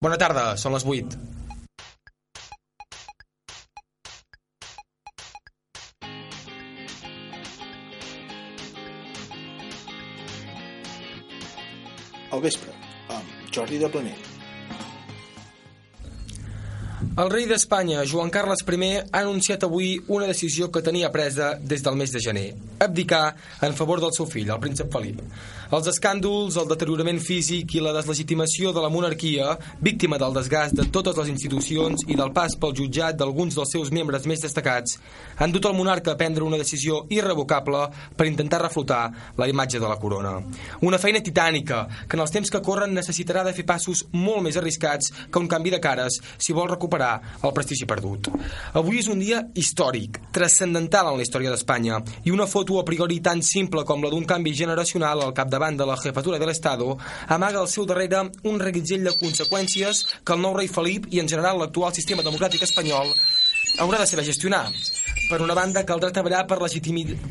Bona tarda, són les 8. Al vespre, amb Jordi de Planell. El rei d'Espanya, Joan Carles I, ha anunciat avui una decisió que tenia presa des del mes de gener, abdicar en favor del seu fill, el príncep Felip. Els escàndols, el deteriorament físic i la deslegitimació de la monarquia, víctima del desgast de totes les institucions i del pas pel jutjat d'alguns dels seus membres més destacats, han dut el monarca a prendre una decisió irrevocable per intentar reflotar la imatge de la corona. Una feina titànica que en els temps que corren necessitarà de fer passos molt més arriscats que un canvi de cares si vol recuperar el prestigi perdut. Avui és un dia històric, transcendental en la història d'Espanya i una foto a priori tan simple com la d'un canvi generacional al capdavant davant de la jefatura de l'Estado, amaga al seu darrere un reguitzell de conseqüències que el nou rei Felip i en general l'actual sistema democràtic espanyol haurà de saber gestionar. Per una banda, caldrà treballar per,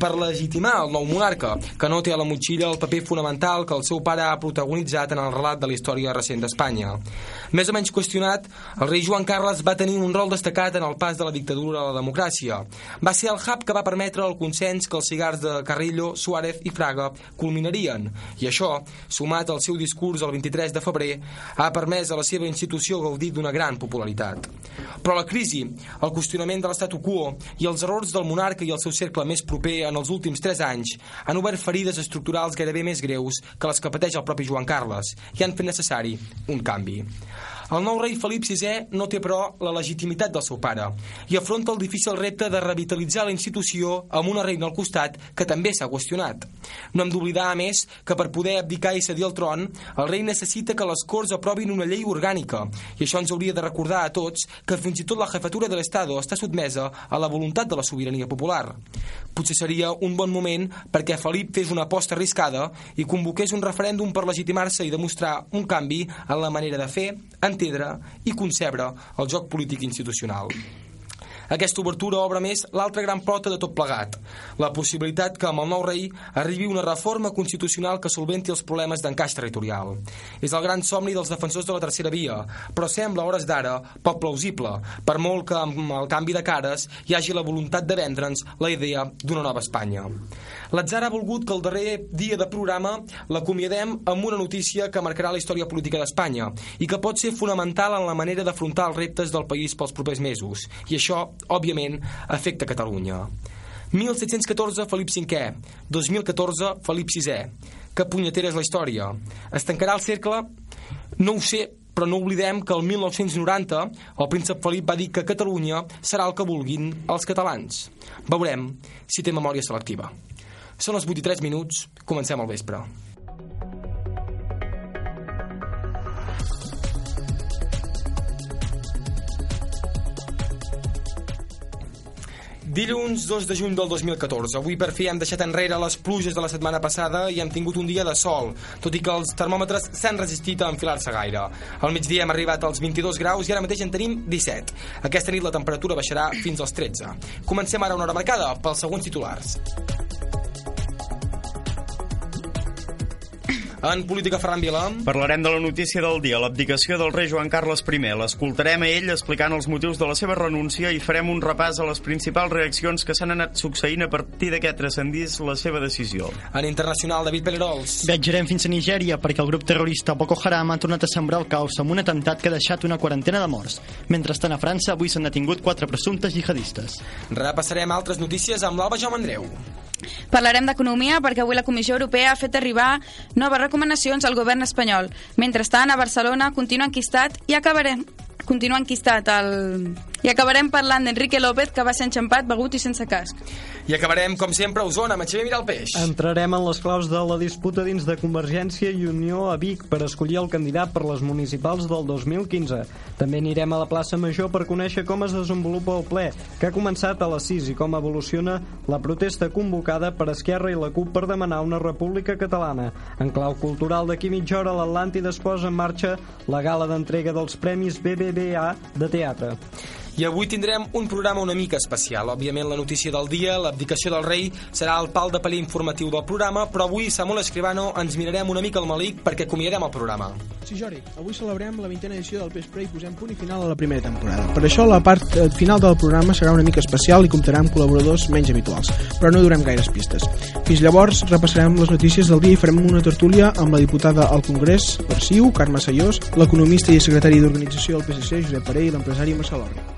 per legitimar el nou monarca, que no té a la motxilla el paper fonamental que el seu pare ha protagonitzat en el relat de la història recent d'Espanya. Més o menys qüestionat, el rei Joan Carles va tenir un rol destacat en el pas de la dictadura a la democràcia. Va ser el hub que va permetre el consens que els cigars de Carrillo, Suárez i Fraga culminarien, i això, sumat al seu discurs el 23 de febrer, ha permès a la seva institució gaudir d'una gran popularitat. Però la crisi, el qüestionament de l'estatu quo i els errors del monarca i el seu cercle més proper en els últims 3 anys han obert ferides estructurals gairebé més greus que les que pateix el propi Joan Carles i han fet necessari un canvi. El nou rei Felip VI no té, però, la legitimitat del seu pare i afronta el difícil repte de revitalitzar la institució amb una reina al costat que també s'ha qüestionat. No hem d'oblidar, a més, que per poder abdicar i cedir el tron, el rei necessita que les Corts aprovin una llei orgànica i això ens hauria de recordar a tots que fins i tot la jefatura de l'Estado està sotmesa a la voluntat de la sobirania popular. Potser seria un bon moment perquè Felip fes una aposta arriscada i convoqués un referèndum per legitimar-se i demostrar un canvi en la manera de fer, entendre i concebre el joc polític institucional. Aquesta obertura obre més l'altra gran porta de tot plegat, la possibilitat que amb el nou rei arribi una reforma constitucional que solventi els problemes d'encaix territorial. És el gran somni dels defensors de la tercera via, però sembla a hores d'ara poc plausible, per molt que amb el canvi de cares hi hagi la voluntat de vendre'ns la idea d'una nova Espanya. L'atzar ha volgut que el darrer dia de programa l'acomiadem amb una notícia que marcarà la història política d'Espanya i que pot ser fonamental en la manera d'afrontar els reptes del país pels propers mesos. I això òbviament, afecta Catalunya. 1714, Felip V. 2014, Felip VI. Que punyetera és la història. Es tancarà el cercle? No ho sé, però no oblidem que el 1990 el príncep Felip va dir que Catalunya serà el que vulguin els catalans. Veurem si té memòria selectiva. Són els 83 minuts, comencem al vespre. Dilluns 2 de juny del 2014. Avui per fi hem deixat enrere les pluges de la setmana passada i hem tingut un dia de sol, tot i que els termòmetres s'han resistit a enfilar-se gaire. Al migdia hem arribat als 22 graus i ara mateix en tenim 17. Aquesta nit la temperatura baixarà fins als 13. Comencem ara una hora marcada pels següents titulars. En política, Ferran Vila. Parlarem de la notícia del dia, l'abdicació del rei Joan Carles I. L'escoltarem a ell explicant els motius de la seva renúncia i farem un repàs a les principals reaccions que s'han anat succeint a partir de què transcendís la seva decisió. En internacional, David Pelerols. Viatjarem fins a Nigèria perquè el grup terrorista Boko Haram ha tornat a sembrar el caos amb un atemptat que ha deixat una quarantena de morts. Mentrestant, a França avui s'han detingut quatre presumptes jihadistes. Repassarem altres notícies amb l'Alba Jaume Andreu. Parlarem d'economia perquè avui la Comissió Europea ha fet arribar noves recomanacions al govern espanyol. Mentrestant, a Barcelona continua enquistat i acabarem continua enquistat el... I acabarem parlant d'Enrique López, que va ser enxampat, begut i sense casc. I acabarem, com sempre, a Osona, amb Xavier Mirar el Peix. Entrarem en les claus de la disputa dins de Convergència i Unió a Vic per escollir el candidat per les municipals del 2015. També anirem a la plaça Major per conèixer com es desenvolupa el ple, que ha començat a les 6 i com evoluciona la protesta convocada per Esquerra i la CUP per demanar una república catalana. En clau cultural d'aquí mitja hora, l'Atlàntida es posa en marxa la gala d'entrega dels Premis BBVA de teatre. I avui tindrem un programa una mica especial. Òbviament, la notícia del dia, l'abdicació del rei, serà el pal de paller informatiu del programa, però avui, Samuel Escribano, ens mirarem una mica al malic perquè acomiadarem el programa. Sí, Jordi, avui celebrem la vintena edició del Vespre i posem punt i final a la primera temporada. Per això la part eh, final del programa serà una mica especial i comptarà amb col·laboradors menys habituals, però no durem gaires pistes. Fins llavors repassarem les notícies del dia i farem una tertúlia amb la diputada al Congrés per CiU, Carme Sayós, l'economista i secretari d'organització del PSC, Josep Parell, i l'empresari Marcel Orri.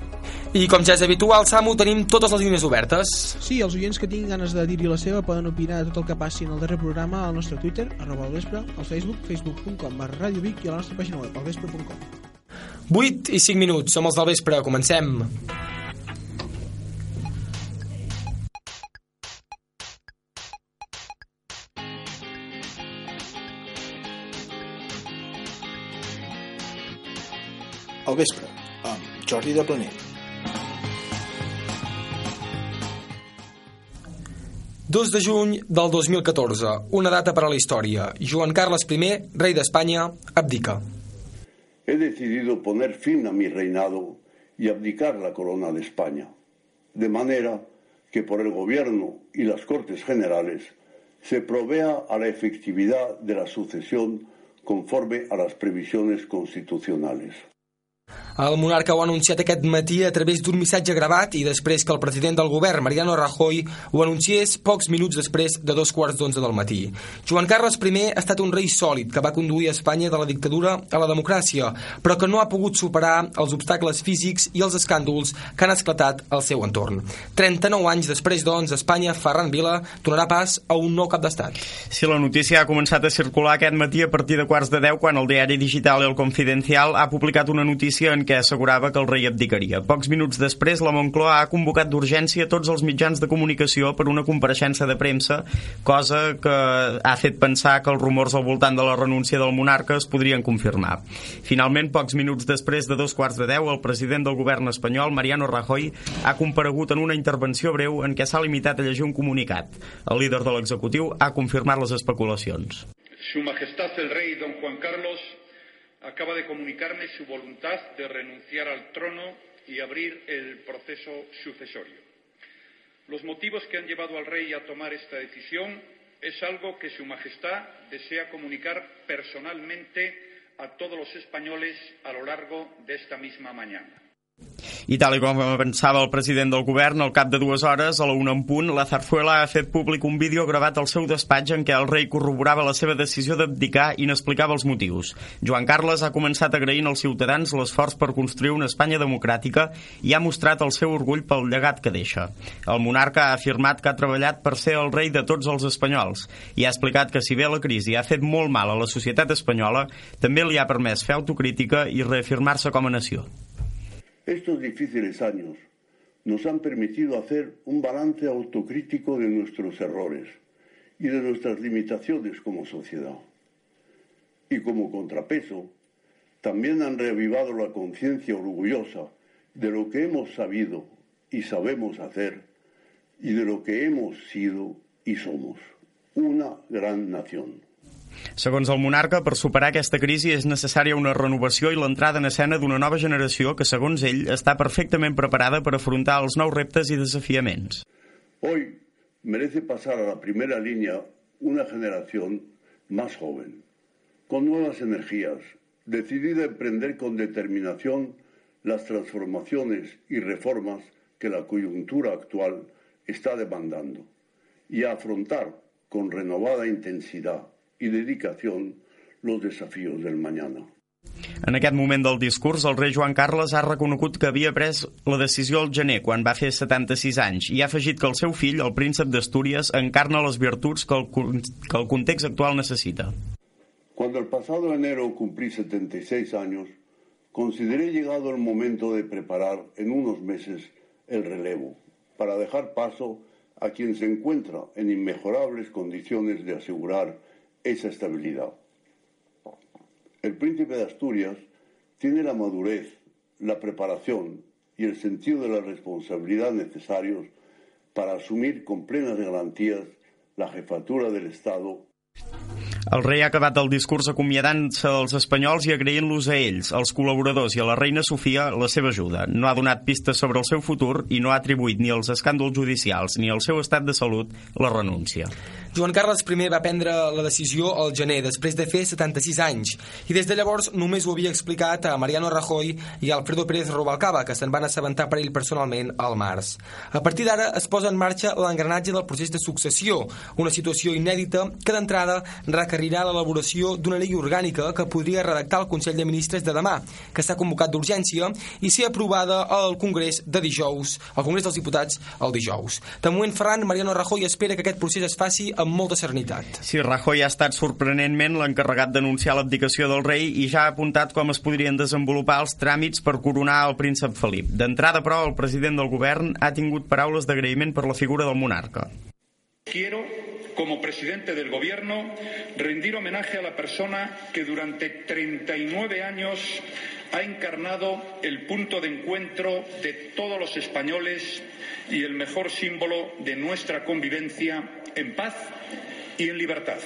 I com ja és habitual, Samu, tenim totes les línies obertes. Sí, els oients que tinguin ganes de dir-hi la seva poden opinar de tot el que passi en el darrer programa al nostre Twitter, arroba al vespre, al Facebook, facebook.com barra Radio Vic i a la nostra pàgina web, alvespre.com. 8 i 5 minuts, som els del vespre, comencem. Al vespre, amb Jordi de Planell. 2 de juny del 2014, una data per a la història. Joan Carles I, rei d'Espanya, abdica. He decidido poner fin a mi reinado y abdicar la corona de España, de manera que por el Gobierno y las Cortes Generales se provea a la efectividad de la sucesión conforme a las previsiones constitucionales. El monarca ho ha anunciat aquest matí a través d'un missatge gravat i després que el president del govern, Mariano Rajoy, ho anunciés pocs minuts després de dos quarts d'onze del matí. Joan Carles I ha estat un rei sòlid que va conduir Espanya de la dictadura a la democràcia, però que no ha pogut superar els obstacles físics i els escàndols que han esclatat al seu entorn. 39 anys després, doncs, Espanya, Ferran Vila, donarà pas a un nou cap d'estat. Sí, la notícia ha començat a circular aquest matí a partir de quarts de 10 quan el diari digital El Confidencial ha publicat una notícia en què assegurava que el rei abdicaria. Pocs minuts després, la Moncloa ha convocat d'urgència tots els mitjans de comunicació per una compareixença de premsa, cosa que ha fet pensar que els rumors al voltant de la renúncia del monarca es podrien confirmar. Finalment, pocs minuts després de dos quarts de deu, el president del govern espanyol, Mariano Rajoy, ha comparegut en una intervenció breu en què s'ha limitat a llegir un comunicat. El líder de l'executiu ha confirmat les especulacions. Su Majestad el Rey Don Juan Carlos acaba de comunicarme su voluntad de renunciar al trono y abrir el proceso sucesorio. Los motivos que han llevado al rey a tomar esta decisión es algo que Su Majestad desea comunicar personalmente a todos los españoles a lo largo de esta misma mañana. I tal com pensava el president del govern, al cap de dues hores, a la una en punt, la Zarzuela ha fet públic un vídeo gravat al seu despatx en què el rei corroborava la seva decisió d'abdicar i n'explicava els motius. Joan Carles ha començat agraint als ciutadans l'esforç per construir una Espanya democràtica i ha mostrat el seu orgull pel llegat que deixa. El monarca ha afirmat que ha treballat per ser el rei de tots els espanyols i ha explicat que si bé la crisi ha fet molt mal a la societat espanyola, també li ha permès fer autocrítica i reafirmar-se com a nació. Estos difíciles años nos han permitido hacer un balance autocrítico de nuestros errores y de nuestras limitaciones como sociedad. Y como contrapeso, también han reavivado la conciencia orgullosa de lo que hemos sabido y sabemos hacer y de lo que hemos sido y somos, una gran nación. Segons el monarca, per superar aquesta crisi és necessària una renovació i l'entrada en escena d'una nova generació que, segons ell, està perfectament preparada per afrontar els nous reptes i desafiaments. Hoy merece pasar a la primera línea una generación más joven, con nuevas energías, decidida a emprender con determinación las transformaciones y reformas que la coyuntura actual está demandando y a afrontar con renovada intensidad y dedicación los desafíos del mañana. En aquest moment del discurs, el rei Joan Carles ha reconegut que havia pres la decisió al gener, quan va fer 76 anys, i ha afegit que el seu fill, el príncep d'Astúries, encarna les virtuts que el, que el context actual necessita. Cuando el pasado enero cumplí 76 años, consideré llegado el momento de preparar en unos meses el relevo, para dejar paso a quien se encuentra en inmejorables condiciones de asegurar esa estabilidad. El príncipe de Asturias tiene la madurez, la preparación y el sentido de la responsabilidad necesarios para asumir con plenas garantías la jefatura del Estado El rei ha acabat el discurs acomiadant-se dels espanyols i agraint-los a ells, als col·laboradors i a la reina Sofia la seva ajuda. No ha donat pistes sobre el seu futur i no ha atribuït ni als escàndols judicials ni al seu estat de salut la renúncia. Joan Carles I va prendre la decisió al gener, després de fer 76 anys, i des de llavors només ho havia explicat a Mariano Rajoy i a Alfredo Pérez Rubalcaba, que se'n van assabentar per ell personalment al març. A partir d'ara es posa en marxa l'engranatge del procés de successió, una situació inèdita que d'entrada requerirà l'elaboració d'una llei orgànica que podria redactar el Consell de Ministres de demà, que s'ha convocat d'urgència i ser aprovada al Congrés de dijous, al Congrés dels Diputats el dijous. De moment, Ferran, Mariano Rajoy espera que aquest procés es faci amb molta serenitat. Sí, Rajoy ha estat sorprenentment l'encarregat d'anunciar l'abdicació del rei i ja ha apuntat com es podrien desenvolupar els tràmits per coronar el príncep Felip. D'entrada, però, el president del govern ha tingut paraules d'agraïment per la figura del monarca. Quiero como presidente del Gobierno, rendir homenaje a la persona que durante 39 años ha encarnado el punto de encuentro de todos los españoles y el mejor símbolo de nuestra convivencia en paz y en libertad.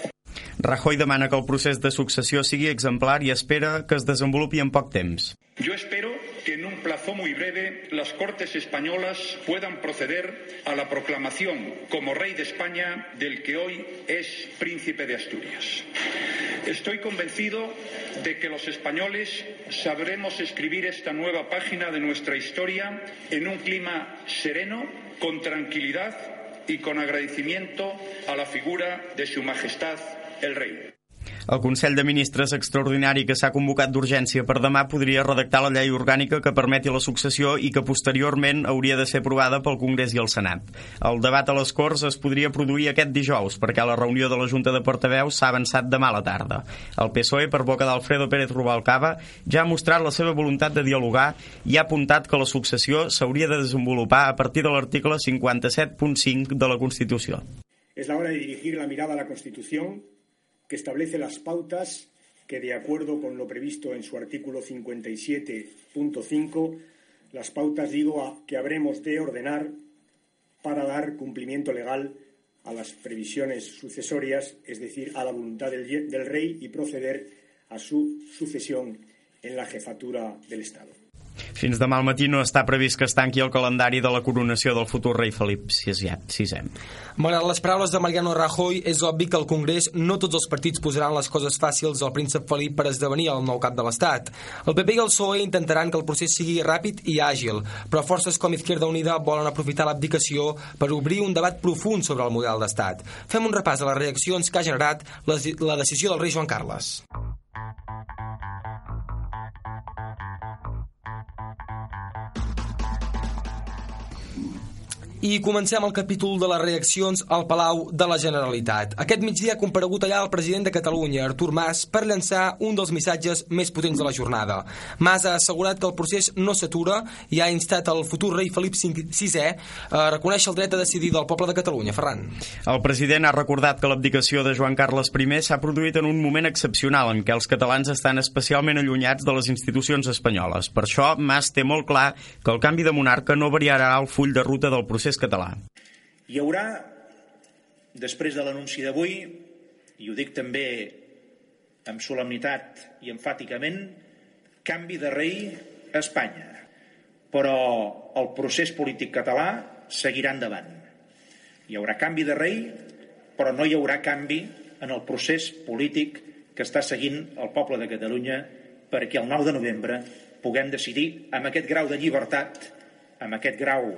Rajoy demana que el procés de successió sigui exemplar i espera que es desenvolupi en poc temps. Yo espero que en un plazo muy breve las Cortes españolas puedan proceder a la proclamación como rey de España del que hoy es príncipe de Asturias. Estoy convencido de que los españoles sabremos escribir esta nueva página de nuestra historia en un clima sereno, con tranquilidad y con agradecimiento a la figura de Su Majestad el Rey. El Consell de Ministres extraordinari que s'ha convocat d'urgència per demà podria redactar la llei orgànica que permeti la successió i que posteriorment hauria de ser aprovada pel Congrés i el Senat. El debat a les Corts es podria produir aquest dijous perquè la reunió de la Junta de Portaveus s'ha avançat demà a la tarda. El PSOE, per boca d'Alfredo Pérez Rubalcaba, ja ha mostrat la seva voluntat de dialogar i ha apuntat que la successió s'hauria de desenvolupar a partir de l'article 57.5 de la Constitució. Es la hora de dirigir la mirada a la Constitución que establece las pautas que, de acuerdo con lo previsto en su artículo 57.5, las pautas, digo, que habremos de ordenar para dar cumplimiento legal a las previsiones sucesorias, es decir, a la voluntad del, del rey y proceder a su sucesión en la jefatura del Estado. Fins demà al matí no està previst que es tanqui el calendari de la coronació del futur rei Felip VI. Malgrat les paraules de Mariano Rajoy, és obvi que al Congrés no tots els partits posaran les coses fàcils al príncep Felip per esdevenir el nou cap de l'Estat. El PP i el PSOE intentaran que el procés sigui ràpid i àgil, però forces com Izquierda Unida volen aprofitar l'abdicació per obrir un debat profund sobre el model d'Estat. Fem un repàs a les reaccions que ha generat la decisió del rei Joan Carles. I comencem el capítol de les reaccions al Palau de la Generalitat. Aquest migdia ha comparegut allà el president de Catalunya, Artur Mas, per llançar un dels missatges més potents de la jornada. Mas ha assegurat que el procés no s'atura i ha instat el futur rei Felip VI a reconèixer el dret a decidir del poble de Catalunya. Ferran. El president ha recordat que l'abdicació de Joan Carles I s'ha produït en un moment excepcional en què els catalans estan especialment allunyats de les institucions espanyoles. Per això, Mas té molt clar que el canvi de monarca no variarà el full de ruta del procés procés català. Hi haurà, després de l'anunci d'avui, i ho dic també amb solemnitat i enfàticament, canvi de rei a Espanya. Però el procés polític català seguirà endavant. Hi haurà canvi de rei, però no hi haurà canvi en el procés polític que està seguint el poble de Catalunya perquè el 9 de novembre puguem decidir amb aquest grau de llibertat, amb aquest grau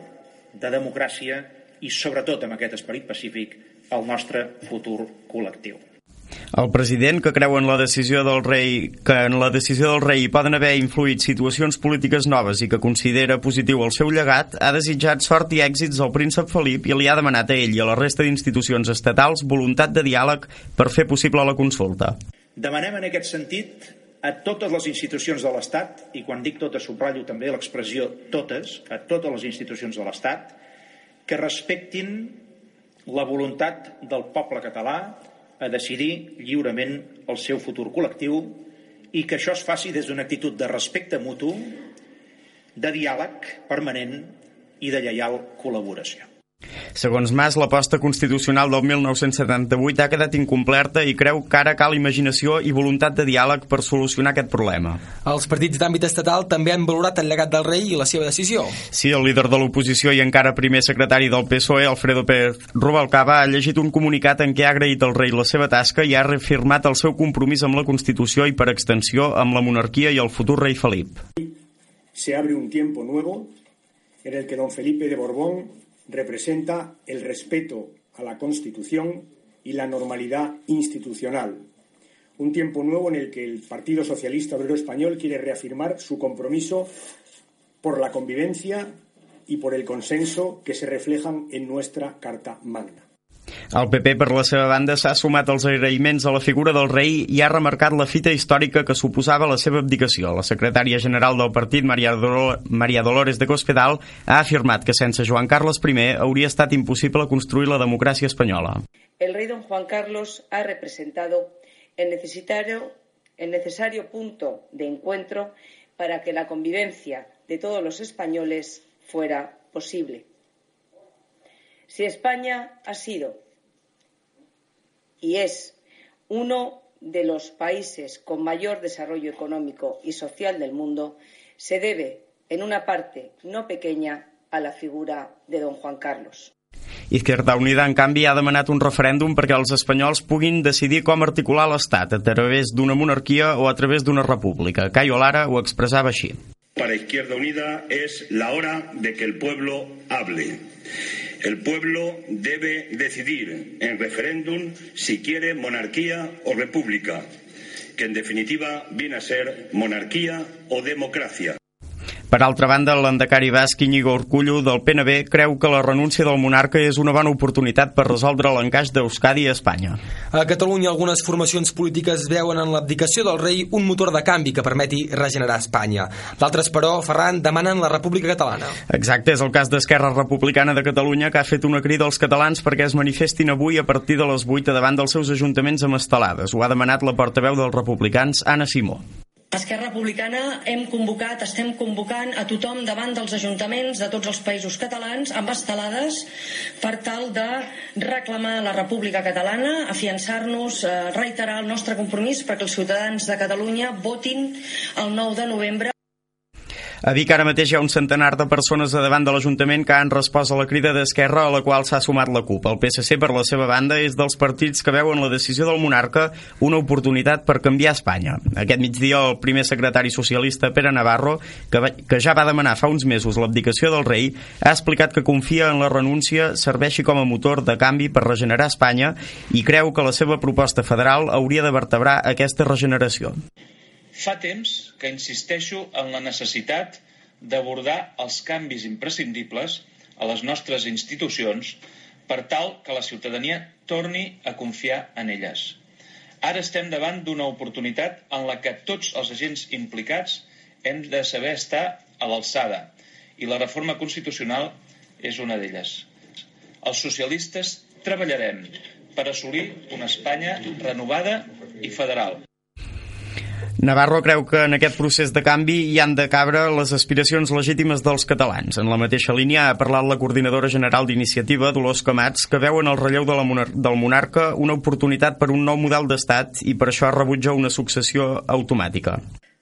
de democràcia i, sobretot, amb aquest esperit pacífic, el nostre futur col·lectiu. El president, que creu en la decisió del rei que en la decisió del rei poden haver influït situacions polítiques noves i que considera positiu el seu llegat, ha desitjat sort i èxits al príncep Felip i li ha demanat a ell i a la resta d'institucions estatals voluntat de diàleg per fer possible la consulta. Demanem en aquest sentit a totes les institucions de l'Estat, i quan dic totes subratllo també l'expressió totes, a totes les institucions de l'Estat, que respectin la voluntat del poble català a decidir lliurement el seu futur col·lectiu i que això es faci des d'una actitud de respecte mutu, de diàleg permanent i de lleial col·laboració. Segons Mas, l'aposta constitucional del 1978 ha quedat incompleta i creu que ara cal imaginació i voluntat de diàleg per solucionar aquest problema. Els partits d'àmbit estatal també han valorat el llegat del rei i la seva decisió. Sí, el líder de l'oposició i encara primer secretari del PSOE, Alfredo Pérez Rubalcaba, ha llegit un comunicat en què ha agraït al rei la seva tasca i ha reafirmat el seu compromís amb la Constitució i, per extensió, amb la monarquia i el futur rei Felip. Se abre un tiempo nuevo en el que don Felipe de Borbón representa el respeto a la Constitución y la normalidad institucional. Un tiempo nuevo en el que el Partido Socialista Obrero Español quiere reafirmar su compromiso por la convivencia y por el consenso que se reflejan en nuestra Carta Magna. El PP, per la seva banda, s'ha sumat als agraïments a la figura del rei i ha remarcat la fita històrica que suposava la seva abdicació. La secretària general del partit, Maria, Dolor Maria Dolores de Cospedal, ha afirmat que sense Joan Carles I hauria estat impossible construir la democràcia espanyola. El rei don Juan Carlos ha representado el necesario, el necesario punto de encuentro para que la convivencia de todos los españoles fuera posible. Si España ha sido y es uno de los países con mayor desarrollo económico y social del mundo, se debe, en una parte no pequeña, a la figura de don Juan Carlos. Izquierda Unida, en canvi, ha demanat un referèndum perquè els espanyols puguin decidir com articular l'Estat, a través d'una monarquia o a través d'una república. Cayo Lara ho expressava així. Para Izquierda Unida es la hora de que el pueblo hable. El pueblo debe decidir en referéndum si quiere monarquía o república, que en definitiva viene a ser monarquía o democracia. Per altra banda, l'endecari basc Iñigo Urcullo del PNB creu que la renúncia del monarca és una bona oportunitat per resoldre l'encaix d'Euskadi a Espanya. A Catalunya, algunes formacions polítiques veuen en l'abdicació del rei un motor de canvi que permeti regenerar Espanya. D'altres, però, Ferran, demanen la República Catalana. Exacte, és el cas d'Esquerra Republicana de Catalunya que ha fet una crida als catalans perquè es manifestin avui a partir de les 8 davant dels seus ajuntaments amb estelades. Ho ha demanat la portaveu dels republicans, Anna Simó. Esquerra Republicana hem convocat, estem convocant a tothom davant dels ajuntaments de tots els països catalans amb estelades per tal de reclamar la República Catalana, afiançar-nos, eh, reiterar el nostre compromís perquè els ciutadans de Catalunya votin el 9 de novembre. A Vic ara mateix hi ha un centenar de persones a davant de l'Ajuntament que han respost a la crida d'Esquerra a la qual s'ha sumat la CUP. El PSC, per la seva banda, és dels partits que veuen la decisió del monarca una oportunitat per canviar Espanya. Aquest migdia el primer secretari socialista, Pere Navarro, que, va, que ja va demanar fa uns mesos l'abdicació del rei, ha explicat que confia en la renúncia serveixi com a motor de canvi per regenerar Espanya i creu que la seva proposta federal hauria de vertebrar aquesta regeneració. Fa temps que insisteixo en la necessitat d'abordar els canvis imprescindibles a les nostres institucions per tal que la ciutadania torni a confiar en elles. Ara estem davant d'una oportunitat en la que tots els agents implicats hem de saber estar a l'alçada i la reforma constitucional és una d'elles. Els socialistes treballarem per assolir una Espanya renovada i federal. Navarro creu que en aquest procés de canvi hi han de cabre les aspiracions legítimes dels catalans. En la mateixa línia ha parlat la coordinadora general d'iniciativa, Dolors Camats, que veu en el relleu de la monar del monarca una oportunitat per un nou model d'estat i per això rebutja una successió automàtica.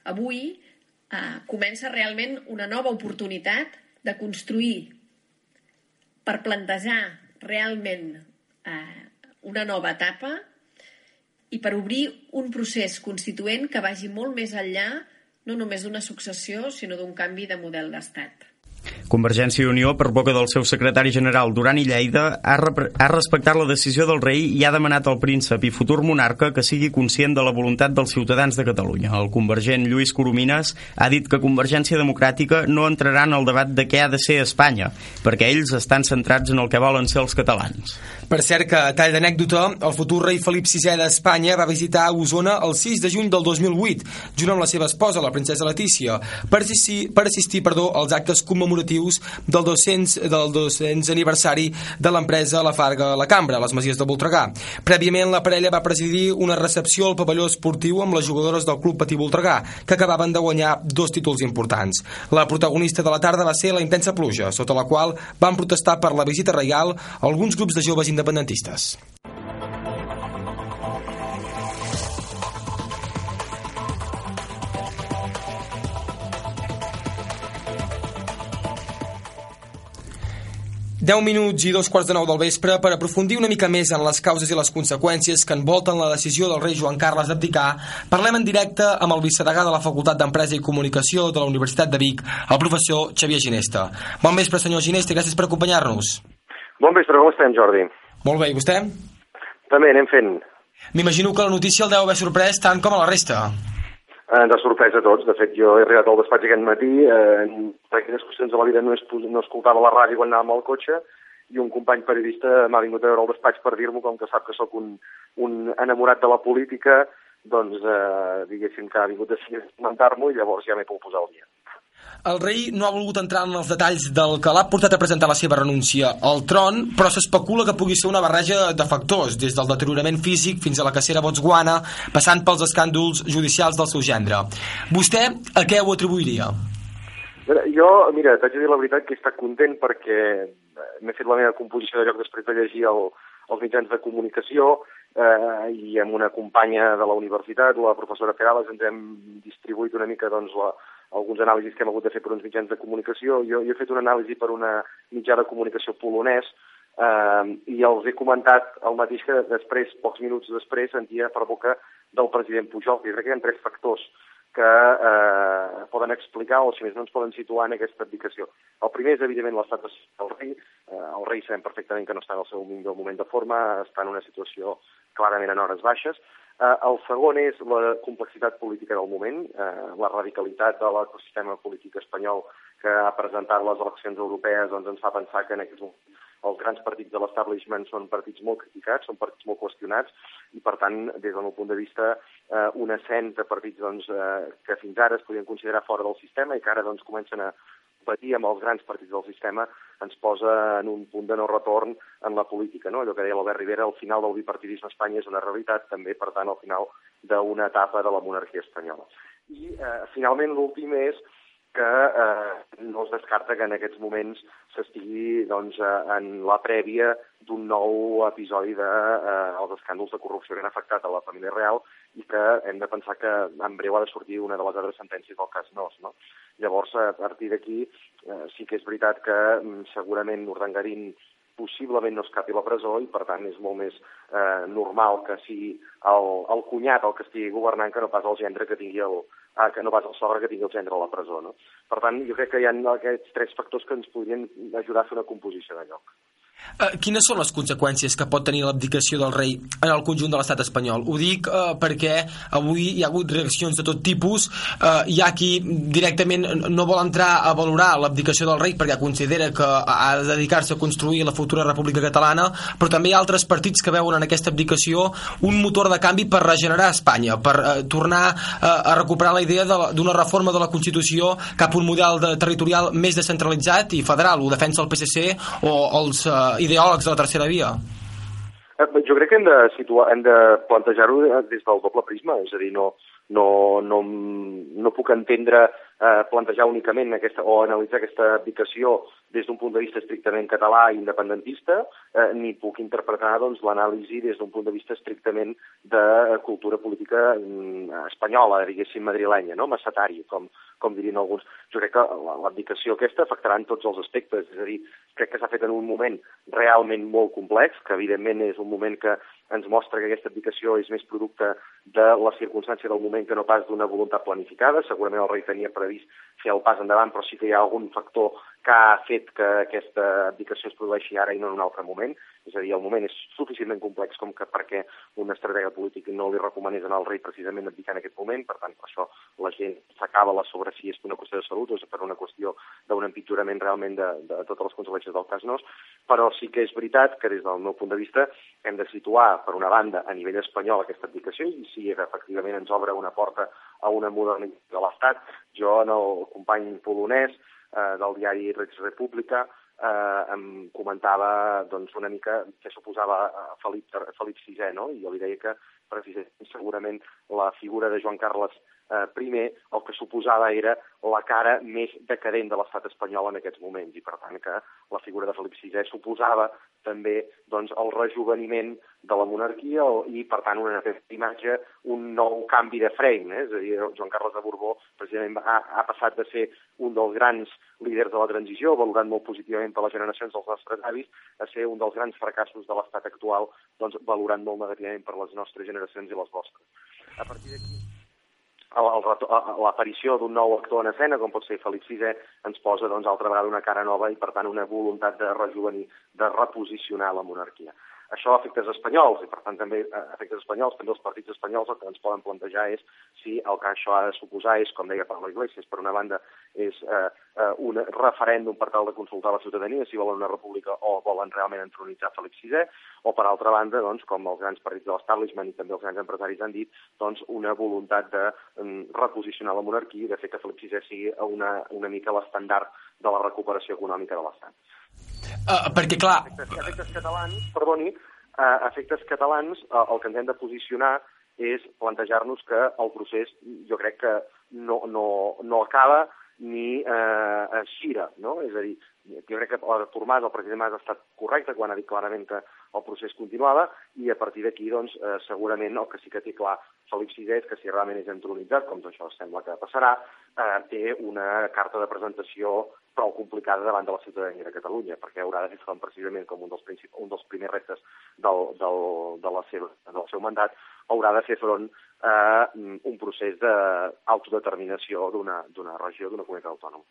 Avui eh, comença realment una nova oportunitat de construir per plantejar realment eh, una nova etapa i per obrir un procés constituent que vagi molt més enllà no només d'una successió, sinó d'un canvi de model d'estat. Convergència i Unió, per boca del seu secretari general Duran i Lleida, ha, ha respectat la decisió del rei i ha demanat al príncep i futur monarca que sigui conscient de la voluntat dels ciutadans de Catalunya. El convergent Lluís Coromines ha dit que Convergència Democràtica no entrarà en el debat de què ha de ser Espanya, perquè ells estan centrats en el que volen ser els catalans. Per cert que, a tall d'anècdota, el futur rei Felip VI d'Espanya va visitar Osona el 6 de juny del 2008, junt amb la seva esposa, la princesa Letícia, per assistir, per assistir perdó, als actes commemoratius motius del 200, del 200 aniversari de l'empresa La Farga La Cambra, a les Masies de Voltregà. Prèviament, la parella va presidir una recepció al pavelló esportiu amb les jugadores del Club Patí Voltregà, que acabaven de guanyar dos títols importants. La protagonista de la tarda va ser la intensa pluja, sota la qual van protestar per la visita reial alguns grups de joves independentistes. Deu minuts i dos quarts de nou del vespre per aprofundir una mica més en les causes i les conseqüències que envolten la decisió del rei Joan Carles d'abdicar, parlem en directe amb el vicedegà de la Facultat d'Empresa i Comunicació de la Universitat de Vic, el professor Xavier Ginesta. Bon vespre, senyor Ginesta, i gràcies per acompanyar-nos. Bon vespre, com estem, Jordi? Molt bé, i vostè? També anem fent. M'imagino que la notícia el deu haver sorprès tant com a la resta. Eh, de sorpresa a tots. De fet, jo he arribat al despatx aquest matí, eh, per aquelles qüestions de la vida no, es, no escoltava la ràdio quan anàvem al cotxe, i un company periodista m'ha vingut a veure al despatx per dir-m'ho, com que sap que sóc un, un enamorat de la política, doncs, eh, diguéssim que ha vingut a comentar-m'ho i llavors ja m'he pogut posar al dia. El rei no ha volgut entrar en els detalls del que l'ha portat a presentar la seva renúncia al tron, però s'especula que pugui ser una barreja de factors, des del deteriorament físic fins a la cacera botsguana, passant pels escàndols judicials del seu gendre. Vostè a què ho atribuiria? Jo, mira, t'haig de dir la veritat que he estat content perquè m'he fet la meva composició de lloc després de llegir el, els mitjans de comunicació eh, i amb una companya de la universitat, la professora Perales, ens hem distribuït una mica doncs, la, alguns anàlisis que hem hagut de fer per uns mitjans de comunicació. Jo, jo he fet una anàlisi per una mitjà de comunicació polonès eh, i els he comentat el mateix que després, pocs minuts després, sentia per boca del president Pujol. I crec que hi ha tres factors que eh, poden explicar o, si més no, ens poden situar en aquesta abdicació. El primer és, evidentment, l'estat del rei. Eh, el rei sabem perfectament que no està en el seu millor moment de forma, està en una situació clarament en hores baixes. Eh, el segon és la complexitat política del moment, eh, la radicalitat de l'ecosistema polític espanyol que ha presentat les eleccions europees doncs ens fa pensar que en aquest moment els grans partits de l'establishment són partits molt criticats, són partits molt qüestionats, i per tant, des del meu punt de vista, eh, un ascens de partits doncs, eh, que fins ara es podien considerar fora del sistema i que ara doncs, comencen a competir amb els grans partits del sistema ens posa en un punt de no retorn en la política. No? Allò que deia l'Albert Rivera, el final del bipartidisme a Espanya és una realitat, també, per tant, al final d'una etapa de la monarquia espanyola. I, eh, finalment, l'últim és que eh, no es descarta que en aquests moments s'estigui doncs, en la prèvia d'un nou episodi dels de, eh, escàndols de corrupció que han afectat a la família real i que hem de pensar que en breu ha de sortir una de les altres sentències del cas Nos. No? Llavors, a partir d'aquí, eh, sí que és veritat que mm, segurament Urdangarín possiblement no escapi a la presó i, per tant, és molt més eh, normal que sigui el, el cunyat el que estigui governant que no pas el gendre que tingui el, ah, que no pas el sogre que tingui el gendre a la presó. No? Per tant, jo crec que hi ha aquests tres factors que ens podrien ajudar a fer una composició de lloc. Uh, quines són les conseqüències que pot tenir l'abdicació del rei en el conjunt de l'estat espanyol? Ho dic uh, perquè avui hi ha hagut reaccions de tot tipus, uh, hi ha qui directament no vol entrar a valorar l'abdicació del rei perquè considera que ha de dedicar-se a construir la futura república catalana, però també hi ha altres partits que veuen en aquesta abdicació un motor de canvi per regenerar Espanya, per uh, tornar uh, a recuperar la idea d'una reforma de la Constitució cap a un model de territorial més descentralitzat i federal. Ho defensa el PSC o els uh, ideòlegs de la tercera via? Eh, jo crec que hem de, situar, hem de plantejar-ho des del doble prisma, és a dir, no, no, no, no puc entendre eh, plantejar únicament aquesta, o analitzar aquesta abdicació des d'un punt de vista estrictament català i independentista, eh, ni puc interpretar doncs, l'anàlisi des d'un punt de vista estrictament de cultura política mm, espanyola, diguéssim, madrilenya, no? massatari, com, com dirien alguns. Jo crec que l'abdicació aquesta afectarà en tots els aspectes, és a dir, crec que s'ha fet en un moment realment molt complex, que evidentment és un moment que ens mostra que aquesta abdicació és més producte de la circumstància del moment que no pas d'una voluntat planificada. Segurament el rei tenia previst fer el pas endavant, però sí que hi ha algun factor que ha fet que aquesta abdicació es produeixi ara i no en un altre moment. És a dir, el moment és suficientment complex com que perquè un estratega polític no li recomanés anar al rei precisament abdicar en aquest moment. Per tant, per això la gent s'acaba la sobre si és per una qüestió de salut o és per una qüestió d'un empitjorament realment de, de totes les conseqüències del cas Nos. Però sí que és veritat que des del meu punt de vista hem de situar, per una banda, a nivell espanyol aquesta abdicació i si efectivament ens obre una porta a una modernització de l'Estat. Jo, en el company polonès, eh, del diari Rex República eh, em comentava doncs, una mica què suposava eh, Felip, Felip VI, no? i jo li deia que precisament segurament la figura de Joan Carles eh, primer el que suposava era la cara més decadent de l'estat espanyol en aquests moments i per tant que la figura de Felip VI suposava també doncs, el rejuveniment de la monarquia i per tant una imatge, un nou canvi de frame, eh? és a dir, Joan Carles de Borbó precisament ha, ha passat de ser un dels grans líders de la transició, valorat molt positivament per les generacions dels nostres avis, a ser un dels grans fracassos de l'estat actual, doncs valorant molt negativament per les nostres generacions i les vostres. A partir d'aquí l'aparició d'un nou actor en escena, com pot ser Felip VI, ens posa doncs, altra vegada una cara nova i, per tant, una voluntat de rejuvenir, de reposicionar la monarquia. Això a efectes espanyols, i per tant també a efectes espanyols, també els partits espanyols el que ens poden plantejar és si el que això ha de suposar és, com deia Pablo Iglesias, per una banda és eh, eh, un referèndum per tal de consultar la ciutadania si volen una república o volen realment entronitzar Felip VI, o per altra banda, doncs, com els grans partits de l'establishment i també els grans empresaris han dit, doncs, una voluntat de um, reposicionar la monarquia i de fer que Felip VI sigui una, una mica l'estandard de la recuperació econòmica de l'Estat. Uh, perquè, clar... Efectes, efectes catalans, perdoni, uh, efectes catalans, uh, el que ens hem de posicionar és plantejar-nos que el procés, jo crec que no, no, no acaba ni eh, es gira, no? És a dir, jo crec que Artur Mas, el president Mas, ha estat correcte quan ha dit clarament que el procés continuava i a partir d'aquí, doncs, eh, segurament el que sí que té clar Felip VI és que si realment és entronitzat, com això sembla que passarà, eh, té una carta de presentació prou complicada davant de la ciutadania de Catalunya, perquè haurà de front precisament com un dels, un dels primers reptes del, del, de la seva, del seu mandat, haurà de fer front a un procés d'autodeterminació d'una regió, d'una comunitat autònoma.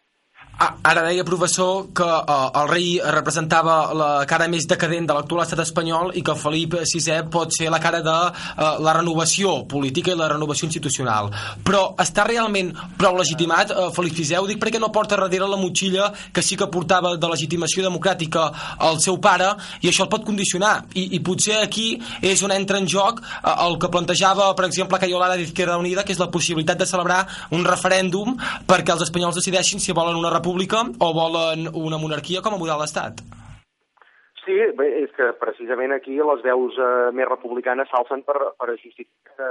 Ah, ara deia, professor, que eh, el rei representava la cara més decadent de l'actual estat espanyol i que Felip VI pot ser la cara de eh, la renovació política i la renovació institucional. Però està realment prou legitimat eh, Felip VI? Ho dic perquè no porta darrere la motxilla que sí que portava de legitimació democràtica al seu pare i això el pot condicionar. I, i potser aquí és on entra en joc eh, el que plantejava, per exemple, Cayo Lara d'Izquierda Unida, que és la possibilitat de celebrar un referèndum perquè els espanyols decideixin si volen una república o volen una monarquia com a model d'estat? Sí, bé, és que precisament aquí les veus eh, més republicanes s'alcen per, per justificar que,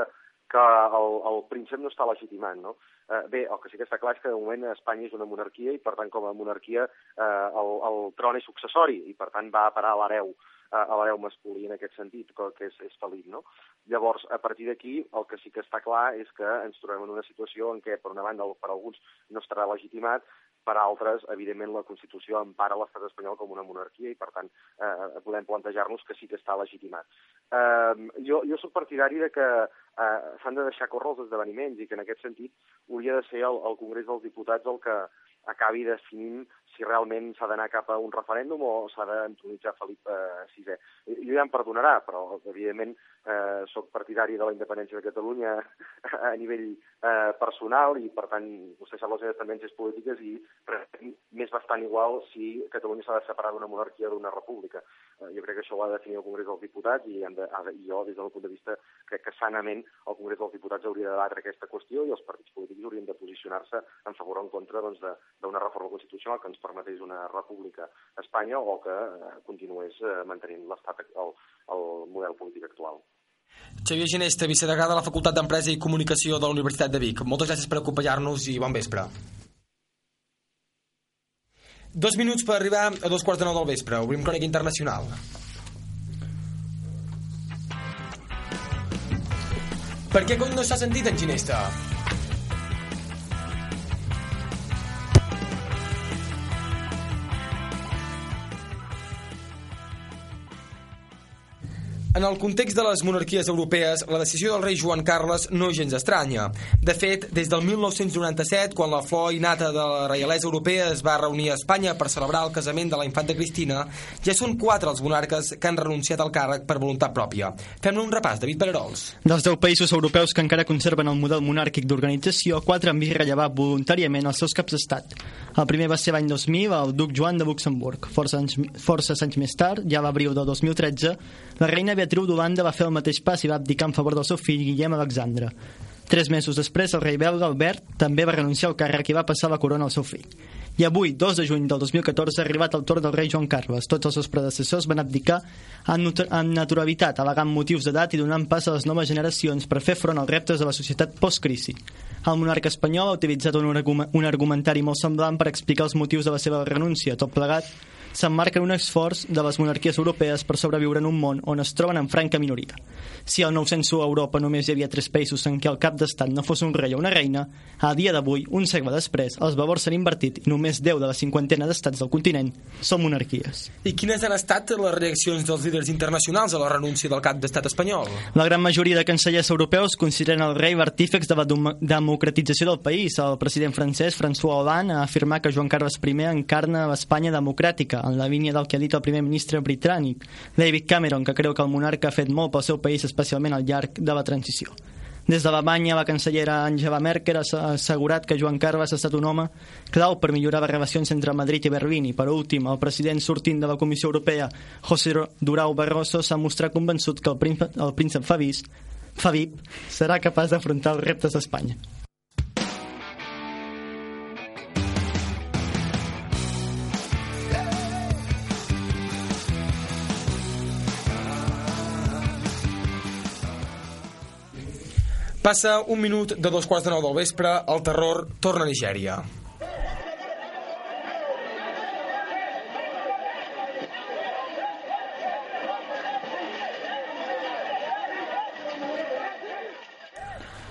que el, el príncep no està legitimat, no? Eh, bé, el que sí que està clar és que de moment Espanya és una monarquia i per tant com a monarquia eh, el, el tron és successori i per tant va a parar l'hereu a l'hereu masculí en aquest sentit, que és, és Felip, no? Llavors, a partir d'aquí, el que sí que està clar és que ens trobem en una situació en què, per una banda, per alguns no estarà legitimat, per altres, evidentment, la Constitució empara l'estat espanyol com una monarquia i, per tant, eh, podem plantejar-nos que sí que està legitimat. Eh, jo, jo sóc partidari de que eh, s'han de deixar córrer els esdeveniments i que, en aquest sentit, hauria de ser el, el Congrés dels Diputats el que acabi definint si realment s'ha d'anar cap a un referèndum o s'ha d'entronitzar Felip eh, VI. Jo ja em perdonarà, però evidentment eh, sóc partidari de la independència de Catalunya a nivell eh, personal i per tant vostè sap les meves tendències polítiques i m'és bastant igual si Catalunya s'ha de separar d'una monarquia o d'una república. Eh, jo crec que això ho ha de definir el Congrés dels Diputats i, hem de, jo, des del punt de vista, crec que sanament el Congrés dels Diputats hauria de debatre aquesta qüestió i els partits polítics haurien de posicionar-se en favor o en contra doncs, d'una reforma constitucional que ens permetés una república a Espanya o que eh, continués eh, mantenint l'estat, el, el model polític actual. Xavier Ginesta, vicedegà de la Facultat d'Empresa i Comunicació de la Universitat de Vic. Moltes gràcies per acompanyar-nos i bon vespre. Dos minuts per arribar a dos quarts de nou del vespre. Obrim crònica internacional. Per què cony no s'ha sentit en Ginesta? En el context de les monarquies europees, la decisió del rei Joan Carles no és gens estranya. De fet, des del 1997, quan la flor innata de la reialesa europea es va reunir a Espanya per celebrar el casament de la infanta Cristina, ja són quatre els monarques que han renunciat al càrrec per voluntat pròpia. Fem-ne un repàs, David Pererols. Dels deu països europeus que encara conserven el model monàrquic d'organització, quatre han vist rellevar voluntàriament els seus caps d'estat. El primer va ser l'any 2000, el duc Joan de Luxemburg. Força anys, força anys més tard, ja a l'abril de 2013, la reina Beatriu d'Holanda va fer el mateix pas i va abdicar en favor del seu fill Guillem Alexandre. Tres mesos després, el rei belga Albert també va renunciar al càrrec i va passar la corona al seu fill. I avui, 2 de juny del 2014, ha arribat el torn del rei Joan Carles. Tots els seus predecessors van abdicar amb naturalitat, al·legant motius d'edat i donant pas a les noves generacions per fer front als reptes de la societat post-crisi. El monarca espanyol ha utilitzat un argumentari molt semblant per explicar els motius de la seva renúncia. Tot plegat s'emmarca en un esforç de les monarquies europees per sobreviure en un món on es troben en franca minoria. Si al 901 a Europa només hi havia tres països en què el cap d'estat no fos un rei o una reina, a dia d'avui, un segle després, els valors s'han invertit i només 10 de la cinquantena d'estats del continent són monarquies. I quines han estat les reaccions dels líders internacionals a la renúncia del cap d'estat espanyol? La gran majoria de cancellers europeus consideren el rei l'artífex de la democratització del país. El president francès, François Hollande, ha afirmat que Joan Carles I encarna l'Espanya democràtica, en la línia del que ha dit el primer ministre britànic, David Cameron, que creu que el monarca ha fet molt pel seu país, especialment al llarg de la transició. Des d'Alemanya, la cancellera Angela Merkel ha assegurat que Joan Carles ha estat un home clau per millorar les relacions entre Madrid i Berlín i, per últim, el president sortint de la Comissió Europea, José Durau Barroso, s'ha mostrat convençut que el príncep, el príncep Fabís, Fabib serà capaç d'afrontar els reptes d'Espanya. Passa un minut de dos quarts de nou del vespre, el terror torna a Nigèria.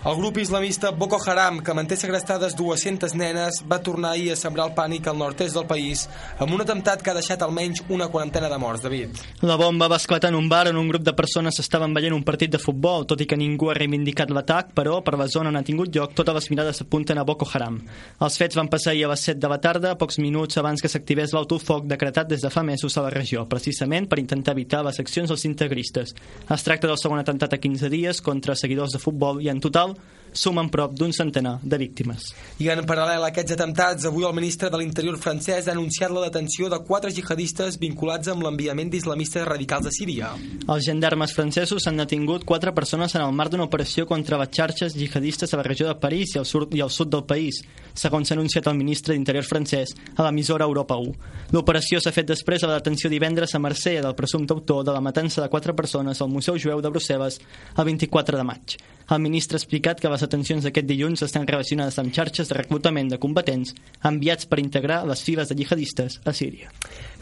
El grup islamista Boko Haram, que manté segrestades 200 nenes, va tornar ahir a sembrar el pànic al nord-est del país amb un atemptat que ha deixat almenys una quarantena de morts, David. La bomba va esclatar en un bar on un grup de persones estaven veient un partit de futbol, tot i que ningú ha reivindicat l'atac, però per la zona on ha tingut lloc totes les mirades s'apunten a Boko Haram. Els fets van passar ahir a les 7 de la tarda, pocs minuts abans que s'activés l'autofoc decretat des de fa mesos a la regió, precisament per intentar evitar les accions dels integristes. Es tracta del segon atemptat a 15 dies contra seguidors de futbol i en total sumen prop d'un centenar de víctimes. I en paral·lel a aquests atemptats, avui el ministre de l'Interior francès ha anunciat la detenció de quatre jihadistes vinculats amb l'enviament d'islamistes radicals a Síria. Els gendarmes francesos han detingut quatre persones en el marc d'una operació contra les xarxes jihadistes a la regió de París i al sud, i al sud del país, segons s'ha anunciat el ministre d'Interior francès a l'emissora Europa 1. L'operació s'ha fet després de la detenció divendres a Marsella del presumpte autor de la matança de quatre persones al Museu Jueu de Brussel·les el 24 de maig. El ministre ha explicat que les atencions d'aquest dilluns estan relacionades amb xarxes de reclutament de combatents enviats per integrar les files de jihadistes a Síria.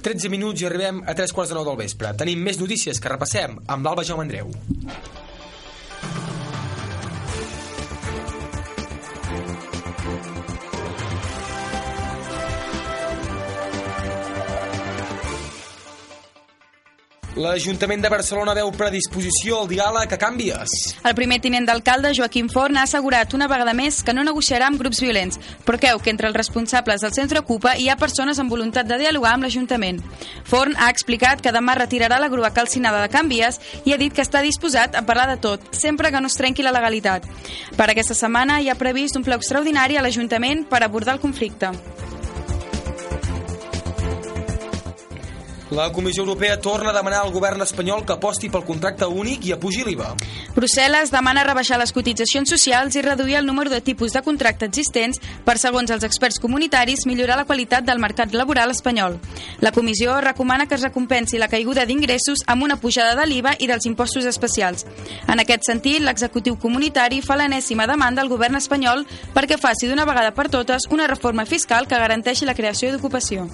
13 minuts i arribem a 3 quarts de 9 del vespre. Tenim més notícies que repassem amb l'Alba Jaume Andreu. L'Ajuntament de Barcelona veu predisposició al diàleg a canvies. El primer tinent d'alcalde, Joaquim Forn, ha assegurat una vegada més que no negociarà amb grups violents, però creu que entre els responsables del centre Ocupa hi ha persones amb voluntat de dialogar amb l'Ajuntament. Forn ha explicat que demà retirarà la grua calcinada de canvies i ha dit que està disposat a parlar de tot, sempre que no es trenqui la legalitat. Per aquesta setmana hi ha previst un ple extraordinari a l'Ajuntament per abordar el conflicte. La Comissió Europea torna a demanar al govern espanyol que aposti pel contracte únic i apugi l'IVA. Brussel·les demana rebaixar les cotitzacions socials i reduir el número de tipus de contracte existents per, segons els experts comunitaris, millorar la qualitat del mercat laboral espanyol. La comissió recomana que es recompensi la caiguda d'ingressos amb una pujada de l'IVA i dels impostos especials. En aquest sentit, l'executiu comunitari fa l'enèsima demanda al govern espanyol perquè faci d'una vegada per totes una reforma fiscal que garanteixi la creació d'ocupació.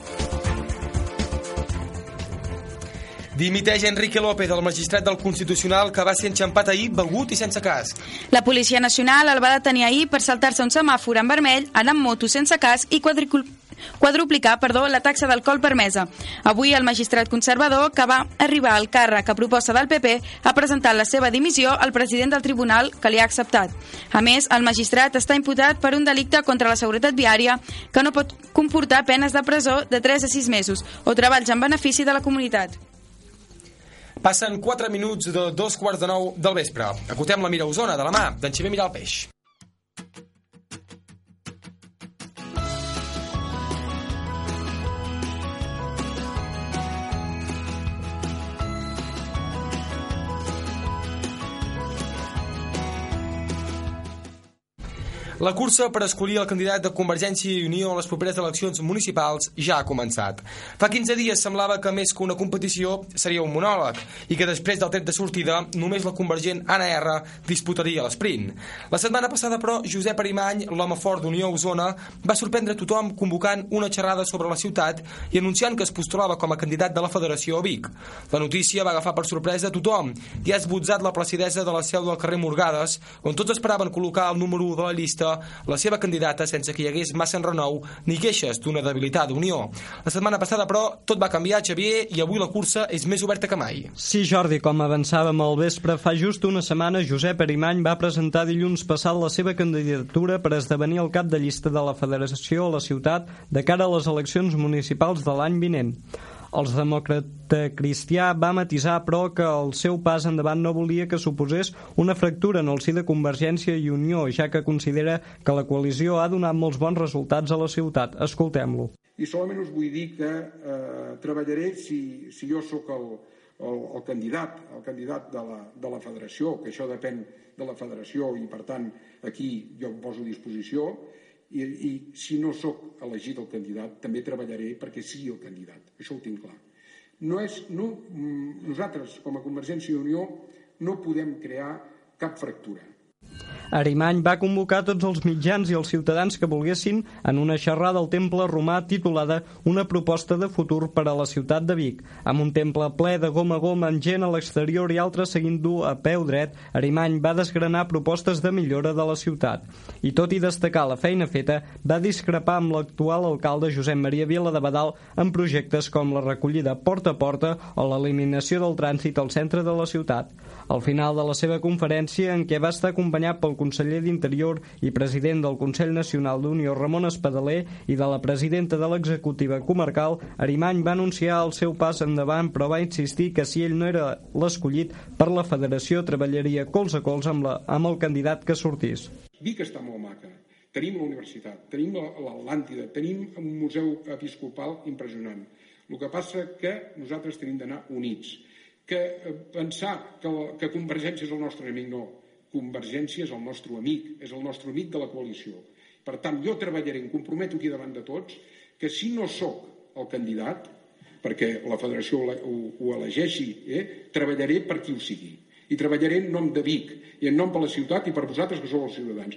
Dimiteix Enrique López, el magistrat del Constitucional, que va ser enxampat ahir begut i sense casc. La Policia Nacional el va detenir ahir per saltar-se un semàfor en vermell, anar amb moto sense casc i quadricul quadruplicar perdó, la taxa d'alcohol permesa. Avui el magistrat conservador, que va arribar al càrrec a proposta del PP, ha presentat la seva dimissió al president del tribunal, que li ha acceptat. A més, el magistrat està imputat per un delicte contra la seguretat viària que no pot comportar penes de presó de 3 a 6 mesos o treballs en benefici de la comunitat. Passen 4 minuts de dos quarts de nou del vespre. Acotem la mira a Osona, de la mà d'en Xavier Mirar el Peix. La cursa per escollir el candidat de Convergència i Unió a les properes eleccions municipals ja ha començat. Fa 15 dies semblava que més que una competició seria un monòleg i que després del tret de sortida només la convergent Anna R disputaria l'esprint. La setmana passada, però, Josep Arimany, l'home fort d'Unió Osona, va sorprendre tothom convocant una xerrada sobre la ciutat i anunciant que es postulava com a candidat de la Federació a Vic. La notícia va agafar per sorpresa tothom i ha esbotzat la placidesa de la seu del carrer Morgades, on tots esperaven col·locar el número 1 de la llista la seva candidata sense que hi hagués massa enrenou ni queixes d'una debilitat d'Unió. La setmana passada, però, tot va canviar, Xavier, i avui la cursa és més oberta que mai. Sí, Jordi, com avançàvem al vespre, fa just una setmana Josep Arimany va presentar dilluns passat la seva candidatura per esdevenir el cap de llista de la Federació a la ciutat de cara a les eleccions municipals de l'any vinent. Els demòcrata cristià va matisar, però, que el seu pas endavant no volia que suposés una fractura en el si de Convergència i Unió, ja que considera que la coalició ha donat molts bons resultats a la ciutat. Escoltem-lo. I solament us vull dir que eh, treballaré, si, si jo sóc el, el, el candidat, el candidat de la, de la federació, que això depèn de la federació i, per tant, aquí jo em poso a disposició, i, i si no sóc elegit el candidat, també treballaré perquè sigui el candidat. Això ho tinc clar. No és, no, mm, nosaltres, com a Convergència i Unió, no podem crear cap fractura. Arimany va convocar tots els mitjans i els ciutadans que volguessin en una xerrada al temple romà titulada Una proposta de futur per a la ciutat de Vic. Amb un temple ple de goma a goma amb gent a l'exterior i altres seguint-ho a peu dret, Arimany va desgranar propostes de millora de la ciutat. I tot i destacar la feina feta, va discrepar amb l'actual alcalde Josep Maria Vila de Badal en projectes com la recollida porta a porta o l'eliminació del trànsit al centre de la ciutat. Al final de la seva conferència, en què va estar acompanyat pel conseller d'Interior i president del Consell Nacional d'Unió Ramon Espadaler i de la presidenta de l'executiva comarcal, Arimany va anunciar el seu pas endavant però va insistir que si ell no era l'escollit per la federació treballaria cols a cols amb, la, amb el candidat que sortís. Vic està molt maca. Tenim la universitat, tenim l'Atlàntida, tenim un museu episcopal impressionant. El que passa que nosaltres tenim d'anar units que eh, pensar que, que Convergència és el nostre enemic, no. Convergència és el nostre amic, és el nostre amic de la coalició. Per tant, jo treballaré, em comprometo aquí davant de tots, que si no sóc el candidat, perquè la federació ho, ho elegeixi, eh, treballaré per qui ho sigui. I treballaré en nom de Vic, i en nom de la ciutat i per vosaltres que sou els ciutadans.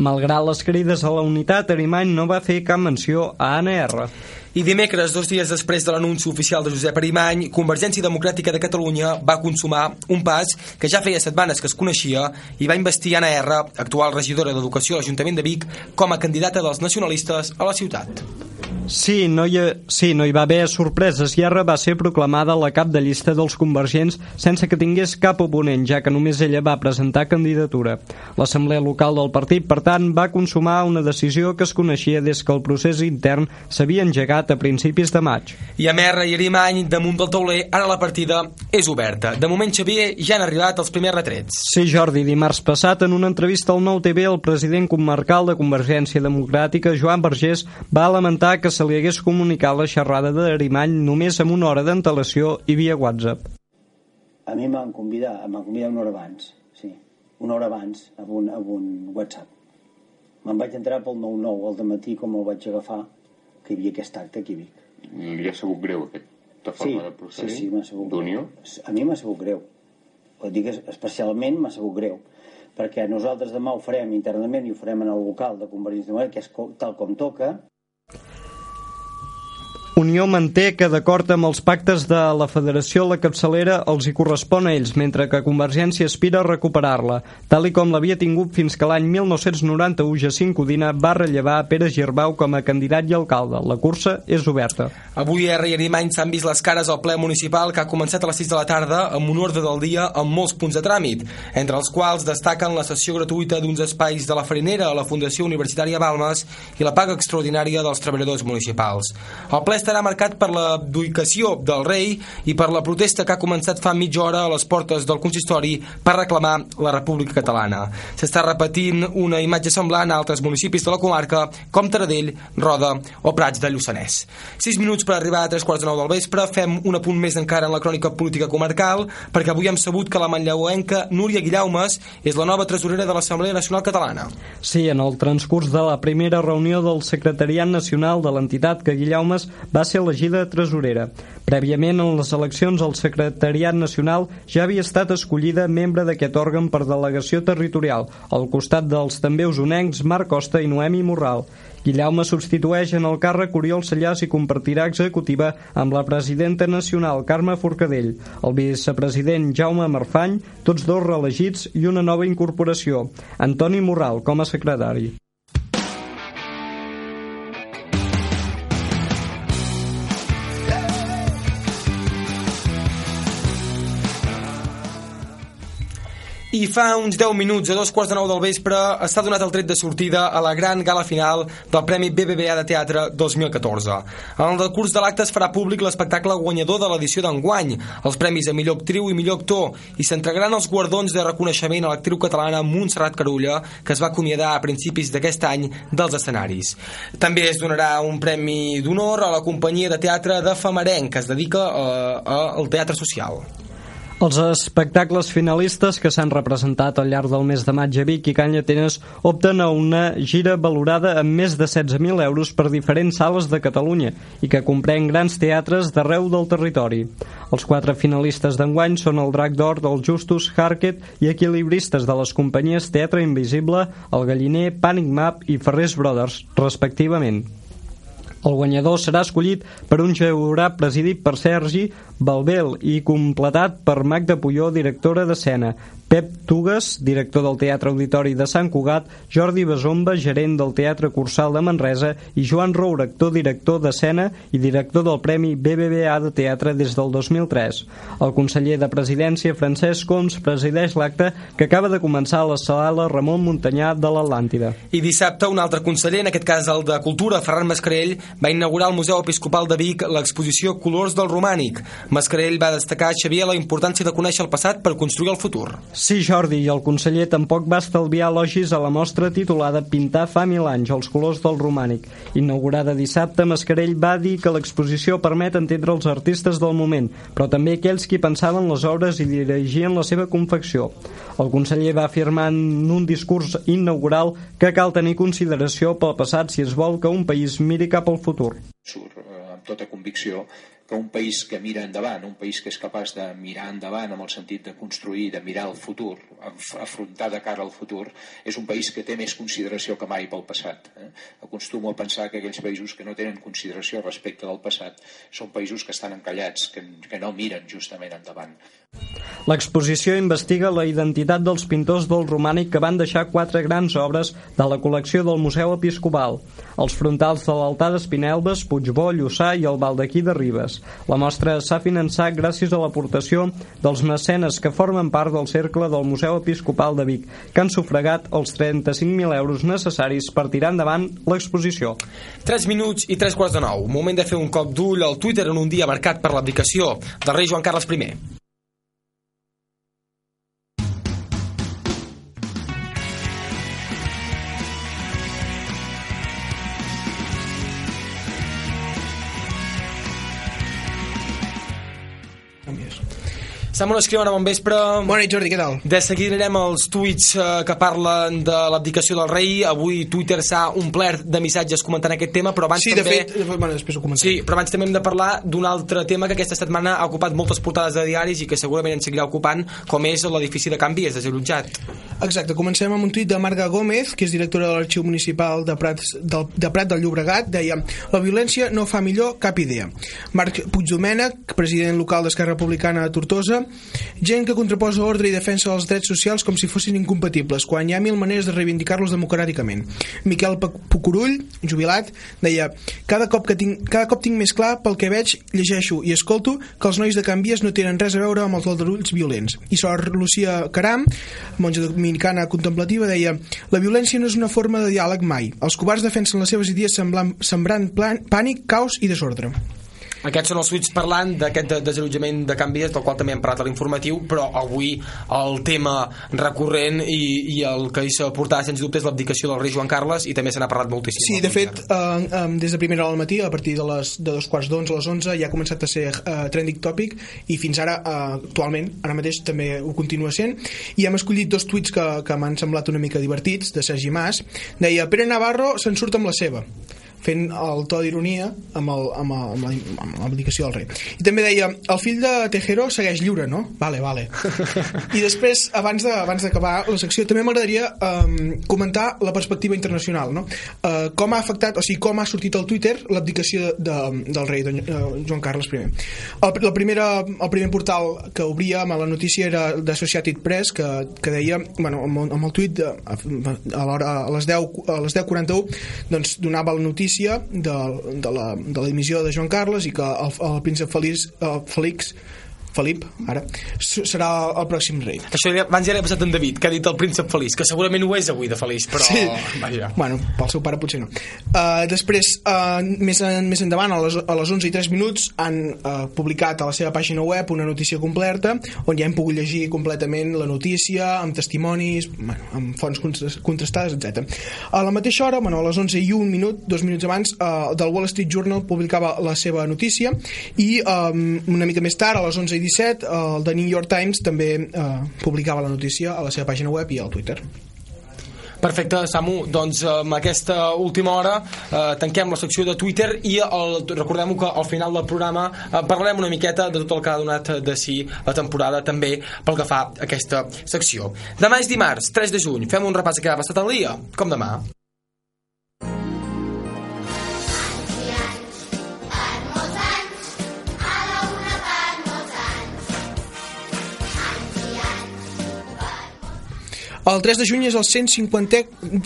Malgrat les crides a la unitat, Arimany no va fer cap menció a ANR. I dimecres, dos dies després de l'anunci oficial de Josep Arimany, Convergència Democràtica de Catalunya va consumar un pas que ja feia setmanes que es coneixia i va investir Anna R, actual regidora d'Educació a l'Ajuntament de Vic, com a candidata dels nacionalistes a la ciutat. Sí, no hi, ha, sí, no hi va haver sorpreses i ara va ser proclamada la cap de llista dels convergents sense que tingués cap oponent, ja que només ella va presentar candidatura. L'assemblea local del partit, per tant, va consumar una decisió que es coneixia des que el procés intern s'havia engegat a principis de maig. I a Merra i Arimany, damunt del tauler, ara la partida és oberta. De moment, Xavier, ja han arribat els primers retrets. Sí, Jordi, dimarts passat, en una entrevista al Nou TV, el president comarcal de Convergència Democràtica, Joan Vergés, va lamentar que se li hagués comunicat la xerrada d'Arimany només amb una hora d'antelació i via WhatsApp. A mi m'han convidat, m'han convidat una hora abans, sí, una hora abans, amb un, amb un WhatsApp. Me'n vaig entrar pel 9-9 al matí com el vaig agafar, que hi havia aquest acte aquí a Vic. Li ha sigut greu aquesta forma sí, de procedir? Sí, sí, m'ha sigut D'unió? A mi m'ha sigut greu. Ho dic especialment m'ha sigut greu perquè nosaltres demà ho farem internament i ho farem en el local de Convergència Democràtica, que és tal com toca, Unió manté que, d'acord amb els pactes de la Federació, la capçalera els hi correspon a ells, mentre que Convergència aspira a recuperar-la, tal i com l'havia tingut fins que l'any 1991 Jacint Codina va rellevar a Pere Girbau com a candidat i alcalde. La cursa és oberta. Avui R i Arimany s'han vist les cares al ple municipal que ha començat a les 6 de la tarda amb un ordre del dia amb molts punts de tràmit, entre els quals destaquen la sessió gratuïta d'uns espais de la Farinera a la Fundació Universitària Balmes i la paga extraordinària dels treballadors municipals. El ple estarà marcat per l'abdicació del rei i per la protesta que ha començat fa mitja hora a les portes del consistori per reclamar la República Catalana. S'està repetint una imatge semblant a altres municipis de la comarca com Taradell, Roda o Prats de Lluçanès. 6 minuts per arribar a tres quarts de nou del vespre. Fem un apunt més encara en la crònica política comarcal, perquè avui hem sabut que la manlleuenca Núria Guillaumes és la nova tresorera de l'Assemblea Nacional Catalana. Sí, en el transcurs de la primera reunió del Secretariat Nacional de l'entitat que Guillaumes va ser elegida tresorera. Prèviament, en les eleccions, el Secretariat Nacional ja havia estat escollida membre d'aquest òrgan per delegació territorial, al costat dels també usonencs Marc Costa i Noemi Morral. Guillaume substitueix en el càrrec Oriol Sallàs i compartirà executiva amb la presidenta nacional Carme Forcadell, el vicepresident Jaume Marfany, tots dos reelegits i una nova incorporació, Antoni Morral com a secretari. I fa uns 10 minuts, a dos quarts de nou del vespre, està donat el tret de sortida a la gran gala final del Premi BBVA de Teatre 2014. En el decurs de l'acte es farà públic l'espectacle guanyador de l'edició d'enguany, els premis a millor actriu i millor actor, i s'entregaran els guardons de reconeixement a l'actriu catalana Montserrat Carulla, que es va acomiadar a principis d'aquest any dels escenaris. També es donarà un premi d'honor a la companyia de teatre de Famarenc, que es dedica a, al teatre social. Els espectacles finalistes que s'han representat al llarg del mes de maig a Vic i Canyatenes opten a una gira valorada amb més de 16.000 euros per diferents sales de Catalunya i que comprèn grans teatres d'arreu del territori. Els quatre finalistes d'enguany són el Drac d'Or del Justus, Harket i equilibristes de les companyies Teatre Invisible, El Galliner, Panic Map i Ferrés Brothers, respectivament. El guanyador serà escollit per un jurat presidit per Sergi Balbel i completat per Magda Puyó, directora d'escena, Pep Tugues, director del Teatre Auditori de Sant Cugat, Jordi Besomba, gerent del Teatre Cursal de Manresa i Joan Roure, actor, director d'escena i director del Premi BBVA de Teatre des del 2003. El conseller de Presidència, Francesc Coms, presideix l'acte que acaba de començar a la sala Ramon Muntanyà de l'Atlàntida. I dissabte un altre conseller, en aquest cas el de Cultura, Ferran Mascarell, va inaugurar al Museu Episcopal de Vic l'exposició Colors del Romànic. Mascarell va destacar a Xavier la importància de conèixer el passat per construir el futur. Sí, Jordi, i el conseller tampoc va estalviar elogis a la mostra titulada Pintar fa mil anys, els colors del romànic. Inaugurada dissabte, Mascarell va dir que l'exposició permet entendre els artistes del moment, però també aquells qui pensaven les obres i dirigien la seva confecció. El conseller va afirmar en un discurs inaugural que cal tenir consideració pel passat si es vol que un país miri cap al futur. Surt eh, amb tota convicció que un país que mira endavant, un país que és capaç de mirar endavant amb el sentit de construir, de mirar el futur, afrontar de cara al futur, és un país que té més consideració que mai pel passat. Eh? Acostumo a pensar que aquells països que no tenen consideració respecte del passat són països que estan encallats, que, que no miren justament endavant. L'exposició investiga la identitat dels pintors del romànic que van deixar quatre grans obres de la col·lecció del Museu Episcopal, els frontals de l'altar d'Espinelves, Puigbó, Lluçà i el Baldaquí de Ribes. La mostra s'ha finançat gràcies a l'aportació dels mecenes que formen part del cercle del Museu Episcopal de Vic, que han sufragat els 35.000 euros necessaris per tirar endavant l'exposició. 3 minuts i 3 quarts de nou. Moment de fer un cop d'ull al Twitter en un dia marcat per l'abdicació del rei Joan Carles I. Samuel Escriu, bon vespre. Bona nit, Jordi, què tal? De seguida anirem als tuits eh, que parlen de l'abdicació del rei. Avui Twitter s'ha omplert de missatges comentant aquest tema, però abans sí, també... de fet, bueno, després ho comentaré. Sí, però abans també hem de parlar d'un altre tema que aquesta setmana ha ocupat moltes portades de diaris i que segurament en seguirà ocupant, com és l'edifici de Can Vies, desallotjat. Exacte, comencem amb un tuit de Marga Gómez, que és directora de l'Arxiu Municipal de Prat, del, de Prat del Llobregat, deia la violència no fa millor cap idea. Marc Puigdomènec, president local d'Esquerra Republicana a Tortosa, gent que contraposa ordre i defensa dels drets socials com si fossin incompatibles, quan hi ha mil maneres de reivindicar-los democràticament. Miquel Pucurull, jubilat, deia cada cop, que tinc, cada cop tinc més clar pel que veig, llegeixo i escolto que els nois de Canvies no tenen res a veure amb els aldarulls violents. I sort Lucía Caram, monja dominicana contemplativa, deia la violència no és una forma de diàleg mai. Els covards defensen les seves idees semblant, sembrant plan, pànic, caos i desordre. Aquests són els tuits parlant d'aquest de- desallotjament de canvis del qual també hem parlat a l'informatiu, però avui el tema recurrent i, i el que hi s'ha portat sens dubte és l'abdicació del rei Joan Carles i també se n'ha parlat moltíssim. Sí, de fet, eh, eh, des de primera hora del matí, a partir de les de dos quarts d'onze a les 11, ja ha començat a ser eh, trending topic i fins ara, eh, actualment, ara mateix també ho continua sent. I hem escollit dos tuits que, que m'han semblat una mica divertits, de Sergi Mas. Deia, Pere Navarro se'n surt amb la seva fent el to d'ironia amb, el, amb, el, amb, la, amb l'abdicació del rei. I també deia, el fill de Tejero segueix lliure, no? Vale, vale. I després, abans de- abans d'acabar la secció, també m'agradaria um, comentar la perspectiva internacional, no? Uh, com ha afectat, o sigui, com ha sortit al Twitter l'abdicació de, del rei don, uh, Joan Carles I. El, la primera, el primer portal que obria amb la notícia era d'Associated Press, que, que deia, bueno, amb, amb el tuit de, a, a a les 10 a les 10.41 doncs donava la notícia de, de la de l'emissió de Joan Carles i que el, el príncep Felix, el Felix Felip, ara, serà el pròxim rei. Això ja, abans ja l'he passat en David, que ha dit el príncep feliç, que segurament ho és avui de feliç, però... Sí. Vaja. Bueno, pel seu pare potser no. Uh, després, uh, més, en, més endavant, a les, a les 11 i 3 minuts, han uh, publicat a la seva pàgina web una notícia completa, on ja hem pogut llegir completament la notícia, amb testimonis, bueno, amb fonts contra- contrastades, etc. A la mateixa hora, bueno, a les 11 i 1 minut, dos minuts abans, uh, del Wall Street Journal publicava la seva notícia i um, una mica més tard, a les 11 i 17, el The New York Times també uh, publicava la notícia a la seva pàgina web i al Twitter. Perfecte, Samu, doncs amb aquesta última hora eh, tanquem la secció de Twitter i el, recordem que al final del programa eh, parlarem una miqueta de tot el que ha donat de si la temporada també pel que fa a aquesta secció. Demà és dimarts, 3 de juny, fem un repàs què ha passat el dia, com demà. El 3 de juny és el 150,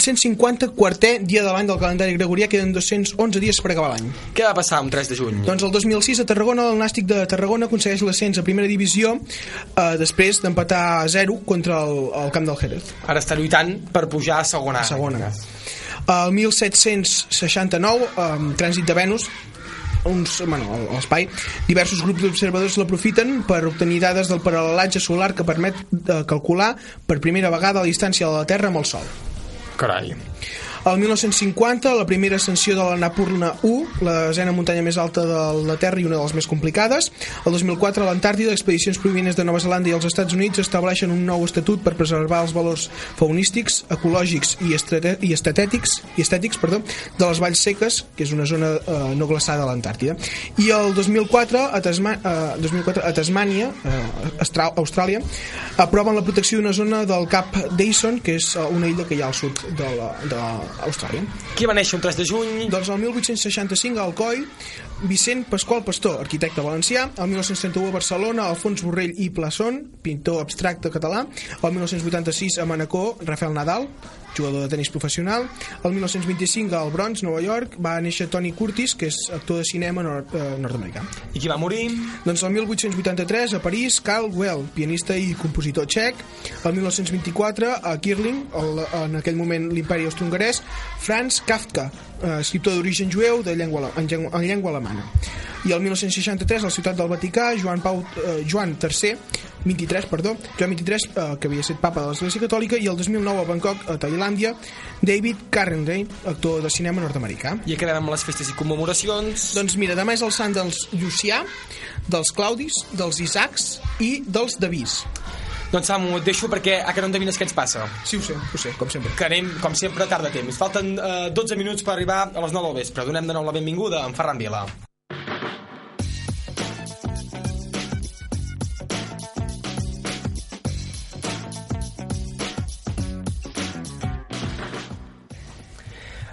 150 quartè dia de l'any del calendari gregorià, queden 211 dies per acabar l'any. Què va passar un 3 de juny? Doncs el 2006 a Tarragona, el Nàstic de Tarragona aconsegueix l'ascens a primera divisió eh, després d'empatar a 0 contra el, el camp del Jerez. Ara està lluitant per pujar a segona. A segona. El 1769, amb trànsit de Venus, uns, bueno, l'espai, diversos grups d'observadors l'aprofiten per obtenir dades del paral·lelatge solar que permet eh, calcular per primera vegada la distància de la Terra amb el Sol. Carai. El 1950, la primera ascensió de la Napurna 1, la desena muntanya més alta de la Terra i una de les més complicades. El 2004, a l'Antàrtida, expedicions provinents de Nova Zelanda i els Estats Units estableixen un nou estatut per preservar els valors faunístics, ecològics i, i estètics, i estètics perdó, de les valls seques, que és una zona eh, no glaçada a l'Antàrtida. I el 2004, a, Tasma, eh, 2004, a Tasmània, eh, Austràlia, aproven la protecció d'una zona del Cap Dyson, que és eh, una illa que hi ha al sud de la, de Austràlia. Qui va néixer un 3 de juny? Doncs el 1865 a Alcoi, Vicent Pasqual Pastor, arquitecte valencià, el 1931 a Barcelona, Alfons Borrell i Plasson, pintor abstracte català, el 1986 a Manacor, Rafael Nadal, jugador de tenis professional, el 1925 al Bronx, Nova York, va néixer Tony Curtis, que és actor de cinema nord eh, nord-americà. I qui va morir? Doncs el 1883 a París, Carl Well, pianista i compositor txec. El 1924 a Kirling, el, en aquell moment l'imperi austro-hongarès, Franz Kafka, eh, escriptor d'origen jueu de llengua, en, llengua, en llengua alemana. I el 1963 a la ciutat del Vaticà, Joan, Pau, eh, Joan III, 23, perdó, Joan 23, eh, que havia estat papa de l'Església Catòlica, i el 2009 a Bangkok, a Tailàndia, David Carradine, actor de cinema nord-americà. I acabem amb les festes i commemoracions. Doncs mira, demà és el sant dels Llucià, dels Claudis, dels Isaacs i dels Davís. Doncs Samu, et deixo perquè a que no endevines què ens passa. Sí, ho sé, ho sé, com sempre. Que anem, com sempre, tard de temps. Falten eh, 12 minuts per arribar a les 9 del vespre. Donem de nou la benvinguda a en Ferran Vila.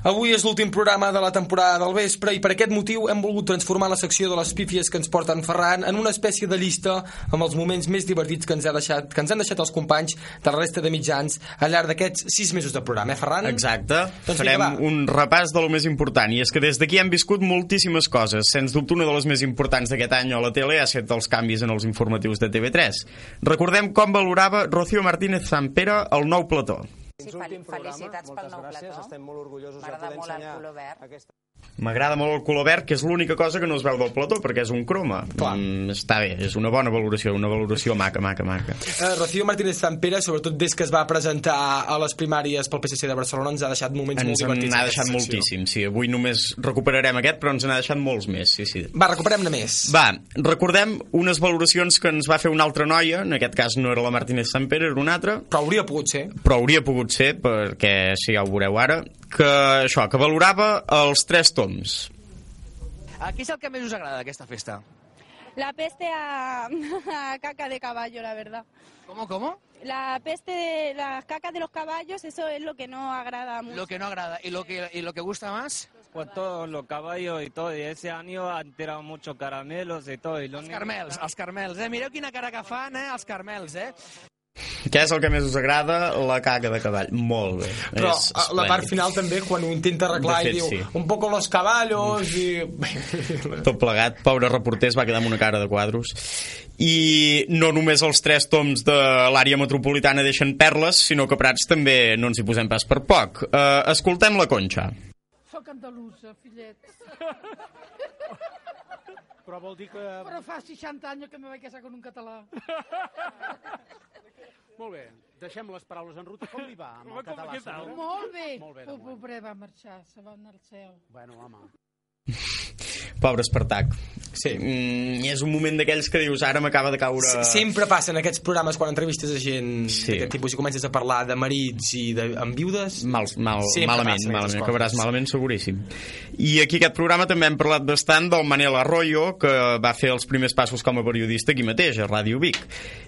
Avui és l'últim programa de la temporada del vespre i per aquest motiu hem volgut transformar la secció de les pífies que ens porten Ferran en una espècie de llista amb els moments més divertits que ens, ha deixat, que ens han deixat els companys de la resta de mitjans al llarg d'aquests sis mesos de programa, eh, Ferran? Exacte. Doncs Farem vinga, un repàs de lo més important i és que des d'aquí hem viscut moltíssimes coses. Sens dubte una de les més importants d'aquest any a la tele ha estat els canvis en els informatius de TV3. Recordem com valorava Rocío Martínez Sampere el nou plató. Sí, fel- felicitats pel nou plató. Estem molt orgullosos de poder ensenyar aquesta... M'agrada molt el color verd, que és l'única cosa que no es veu del plató, perquè és un croma. Mm, està bé, és una bona valoració, una valoració maca, maca, maca. Uh, Rocío Martínez Sampere, sobretot des que es va presentar a les primàries pel PSC de Barcelona, ens ha deixat moments molt Ens divertits. n'ha en aquesta deixat moltíssim, sí. Avui només recuperarem aquest, però ens n'ha deixat molts més, sí, sí. Va, recuperem-ne més. Va, recordem unes valoracions que ens va fer una altra noia, en aquest cas no era la Martínez Sampere, era una altra. Però hauria pogut ser. Però hauria pogut ser, perquè si ja ho veureu ara, que això, que valorava els tres toms. A què és el que més us agrada d'aquesta festa? La peste a, a caca de caballo, la verdad. ¿Cómo, cómo? La peste de las cacas de los caballos, eso es lo que no agrada mucho. Lo que no agrada. ¿Y lo que, y lo que gusta más? Pues todos los caballos y todo, y ese año han tirado muchos caramelos y todo. Y lo Els carmels, els carmels, eh? Mireu quina cara que fan, eh? Els carmels, eh? Què és el que més us agrada? La caca de cavall. Molt bé. Però és a la part esplèndid. final també, quan ho intenta arreglar De fet, i diu sí. un poco los caballos i... tot plegat, pobre reporter es va quedar amb una cara de quadros i no només els tres toms de l'àrea metropolitana deixen perles sinó que Prats també no ens hi posem pas per poc uh, escoltem la Conxa Soc andalusa, fillet. Però vol dir que... Però fa 60 anys que me vaig casar con un català. Molt bé, deixem les paraules en ruta. Com li va amb el català? senyora? Molt bé. Molt bé, de va marxar, se va anar al cel. Bueno, home. pobre Espartac sí. mm, és un moment d'aquells que dius ara m'acaba de caure S- Sempre passen aquests programes quan entrevistes a gent Sí. d'aquest tipus i comences a parlar de marits i de, amb viudes mal, mal, Sempre malament, malament coses. acabaràs malament seguríssim i aquí aquest programa també hem parlat bastant del Manel Arroyo que va fer els primers passos com a periodista aquí mateix, a Ràdio Vic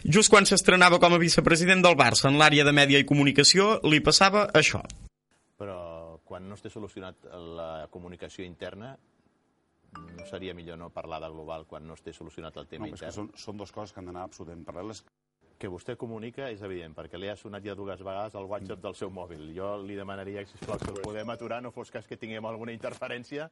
just quan s'estrenava com a vicepresident del Barça en l'àrea de mèdia i comunicació li passava això però quan no esté solucionat la comunicació interna no seria millor no parlar de global quan no esté solucionat el tema No, però és que intern? són, són dues coses que han d'anar absolutament paral·leles. Que vostè comunica és evident, perquè li ha sonat ja dues vegades el WhatsApp del seu mòbil. Jo li demanaria, sisplau, que el podem aturar, no fos cas que tinguem alguna interferència,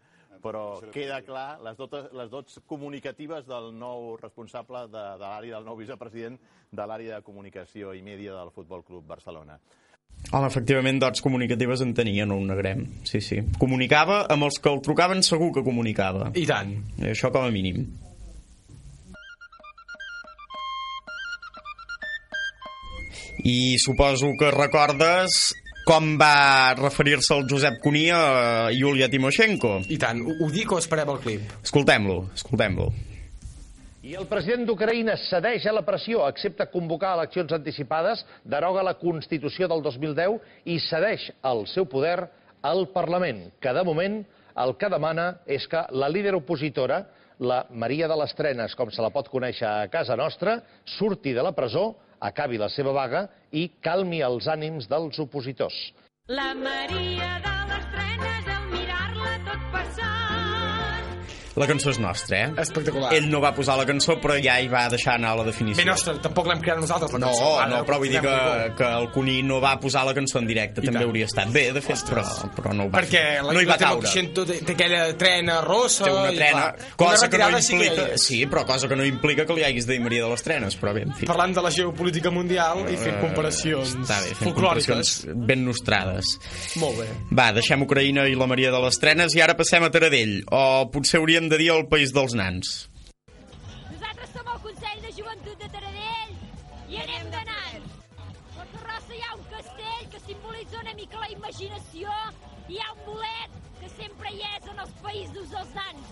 però queda clar les dotes, les dots comunicatives del nou responsable de, de l'àrea, del nou vicepresident de l'àrea de comunicació i mèdia del Futbol Club Barcelona. Home, efectivament, dots comunicatives en tenia, no ho negrem. Sí, sí. Comunicava amb els que el trucaven segur que comunicava. I tant. I això com a mínim. I suposo que recordes com va referir-se el Josep Cuní a Yulia Timoshenko. I tant. Ho, ho dic o esperem el clip? Escoltem-lo, escoltem-lo. I el president d'Ucraïna cedeix a la pressió, accepta convocar eleccions anticipades, deroga la Constitució del 2010 i cedeix el seu poder al Parlament, que de moment el que demana és que la líder opositora, la Maria de les Trenes, com se la pot conèixer a casa nostra, surti de la presó, acabi la seva vaga i calmi els ànims dels opositors. La Maria de La cançó és nostra, eh? Espectacular. Ell no va posar la cançó, però ja hi va deixar anar la definició. Bé, nostre, tampoc l'hem creat nosaltres, la No, cançó. Ara, no, però vull dir que, que el Cuní no va posar la cançó en directe, I també tant. hauria estat bé, de fet, però, però no ho va Perquè fer. la no hi va caure. Timoshento té, té aquella trena rossa Té una i, trena, clar, una cosa que no sí implica... és. Sí, però cosa que no implica que li haguis de dir Maria de les Trenes, però bé, en fi. Parlant de la geopolítica mundial i fent Eh, comparacions Està bé, fent comparacions ben nostrades. Molt bé. Va, deixem Ucraïna i la Maria de les Trenes i ara passem a Taradell, o potser hauríem de dir el País dels Nans. Nosaltres som el Consell de Joventut de Taradell i anem de nans. A Terrassa hi ha un castell que simbolitza una mica la imaginació i hi ha un bolet que sempre hi és en els països dels nans.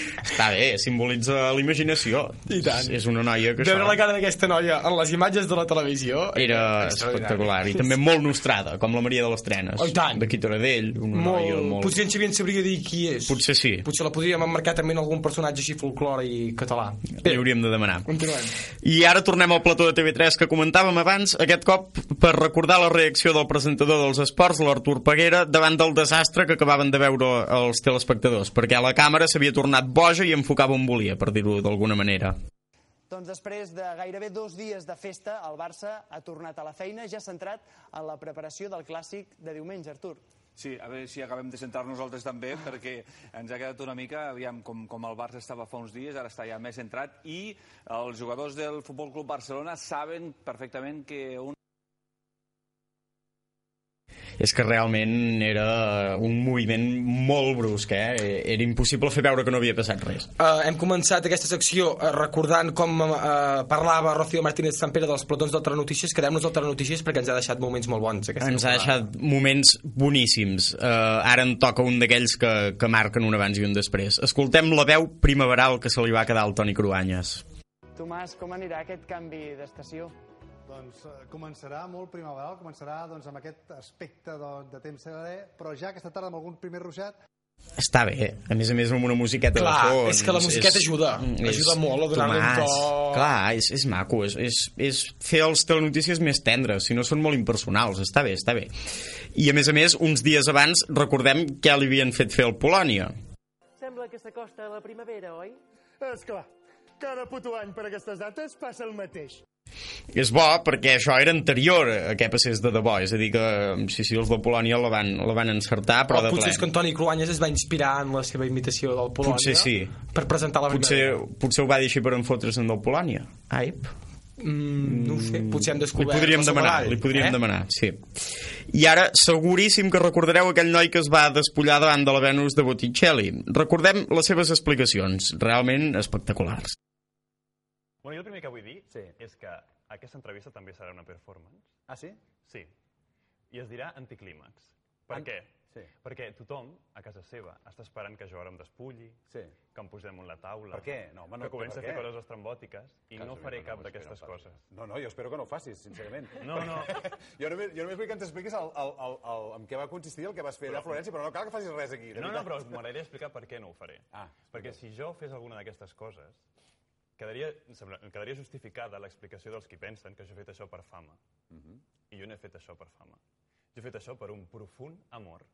Està bé, simbolitza l'imaginació. I tant. És una noia que Veure això... la cara d'aquesta noia en les imatges de la televisió Era extraordinari. espectacular i també molt nostrada, com la Maria de les Trenes. Oh, i tant. D'aquí Taradell, una molt, noia molt... Potser en Xavier en sabria dir qui és. Potser sí. Potser la podríem emmarcar també en algun personatge així folclore i català. Li hauríem de demanar. Continuem. I ara tornem al plató de TV3 que comentàvem abans, aquest cop per recordar la reacció del presentador dels esports, l'Artur Peguera, davant del desastre que acabaven de veure els telespectadors, perquè la càmera s'havia tornat boja i enfocava on volia, per dir-ho d'alguna manera. Doncs després de gairebé dos dies de festa, el Barça ha tornat a la feina, ja centrat en la preparació del clàssic de diumenge, Artur. Sí, a veure si acabem de sentar nosaltres també, perquè ens ha quedat una mica, aviam, com, com el Barça estava fa uns dies, ara està ja més centrat, i els jugadors del Futbol Club Barcelona saben perfectament que un és que realment era un moviment molt brusc, eh? Era impossible fer veure que no havia passat res. Uh, hem començat aquesta secció uh, recordant com uh, parlava Rocío Martínez Sampere dels platons del Telenotícies. Quedem-nos al Telenotícies perquè ens ha deixat moments molt bons. Ens ha temporada. deixat moments boníssims. Uh, ara en toca un d'aquells que, que marquen un abans i un després. Escoltem la veu primaveral que se li va quedar al Toni Cruanyes. Tomàs, com anirà aquest canvi d'estació? Doncs eh, començarà molt primaveral, començarà doncs, amb aquest aspecte de, de temps serè, però ja aquesta tarda amb algun primer ruixat Està bé, a més a més amb una musiqueta Clar, de fons. és que la musiqueta ajuda, ajuda molt a donar-li un to. Clar, és, és maco, és, és, és fer els telenotícies més tendres, si no són molt impersonals, està bé, està bé. I a més a més, uns dies abans, recordem què li havien fet fer al Polònia. Sembla que s'acosta la primavera, oi? És clar, cada puto any per aquestes dates passa el mateix. És bo perquè això era anterior a que passés de debò, és a dir que sí, sí, els de Polònia la van, la van encertar, però o de potser ple. és que Antoni Cruanyes es va inspirar en la seva imitació del Polònia Potser sí. per presentar la Potser, primera. potser ho va dir així per enfotre's del Polònia. Aip. Mm, no ho sé, potser hem Li descobert podríem el seu demanar, barall, li podríem eh? demanar, sí. I ara, seguríssim que recordareu aquell noi que es va despullar davant de la Venus de Botticelli. Recordem les seves explicacions, realment espectaculars. Bueno, jo el primer que vull dir sí. és que aquesta entrevista també serà una performance. Ah, sí? Sí. I es dirà anticlímax. Per què? Sí. Perquè tothom, a casa seva, està esperant que jo ara em despulli, sí. que em posem un la taula... Per què? No, home, no, que comenci per a fer coses estrambòtiques i no faré cap d'aquestes coses. No, no, jo espero que no ho facis, sincerament. No, no. jo, només, jo només vull que ens expliquis el, el, el, el, en què va consistir el que vas fer allà a Florència, però no cal que facis res aquí. No, no, però m'agradaria explicar per què no ho faré. Ah, Perquè si jo fes alguna d'aquestes coses, quedaria, em sembla- quedaria justificada l'explicació dels qui pensen que jo he fet això per fama. Mhm. I jo no he fet això per fama. Jo he fet això per un profund amor.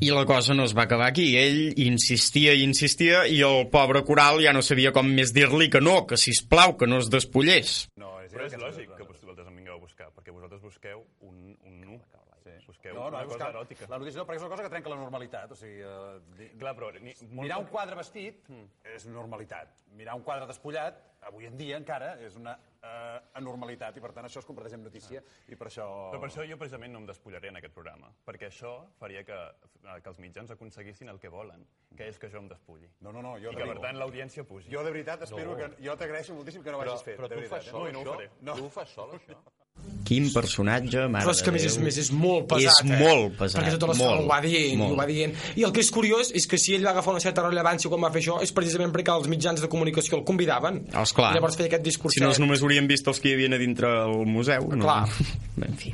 I la cosa no es va acabar aquí. Ell insistia i insistia i el pobre Coral ja no sabia com més dir-li que no, que si plau que no es despullés. No, és, Però és lògic que vosaltres em vingueu a buscar, perquè vosaltres busqueu un, un nu. Busqueu No, no, una cosa eròtica. La notícia no, perquè és una cosa que trenca la normalitat. O sigui, di... Clar, però... Ni, Mirar un quadre vestit és normalitat. Mirar un quadre despullat, avui en dia encara, és una uh, anormalitat i per tant això es converteix en notícia i per això... Però per això jo precisament no em despullaré en aquest programa, perquè això faria que, que els mitjans aconseguissin el que volen, que és que jo em despulli. No, no, no, jo I que, per tant, l'audiència pugi. Jo de veritat espero No. que... Jo t'agraeixo moltíssim que no ho hagis fet. però tu ho fas eh? sol, No, i no això? ho faré. No. Tu ho fas sol, això? Quin personatge, mare Però és que més és, més és molt pesat, És eh? molt pesat, Perquè tota l'estona ho va dient, molt. ho va dient. I el que és curiós és que si ell va agafar una certa rellevància quan va fer això és precisament perquè els mitjans de comunicació el convidaven. Esclar. I llavors feia aquest discurset. Si no, només haurien vist els que hi havia a dintre el museu. No? Clar. En fi.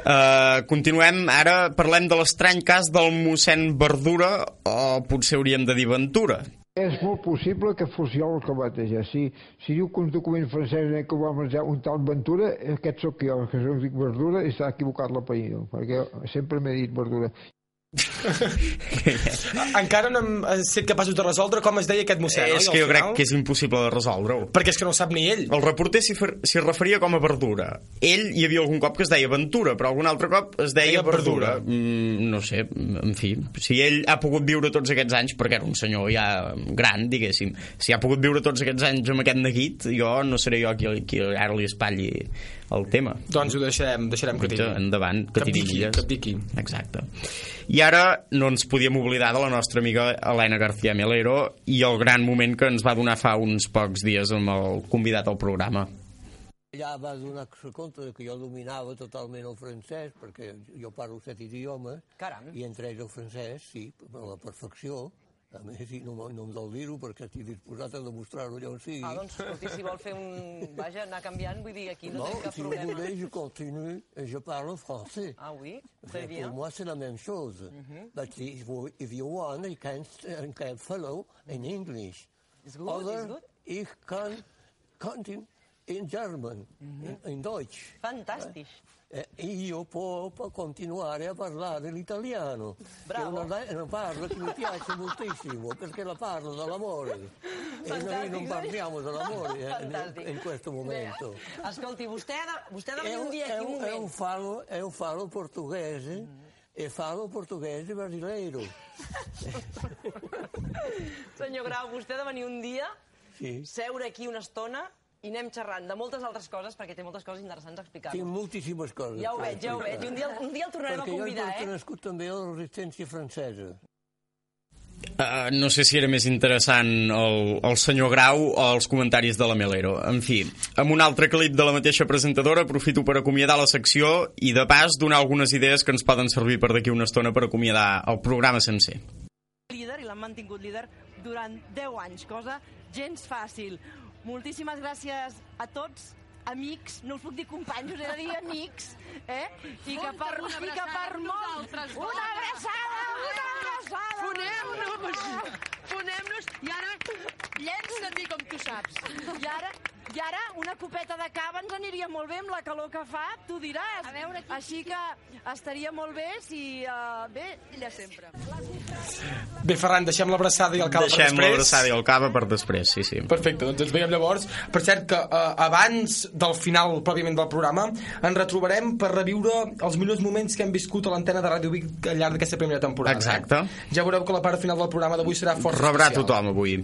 Uh, continuem, ara parlem de l'estrany cas del mossèn Verdura, o potser hauríem de dir Ventura. És molt possible que fos jo el que va batejar. Si, si diu que un document francès en què va menjar un tal Ventura, aquest sóc jo, que soc dic Verdura i s'ha equivocat l'apellido, perquè sempre m'he dit Verdura. Encara no hem estat capaços de resoldre com es deia aquest mossèn, és oi, que jo crec final? que és impossible de resoldre-ho. Perquè és que no ho sap ni ell. El reporter s'hi fer- referia com a verdura. Ell hi havia algun cop que es deia Ventura, però algun altre cop es deia Deia verdura. verdura. Mm, no sé, en fi. Si ell ha pogut viure tots aquests anys, perquè era un senyor ja gran, diguéssim, si ha pogut viure tots aquests anys amb aquest neguit, jo no seré jo qui, qui ara li espatlli el tema. Doncs ho deixarem, deixarem que tiri. Endavant, que Que piqui, milles. que piqui. Exacte. I ara no ens podíem oblidar de la nostra amiga Helena García Melero i el gran moment que ens va donar fa uns pocs dies amb el convidat al programa. Allà va donar-se compte de que jo dominava totalment el francès, perquè jo parlo set idiomes, Caram. i entre ells el francès, sí, a la perfecció. A més, no, no em del dir-ho perquè estic disposat a demostrar-ho allà on sigui. Ah, doncs, escolti, si vol fer un... Vaja, anar canviant, vull dir, aquí no, Non, tenim cap si problema. voulez, je continue et je parle français. Ah oui, très bien. Pour moi, c'est la même chose. But if you, if you want, you can, you can follow in English. It's good, Other, it's good. ich kann continue in German, in, in Deutsch. Fantastisch. Eh, io può, può continuare a parlare l'italiano, che Bravo. una, è una parola che mi piace moltissimo, perché la parlo dall'amore. E noi non eh? parliamo dall'amore eh, in, questo momento. Bé, escolti, vostè vostè È un è un è un falo, è un falo portoghese e falo portoghese brasileiro. Senyor Grau, vostè ha de venir un dia, Sì. seure aquí una estona i anem xerrant de moltes altres coses, perquè té moltes coses interessants a explicar. Tinc moltíssimes coses. Ja ho veig, ja ho veig. I un dia, un dia el tornarem Perquè a convidar, jo he eh? nascut també a la resistència francesa. Uh, no sé si era més interessant el, el senyor Grau o els comentaris de la Melero. En fi, amb un altre clip de la mateixa presentadora aprofito per acomiadar la secció i de pas donar algunes idees que ens poden servir per d'aquí una estona per acomiadar el programa sencer. líder i l'han mantingut líder durant 10 anys, cosa gens fàcil. Moltíssimes gràcies a tots, amics, no us puc dir companys, us he de dir amics, eh? I que per, i que per molt... Una abraçada, una abraçada! Fonem-nos! Fonem-nos i ara llença-t'hi com tu saps. I ara, I ara una copeta de cava ens aniria molt bé amb la calor que fa, tu diràs. A veure qui... Així que estaria molt bé si... Uh, bé, ella sempre. Bé, Ferran, deixem l'abraçada i el cava per Deixem després. l'abraçada i el cava per després, sí, sí. Perfecte, doncs ens veiem llavors. Per cert, que eh, abans del final, pròpiament del programa, ens retrobarem per reviure els millors moments que hem viscut a l'antena de Ràdio Vic al llarg d'aquesta primera temporada. Exacte. Ja veureu que la part final del programa d'avui serà força Rebrà especial. tothom avui.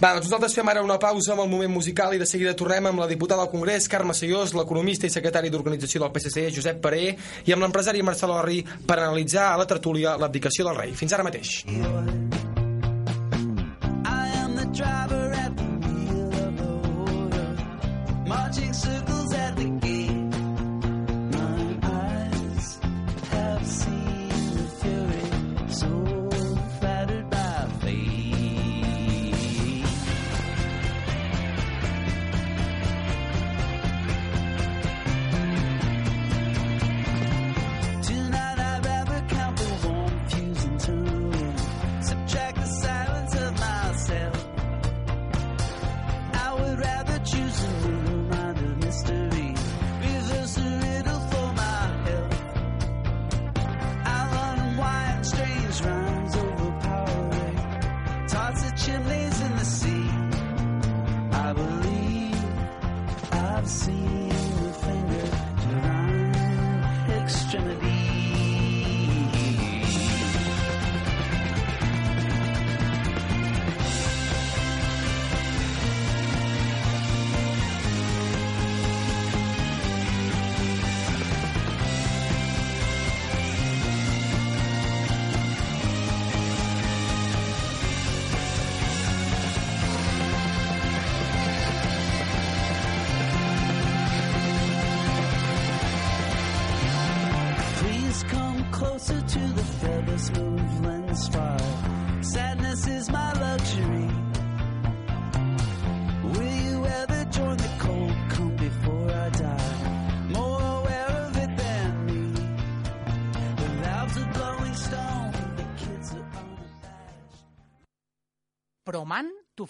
Va, doncs nosaltres fem ara una pausa amb el moment musical i de seguida tornem amb la diputada al Congrés, Carme Sellós, l'economista i secretari d'organització del PSC, Josep Paré, i amb l'empresari Marcel Orri per analitzar a la tertúlia l'abdicació del rei. Fins ara mateix. I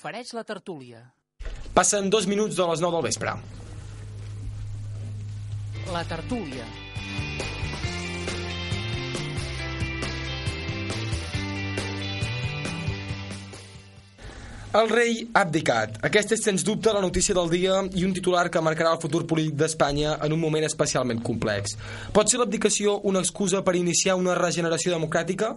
Proman t'ofereix la tertúlia. Passen dos minuts de les 9 del vespre. La tertúlia. El rei ha abdicat. Aquesta és, sens dubte, la notícia del dia i un titular que marcarà el futur polític d'Espanya en un moment especialment complex. Pot ser l'abdicació una excusa per iniciar una regeneració democràtica?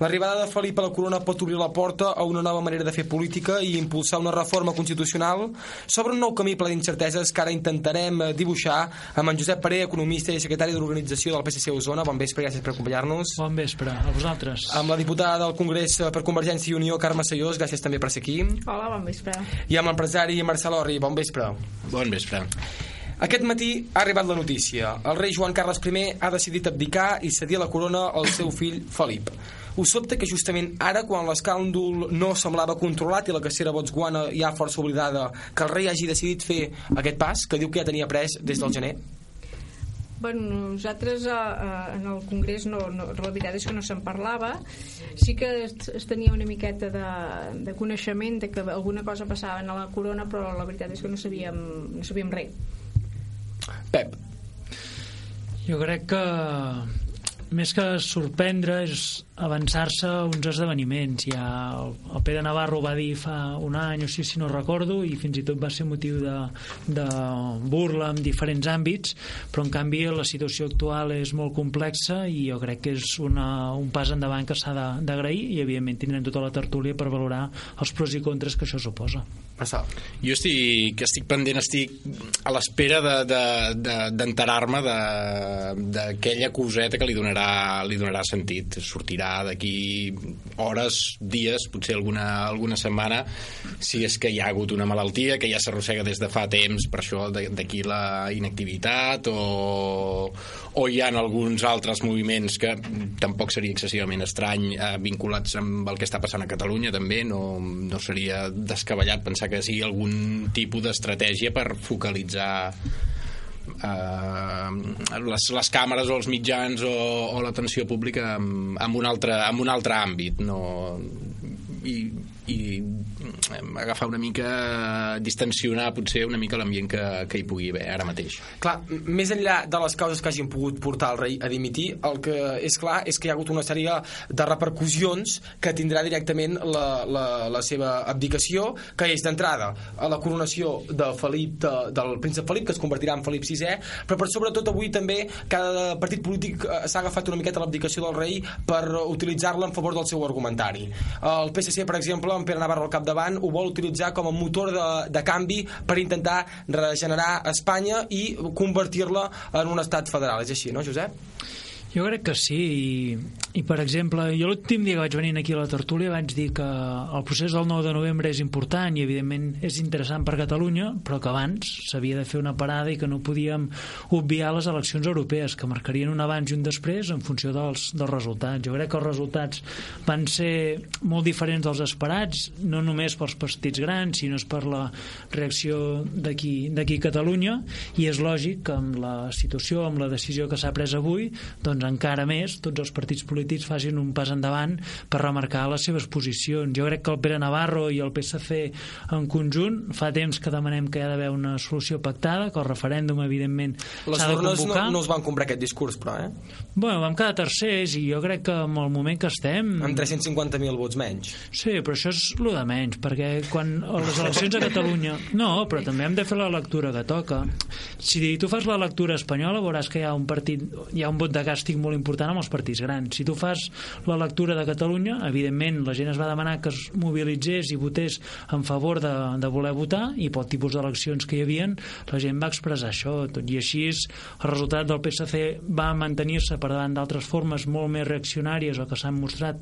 L'arribada de Felip a la corona pot obrir la porta a una nova manera de fer política i impulsar una reforma constitucional? S'obre un nou camí ple d'incerteses que ara intentarem eh, dibuixar amb en Josep Paré, economista i secretari d'organització del PSC Osona. Bon vespre, gràcies per acompanyar-nos. Bon vespre, a vosaltres. Amb la diputada del Congrés eh, per Convergència i Unió, Carme Sellós, gràcies també per ser aquí. Hola, bon vespre. I amb l'empresari Marcel Orri, bon vespre. Bon vespre. Aquest matí ha arribat la notícia. El rei Joan Carles I ha decidit abdicar i cedir la corona al seu fill Felip. Us sobta que justament ara, quan l'escàndol no semblava controlat i la cacera botsguana ja força oblidada, que el rei hagi decidit fer aquest pas, que diu que ja tenia pres des del gener? Bueno, nosaltres eh, eh, en el Congrés no, no, la veritat és que no se'n parlava. Sí que es, es tenia una miqueta de, de coneixement de que alguna cosa passava a la corona però la veritat és que no sabíem, no sabíem res. Pep. Jo crec que més que sorprendre és avançar-se a uns esdeveniments. Ja el, el Pere Navarro va dir fa un any o sis, si no recordo, i fins i tot va ser motiu de, de burla en diferents àmbits, però en canvi la situació actual és molt complexa i jo crec que és una, un pas endavant que s'ha de- d'agrair i evidentment tindrem tota la tertúlia per valorar els pros i contres que això suposa. Mm. Jo estic, estic pendent, estic a l'espera d'enterar-me de, de, d'enterar-me de- d'aquella coseta que li donarà, li donarà sentit. Sortirà d'aquí hores, dies, potser alguna, alguna setmana, si és que hi ha hagut una malaltia que ja s'arrossega des de fa temps, per això d'aquí la inactivitat, o, o hi ha alguns altres moviments que tampoc seria excessivament estrany eh, vinculats amb el que està passant a Catalunya també, no, no seria descabellat pensar que sigui algun tipus d'estratègia per focalitzar eh, les, les càmeres o els mitjans o, o l'atenció pública en, en, un altre, en un altre àmbit no, i, i em, agafar una mica distensionar potser una mica l'ambient que, que hi pugui haver ara mateix Clar, més enllà de les causes que hagin pogut portar el rei a dimitir, el que és clar és que hi ha hagut una sèrie de repercussions que tindrà directament la, la, la seva abdicació, que és d'entrada a la coronació de Felip, de, del príncep Felip, que es convertirà en Felip VI, però per sobretot avui també cada partit polític eh, s'ha agafat una miqueta l'abdicació del rei per utilitzar-la en favor del seu argumentari. El PSC, per exemple, amb Pere Navarro al capdavant, ho vol utilitzar com a motor de, de canvi per intentar regenerar Espanya i convertir-la en un estat federal. És així, no, Josep? Jo crec que sí, i, i per exemple, jo l'últim dia que vaig venir aquí a la tertúlia vaig dir que el procés del 9 de novembre és important i evidentment és interessant per Catalunya, però que abans s'havia de fer una parada i que no podíem obviar les eleccions europees, que marcarien un abans i un després en funció dels, dels resultats. Jo crec que els resultats van ser molt diferents dels esperats, no només pels partits grans, sinó per la reacció d'aquí a Catalunya, i és lògic que amb la situació, amb la decisió que s'ha pres avui, doncs encara més tots els partits polítics facin un pas endavant per remarcar les seves posicions. Jo crec que el Pere Navarro i el PSC en conjunt fa temps que demanem que hi ha d'haver una solució pactada, que el referèndum evidentment s'ha de urnes no, convocar. no es van comprar aquest discurs, però, eh? Bueno, vam quedar tercers i jo crec que en el moment que estem... Amb 350.000 vots menys. Sí, però això és el de menys, perquè quan a les eleccions a Catalunya... No, però també hem de fer la lectura que toca. Si tu fas la lectura espanyola veuràs que hi ha un partit, hi ha un vot de càstig molt important amb els partits grans. Si tu fas la lectura de Catalunya, evidentment la gent es va demanar que es mobilitzés i votés en favor de, de voler votar i pel tipus d'eleccions que hi havien, la gent va expressar això. Tot i així, el resultat del PSC va mantenir-se per davant d'altres formes molt més reaccionàries o que s'han mostrat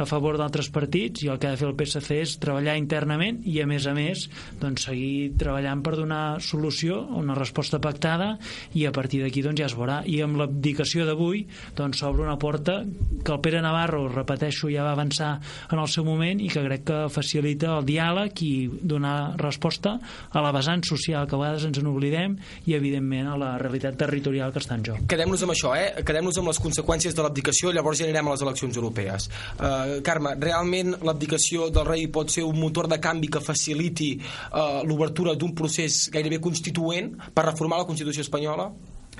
a favor d'altres partits i el que ha de fer el PSC és treballar internament i a més a més doncs, seguir treballant per donar solució una resposta pactada i a partir d'aquí doncs, ja es veurà i amb l'abdicació d'avui doncs s'obre una porta que el Pere Navarro repeteixo ja va avançar en el seu moment i que crec que facilita el diàleg i donar resposta a la vessant social que a vegades ens n'oblidem i evidentment a la realitat territorial que està en joc Quedem-nos amb això, eh? Quedem-nos amb les conseqüències de l'abdicació, llavors ja anirem a les eleccions europees. Uh, Carme, realment l'abdicació del rei pot ser un motor de canvi que faciliti uh, l'obertura d'un procés gairebé constituent per reformar la Constitució espanyola?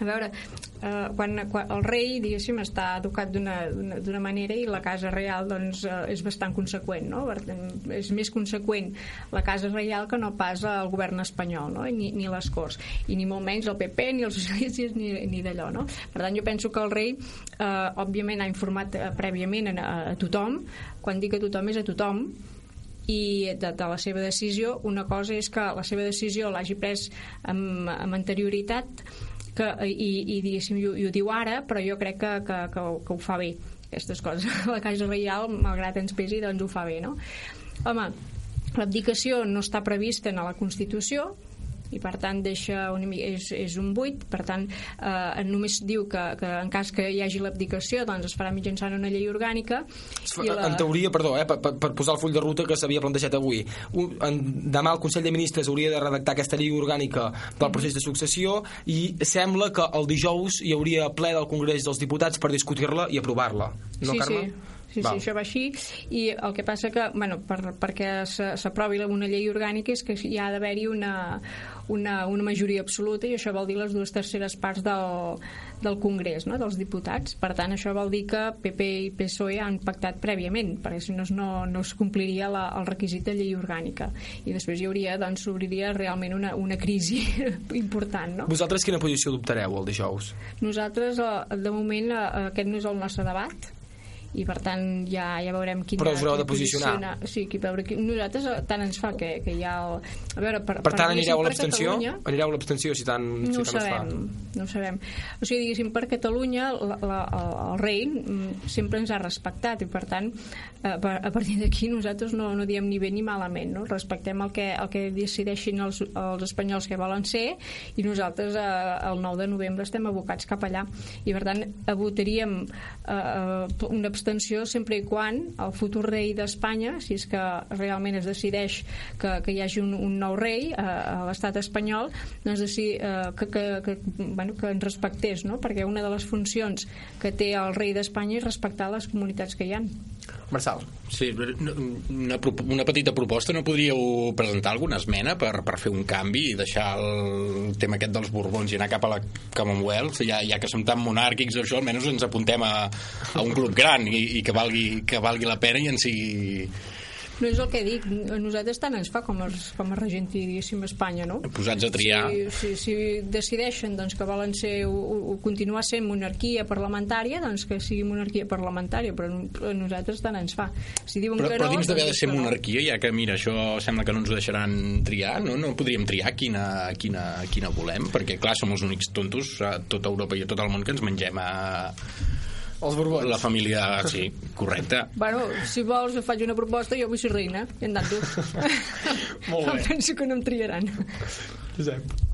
A veure, eh, quan, quan el rei, diguéssim, està educat d'una- manera i la Casa Reial doncs, eh, és bastant conseqüent, no? És més conseqüent la Casa Reial que no pas el govern espanyol, no? Ni, ni les Corts. I ni molt menys el PP, ni els socialistes, ni, ni d'allò, no? Per tant, jo penso que el rei, eh, òbviament, ha informat eh, prèviament a, a tothom. Quan dic a tothom és a tothom, i de, de la seva decisió una cosa és que la seva decisió l'hagi pres amb, amb anterioritat que, i, i diguéssim i, i ho diu ara però jo crec que, que, que, ho- que ho fa bé aquestes coses, la Casa Reial malgrat ens pesi doncs ho fa bé no? home, l'abdicació no està prevista en la Constitució i per tant deixa una, mi- és, és un buit per tant eh, només diu que, que en cas que hi hagi l'abdicació doncs es farà mitjançant una llei orgànica i En teoria, perdó, eh, per, per, per posar el full de ruta que s'havia plantejat avui, un, en, demà el Consell de Ministres hauria de redactar aquesta llei orgànica del procés de successió i sembla que el dijous hi hauria ple del Congrés dels Diputats per discutir-la i aprovar-la. No, sí, Carme? sí. Sí, Val. sí, això va així i el que passa que, bueno, per, perquè s'aprovi una llei orgànica és que hi ha d'haver-hi una, una, una majoria absoluta i això vol dir les dues terceres parts del, del Congrés, no? dels diputats. Per tant, això vol dir que PP i PSOE han pactat prèviament, perquè si no no, no es compliria la, el requisit de llei orgànica. I després hi hauria, doncs, s'obriria realment una, una crisi important, no? Vosaltres quina posició adoptareu el dijous? Nosaltres, eh, de moment, eh, aquest no és el nostre debat i per tant ja, ja veurem quina, Però us haureu de posicionar. posiciona- sí, qui veure, qui, nosaltres eh, tant ens fa que, que ha el, a veure, per, Per tant, diguéssim, anireu a per l'abstenció? Anireu a l'abstenció si tant, no si tant us fa? sabem, no ho sabem. O sigui, diguéssim, per Catalunya la, la, el, el rei mm, sempre ens ha respectat i per tant eh, per- a partir d'aquí nosaltres no, no diem ni bé ni malament, no? respectem el que, el que decideixin els, els espanyols que volen ser i nosaltres eh, el 9 de novembre estem abocats cap allà i per tant votaríem eh, eh, una abstenció sempre i quan el futur rei d'Espanya, si és que realment es decideix que, que hi hagi un, un nou rei eh, a l'estat espanyol, doncs deci, eh, que, que, que, bueno, que ens respectés, no? perquè una de les funcions que té el rei d'Espanya és respectar les comunitats que hi han. Marçal. Sí, una, una petita proposta. No podríeu presentar alguna esmena per, per fer un canvi i deixar el tema aquest dels Borbons i anar cap a la Commonwealth? Ja, ja que som tan monàrquics, això, almenys ens apuntem a, a un club gran i, i que, valgui, que valgui la pena i en sigui No és el que dic, a nosaltres tant ens fa com a, com a regenti, diguéssim, Espanya, no? posats a triar. Si, si, si decideixen doncs, que volen ser, o, o continuar sent monarquia parlamentària, doncs que sigui monarquia parlamentària, però a nosaltres tant ens fa. Si diuen Però, que però no, dins d'haver de doncs ser monarquia, ja que, mira, això sembla que no ens ho deixaran triar, no, no podríem triar quina, quina, quina volem, perquè, clar, som els únics tontos a tota Europa i a tot el món que ens mengem a... Els Borbons. La família, sí, correcte. Bueno, si vols jo faig una proposta, jo vull ser reina, i en tu. Molt bé. Em penso que no em triaran. Josep.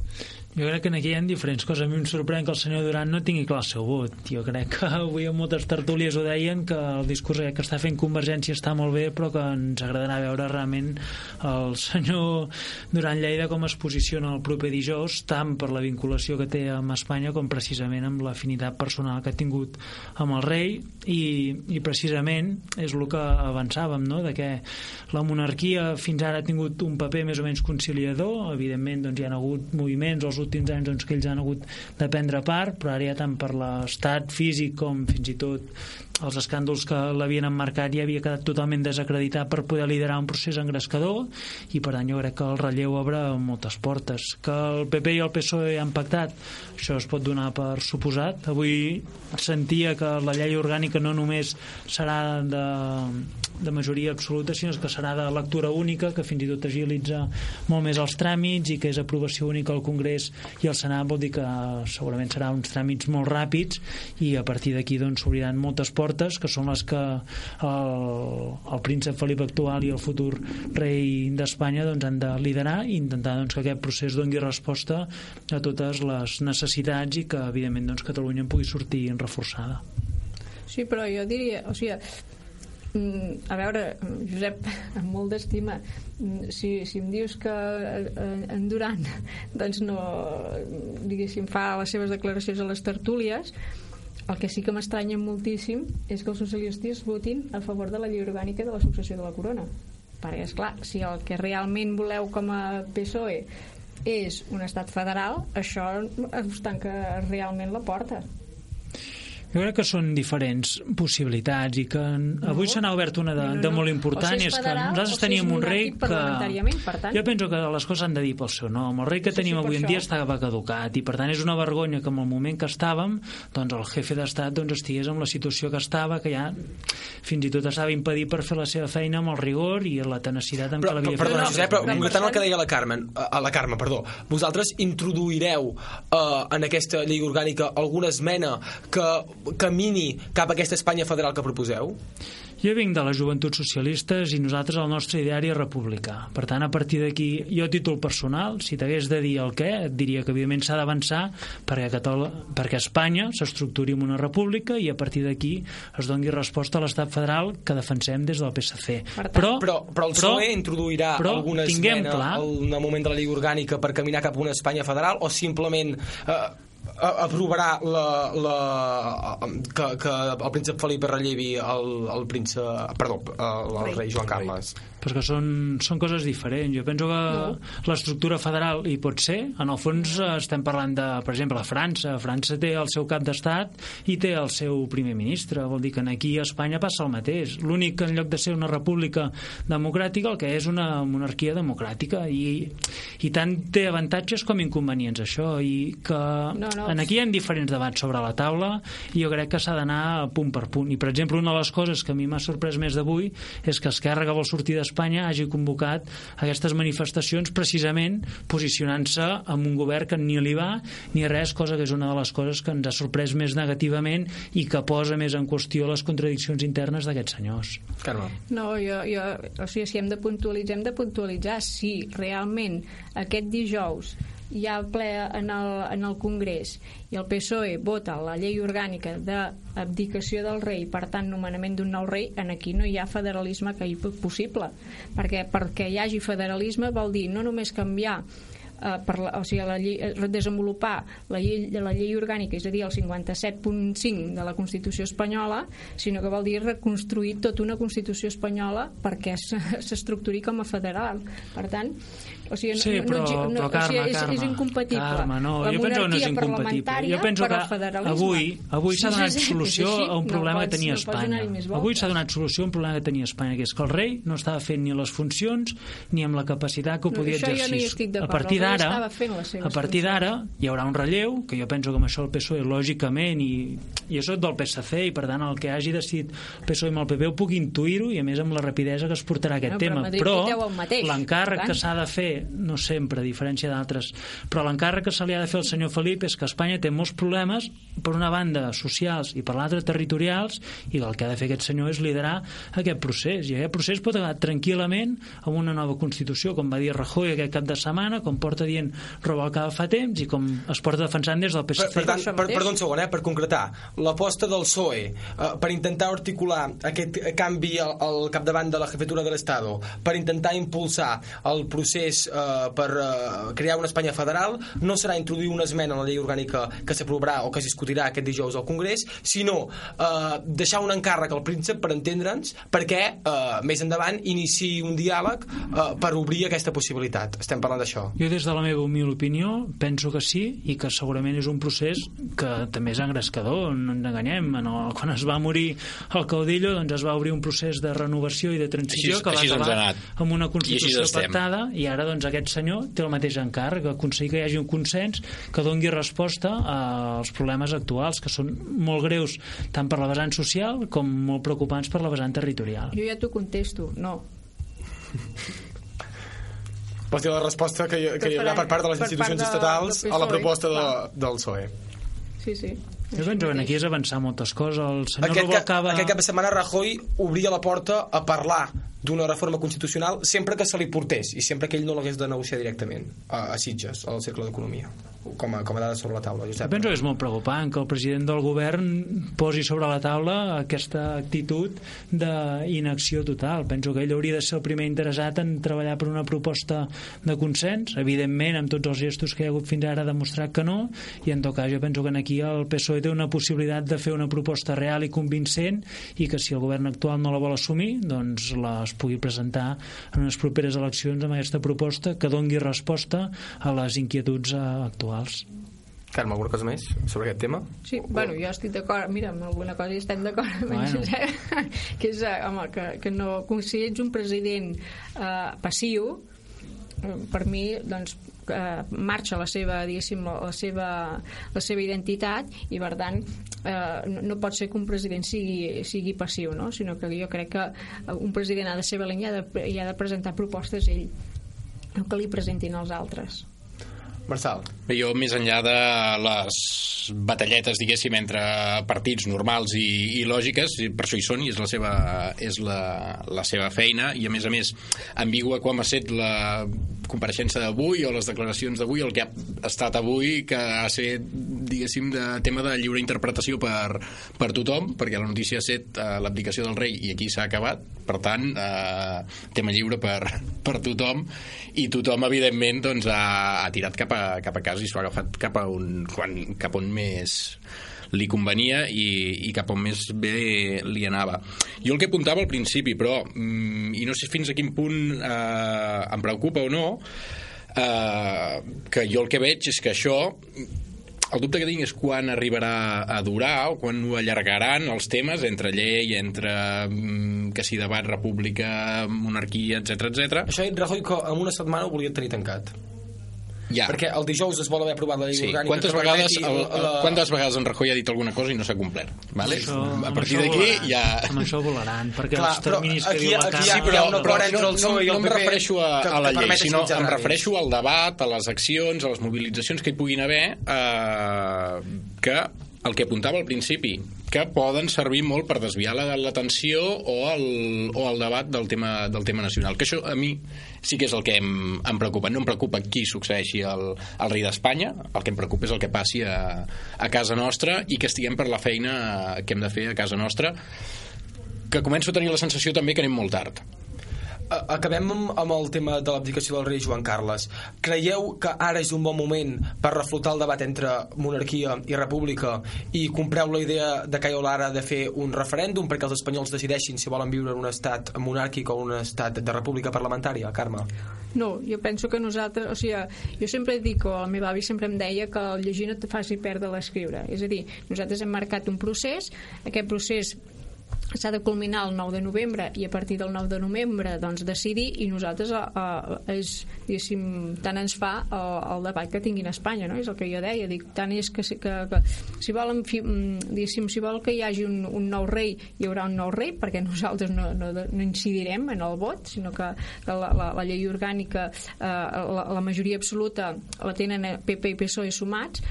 Jo crec que aquí hi ha diferents coses. A mi em sorprèn que el senyor Duran no tingui clar el seu vot. Jo crec que avui en moltes tertúlies ho deien que el discurs que està fent Convergència està molt bé, però que ens agradarà veure realment el senyor Duran Lleida com es posiciona el proper dijous, tant per la vinculació que té amb Espanya com precisament amb l'afinitat personal que ha tingut amb el rei i, i precisament és el que avançàvem, no? de que la monarquia fins ara ha tingut un paper més o menys conciliador, evidentment doncs, hi ha hagut moviments els últims anys doncs, que ells han hagut de prendre part, però ara ja tant per l'estat físic com fins i tot els escàndols que l'havien emmarcat ja havia quedat totalment desacreditat per poder liderar un procés engrescador i per tant jo crec que el relleu obre moltes portes. Que el PP i el PSOE han pactat això es pot donar per suposat. Avui sentia que la llei orgànica no només serà de, de majoria absoluta sinó que serà de lectura única que fins i tot agilitza molt més els tràmits i que és aprovació única al Congrés i al Senat vol dir que segurament serà uns tràmits molt ràpids i a partir d'aquí doncs s'obriran moltes portes que són les que el, el príncep Felip actual i el futur rei d'Espanya doncs, han de liderar i intentar doncs, que aquest procés doni resposta a totes les necessitats i que evidentment doncs, Catalunya en pugui sortir reforçada. Sí, però jo diria, o sigui, mm, a veure, Josep, amb molt d'estima, mm, si, si em dius que eh, en Duran doncs no, diguéssim, fa les seves declaracions a les tertúlies, el que sí que m'estranya moltíssim és que els socialistes votin a favor de la llei orgànica de la successió de la corona. Perquè, és clar, si el que realment voleu com a PSOE és un estat federal, això us tanca realment la porta. Jo crec que són diferents possibilitats i que no. avui se n'ha obert una de, No, no, de no. molt important és és que nosaltres teníem un rei que... tant. Jo penso que les coses han de dir pel seu nom. El rei que Sí, sí, tenim avui en això. dia estava caducat i per tant és una vergonya que en el moment que estàvem doncs el jefe d'estat doncs, estigués en la situació que estava que ja fins i tot estava impedit per fer la seva feina amb el rigor i la tenacitat amb Però, què l'havia perdona, fet. Josep, però concretant el que deia la Carmen, a a la Carme, perdó, vosaltres introduireu eh, en aquesta llei orgànica alguna esmena que camini cap a aquesta Espanya federal que proposeu? Jo vinc de les joventuts socialistes i nosaltres el nostre ideari és republicà. Per tant, a partir d'aquí, jo a títol personal, si t'hagués de dir el què, et diria que evidentment s'ha d'avançar perquè, Catol perquè Espanya s'estructuri en una república i a partir d'aquí es doni resposta a l'estat federal que defensem des del PSC. Però, però, però el PSOE introduirà però alguna esmena clar al- el moment de la llei orgànica per caminar cap a una Espanya federal o simplement eh, aprovarà la, la, que, que el príncep Felip rellevi el, el príncep... Perdó, el, el rei Joan Carles. Però que són, són coses diferents. Jo penso que No. l'estructura federal hi pot ser. En el fons estem parlant de, per exemple, França. França té el seu cap d'estat i té el seu primer ministre. Vol dir que aquí a Espanya passa el mateix. L'únic que en lloc de ser una república democràtica el que és una monarquia democràtica i, i tant té avantatges com inconvenients això i que No, no. en aquí hi ha diferents debats sobre la taula i jo crec que s'ha d'anar punt per punt i per exemple una de les coses que a mi m'ha sorprès més d'avui és que Esquerra que vol sortir d'Espanya hagi convocat aquestes manifestacions precisament posicionant-se amb un govern que ni li va ni res, cosa que és una de les coses que ens ha sorprès més negativament i que posa més en qüestió les contradiccions internes d'aquests senyors. Carme. No, jo, jo, o sigui, si hem de puntualitzar, hem de puntualitzar si realment aquest dijous hi ha ple en el, en el Congrés i el PSOE vota la llei orgànica d'abdicació del rei, per tant, nomenament d'un nou rei, en aquí no hi ha federalisme que hi possible, perquè perquè hi hagi federalisme vol dir no només canviar eh, per la, o sigui, la llei, eh, desenvolupar la llei, la llei orgànica, és a dir, el 57.5 de la Constitució espanyola, sinó que vol dir reconstruir tota una Constitució espanyola perquè s'estructuri com a federal. Per tant, o sigui, Sí, no, però, no, no, però Carme, o sigui, és, Carme, és incompatible Carme, no, la jo penso que no és incompatible. Jo penso que avui, avui s'ha Sí, donat sí, sí, solució és a un No problema pots- que tenia no Espanya. avui s'ha donat solució a un problema que tenia Espanya, que és que el rei no estava fent ni les funcions ni amb la capacitat que ho No, podia això no exercir. d'acord. a partir d'ara, a partir d'ara hi haurà un relleu, que jo penso que amb això el PSOE lògicament i jo soc del PSC i per tant el que hagi decidit el PSOE amb el PP ho puc intuir-ho i a més amb la rapidesa que es portarà aquest No, tema. Però l'encàrrec que s'ha de fer, no sempre, a diferència d'altres, però l'encàrrec que se li ha de fer al senyor Felip és que Espanya té molts problemes, per una banda socials i per l'altra territorials, i el que ha de fer aquest senyor és liderar aquest procés. I aquest procés pot acabar tranquil·lament amb una nova Constitució, com va dir Rajoy aquest cap de setmana, com porta dient Robalcaba fa temps i com es porta defensant des del Per, PSC. per tant, per, perdó un segon, eh, per concretar, l'aposta del PSOE eh, per intentar articular aquest canvi al, al capdavant de la jefatura de l'Estado, per intentar impulsar el procés eh, per eh, crear una Espanya federal, no serà introduir una esmena a la llei orgànica que s'aprovarà o que es discutirà aquest dijous al Congrés, sinó eh, deixar un encàrrec al príncep per entendre'ns perquè eh, més endavant iniciï un diàleg eh, per obrir aquesta possibilitat. Estem parlant d'això. Jo des de la meva humil opinió penso que sí i que segurament és un procés que també és engrescador, no ens enganyem en el, quan es va morir el caudillo doncs es va obrir un procés de renovació i de transició Així- que va acabar amb una constitució pactada i ara doncs aquest senyor té el mateix encàrrec aconseguir que hi hagi un consens que dongui resposta als problemes actuals que són molt greus tant per la vessant social com molt preocupants per la vessant territorial Jo ja t'ho contesto, no. Vols dir la resposta que hi, que hi haurà per part de les institucions de- estatals del a la PSOE, proposta de, del PSOE? Sí, sí. jo penso que aquí és avançar moltes coses el senyor Aquest, ca, Rubalcaba aquest cap de setmana Rajoy obria la porta a parlar d'una reforma constitucional sempre que se li portés i sempre que ell no l'hagués de negociar directament a, a Sitges, al Cercle d'Economia com a, com a dada sobre la taula Jo Josep. penso que és molt preocupant que el president del govern posi sobre la taula aquesta actitud d'inacció total. Penso que ell hauria de ser el primer interessat en treballar per una proposta de consens. Evidentment, amb tots els gestos que hi ha hagut fins ara ha demostrat que no, i en tot cas jo penso que aquí el PSOE té una possibilitat de fer una proposta real i convincent i que si el govern actual no la vol assumir, doncs la es pugui presentar en unes properes eleccions amb aquesta proposta que dongui resposta a les inquietuds eh, actuals. Carme, alguna cosa més sobre aquest tema? Sí, bueno, jo estic d'acord, mira, amb alguna cosa hi estem d'acord, Bueno. bueno. que és, eh, home, que, que no, com si ets un president eh, passiu, eh, per mi, doncs, eh, marxa la seva, diguéssim, la, la seva, la seva identitat i per tant eh, no, no pot ser que un president sigui, sigui passiu no? sinó que jo crec que un president ha de ser valent i ha de, i ha de presentar propostes ell no que li presentin els altres Marçal. Bé, jo, més enllà de les batalletes, diguéssim, entre partits normals i, i lògiques, per això hi són i és la seva, és la, la seva feina, i a més a més, ambigua com ha estat la compareixença d'avui o les declaracions d'avui, el que ha estat avui, que ha estat diguéssim, de tema de lliure interpretació per, per tothom, perquè la notícia ha set eh, l'abdicació del rei i aquí s'ha acabat, per tant, eh, tema lliure per, per tothom, i tothom, evidentment, doncs, ha, ha tirat cap a, cap a casa i s'ho ha agafat cap a un, quan, cap on més li convenia i, i cap on més bé li anava. Jo el que apuntava al principi, però, mm, i no sé fins a quin punt eh, em preocupa o no, eh, que jo el que veig és que això el dubte que tinc és quan arribarà a durar o quan ho allargaran els temes entre llei, entre mm, que si debat, república, monarquia, etc etc. Això Rajoy que en una setmana ho volien tenir tancat. Ja. Perquè el dijous es vol haver aprovat la llei Sí. orgànica Quantes que vegades, permeti el, la- el, quantes vegades en Rajoy ha dit alguna cosa i no s'ha complert? Vale? Això, a partir d'aquí ja... Amb això volaran, perquè Clar, els però terminis que aquí- diu la ha un acord entre el no, i el no em refereixo a, que- a la que llei, sinó em refereixo al debat, a les accions, a les mobilitzacions que hi puguin haver, eh, que el que apuntava al principi, que poden servir molt per desviar la- l'atenció o, el, o el debat del tema, del tema nacional. Que això a mi sí que és el que em, em preocupa. No em preocupa qui succeeixi el, el rei d'Espanya, el que em preocupa és el que passi a, a casa nostra i que estiguem per la feina que hem de fer a casa nostra que començo a tenir la sensació també que anem molt tard. Acabem amb, el tema de l'abdicació del rei Joan Carles. Creieu que ara és un bon moment per reflotar el debat entre monarquia i república i compreu la idea de Caio Lara de fer un referèndum perquè els espanyols decideixin si volen viure en un estat monàrquic o un estat de república parlamentària, Carme? No, jo penso que nosaltres, o sigui, jo sempre dic, o el meu avi sempre em deia que el llegir no et faci perdre l'escriure. És a dir, nosaltres hem marcat un procés, aquest procés s'ha de culminar el 9 de novembre i a partir del 9 de novembre doncs decidir i nosaltres eh, eh, és, diguéssim, tant ens fa el, el debat que tinguin a Espanya no? és el que jo deia, dic, tant és que, que, que si volen fi, mm, si vol que hi hagi un, un nou rei hi haurà un nou rei perquè nosaltres no, no, no incidirem en el vot sinó que, que la, la, la llei orgànica eh, la, la majoria absoluta la tenen PP i PSOE sumats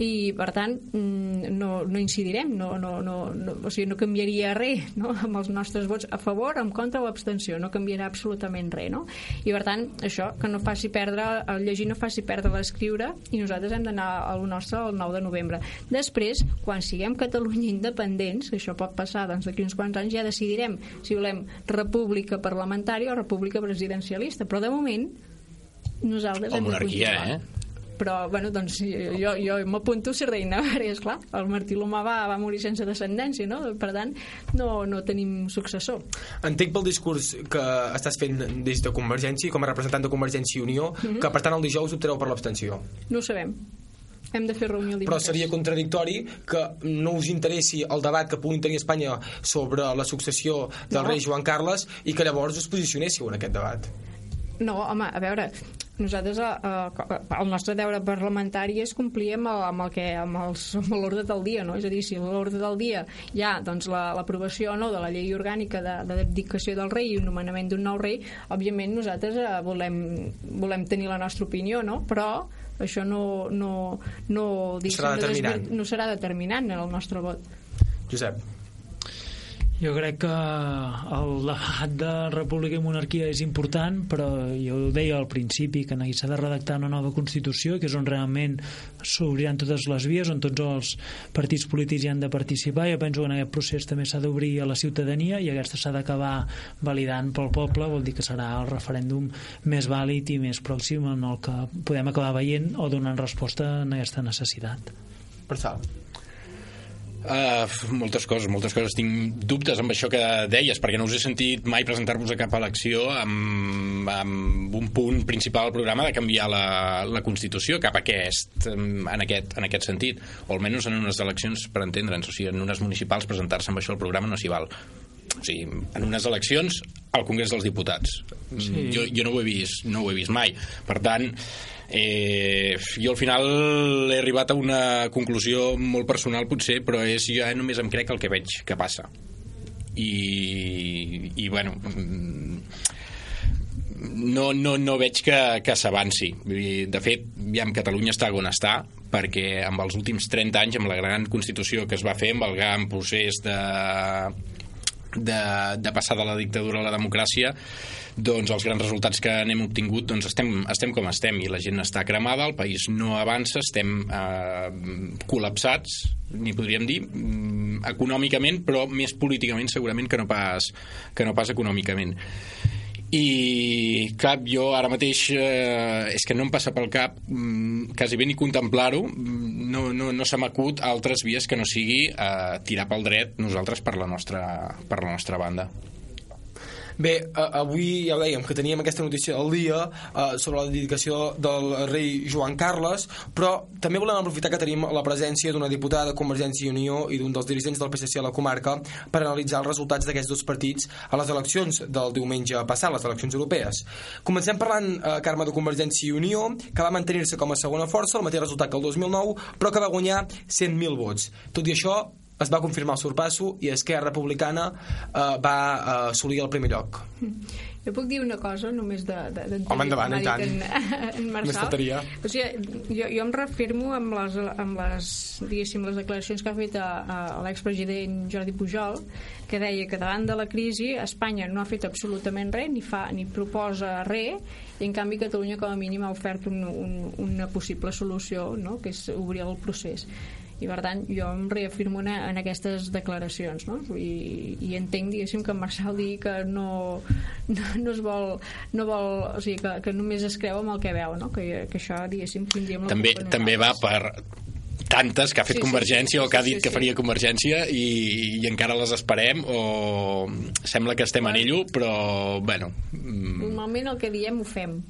i per tant mm, no, no incidirem no, no, no, no, o sigui, no canviaria res no? amb els nostres vots a favor, en contra o abstenció no canviarà absolutament res no? i per tant això, que no faci perdre el llegir no faci perdre l'escriure i nosaltres hem d'anar a lo nostre el 9 de novembre després, quan siguem Catalunya independents, que això pot passar doncs, d'aquí uns quants anys ja decidirem si volem república parlamentària o república presidencialista, però de moment nosaltres O monarquia, eh? Però bueno, doncs jo, jo m'apunto ser reina perquè esclar, el Martí l'Humà va, va morir sense descendència no? per tant no, no tenim successor Entenc pel discurs que estàs fent des de Convergència, com a representant de Convergència i Unió, Mhm. que per tant el dijous optareu per l'abstenció. no ho sabem hem de fer reunió el Però seria contradictori que no us interessi el debat que puguin tenir a Espanya sobre la successió del No. rei Joan Carles i que llavors us posicionéssiu en aquest debat. No, home, a veure, nosaltres eh, eh, el nostre deure parlamentari és complir amb el- amb el que amb l'ordre del dia, no? És a dir, si l'ordre del dia hi ha doncs, la- l'aprovació o no de la llei orgànica de, de l'abdicació del rei i un nomenament d'un nou rei, òbviament nosaltres eh, volem, volem tenir la nostra opinió, no? Però això no, no, no, diguéssim, Serà no determinant. no serà determinant en el nostre vot. Josep. Jo crec que el debat de república i monarquia és important, però jo ho deia al principi, que s'ha de redactar una nova Constitució, que és on realment s'obriran totes les vies, on tots els partits polítics hi han de participar. Jo penso que en aquest procés també s'ha d'obrir a la ciutadania i aquesta s'ha d'acabar validant pel poble, vol dir que serà el referèndum més vàlid i més pròxim en el que podem acabar veient o donant resposta a aquesta necessitat. Per sal. Uh, moltes coses, moltes coses. Tinc dubtes amb això que deies, perquè no us he sentit mai presentar-vos a cap elecció amb, amb un punt principal del programa de canviar la, la Constitució cap a aquest, en aquest, en aquest sentit. O almenys en unes eleccions, per entendre'ns. O sigui, en unes municipals presentar-se amb això al programa no s'hi val. O sigui, en unes eleccions al Congrés dels Diputats. Sí. Jo, jo no ho he vist, no ho he vist mai. Per tant, eh, jo al final he arribat a una conclusió molt personal potser, però és jo ja només em crec el que veig que passa. I, i bueno, mm, no, no, no veig que, que s'avanci. De fet, ja Catalunya està on està, perquè amb els últims 30 anys, amb la gran Constitució que es va fer, amb el gran procés de de, de passar de la dictadura a la democràcia doncs els grans resultats que n'hem obtingut doncs estem, estem com estem i la gent està cremada, el país no avança estem eh, col·lapsats n'hi podríem dir mm, econòmicament però més políticament segurament que no pas, que no pas econòmicament. I cap, jo ara mateix eh, és que no em passa pel cap mm, quasi bé ni contemplar-ho mm, no, no, no se m'acut altres vies que no sigui eh, tirar pel dret nosaltres per la nostra, per la nostra banda Bé, avui ja ho dèiem que teníem aquesta notícia del dia eh, sobre la dedicació del rei Joan Carles, però també volem aprofitar que tenim la presència d'una diputada de Convergència i Unió i d'un dels dirigents del PSC a la comarca per analitzar els resultats d'aquests dos partits a les eleccions del diumenge passat, les eleccions europees. Comencem parlant, eh, Carme, de Convergència i Unió, que va mantenir-se com a segona força, el mateix resultat que el 2009, però que va guanyar 100.000 vots. Tot i això, es va confirmar el sorpasso i Esquerra Republicana eh, va eh, assolir el primer lloc. Jo puc dir una cosa només de... de, de Home, endavant, i tant. En, en Marçal. Més faltaria. O sigui, jo, jo em refirmo amb les, amb les, diguéssim, les declaracions que ha fet a, a l'expresident Jordi Pujol, que deia que davant de la crisi Espanya no ha fet absolutament res, ni, fa, ni proposa res, i en canvi Catalunya com a mínim ha ofert un, un, una possible solució, no? que és obrir el procés i per tant jo em reafirmo en, en aquestes declaracions no? I, i entenc diguéssim que en Marçal digui que no, no, no es vol, no vol o sigui, que, que només es creu amb el que veu no? que, que això diguéssim tindríem la també, també va per tantes que ha fet Sí, sí, Convergència sí, o que ha sí, dit sí, que faria Convergència i, i encara les esperem o sembla que estem en ello però bueno mm, normalment el que diem ho fem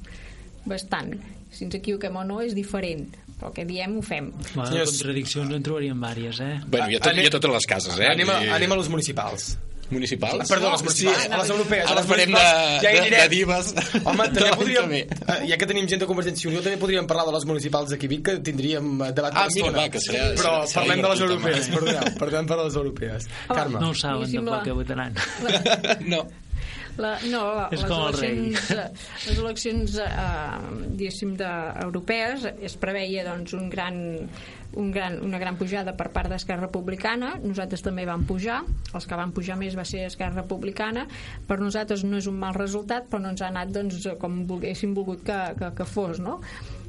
bastant. Si ens equivoquem o no és diferent però el que diem ho fem Bueno, Senyors- contradiccions en trobaríem vàries, eh? bueno, hi ha, tot, hi ha totes les cases eh? Anem a, I- anem a les municipals. municipals? Perdó, les municipals, a les europees. Ara farem de, ja de, de divas Home, també L'any podríem, eh, ja que tenim gent de Convergència i Unió, també podríem parlar de les municipals d'aquí Vic, que tindríem eh, debat Ah, mira, va, que serà- Però serà- serà parlem de les europees, perdoneu, parlem per les europees. Carme. No ho saben tampoc que votaran. no. La, no, la, És les com el rei. eleccions, eh, les eleccions eh, diguéssim, de, europees es preveia doncs, un gran, un gran, una gran pujada per part d'Esquerra Republicana nosaltres també vam pujar els que van pujar més va ser Esquerra Republicana per nosaltres no és un mal resultat però no ens ha anat doncs, com volguéssim volgut que, que, que fos no?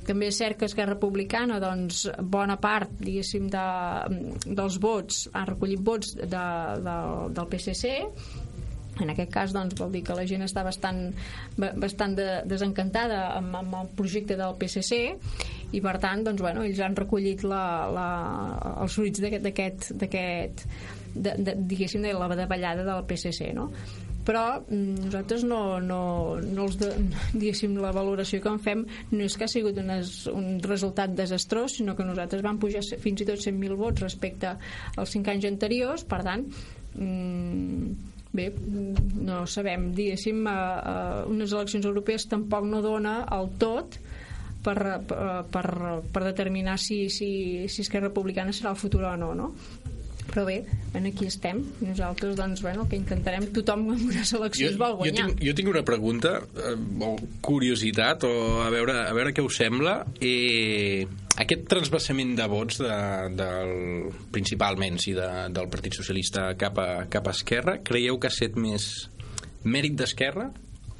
també és cert que Esquerra Republicana doncs, bona part diguéssim de, dels vots ha recollit vots de, de, del PSC en aquest cas doncs, vol dir que la gent està bastant, ba- bastant de, desencantada amb, amb el projecte del PSC i per tant doncs, bueno, ells han recollit la, la, els fruits d'aquest d'aquest- de, de, diguéssim de la davallada del PSC no? però mm, nosaltres no, no, no els de, diguéssim la valoració que en fem no és que ha sigut unes, un resultat desastrós sinó que nosaltres vam pujar fins i tot 100.000 vots respecte als 5 anys anteriors per tant mm, bé, mm, no sabem diguéssim, eh, eh, unes eleccions europees tampoc no dona el tot per, per, per, per determinar si, si, si Esquerra Republicana serà el futur o no, no? Però bé, ben aquí estem. Nosaltres doncs, bueno, el que intentarem tothom unes eleccions vol jo, guanyar. tinc, jo tinc una pregunta eh, o curiositat o a veure, a veure què us sembla. Eh, aquest transvasament de vots de, del, principalment sí, de, del Partit Socialista cap a, cap a Esquerra creieu que ha estat més mèrit d'Esquerra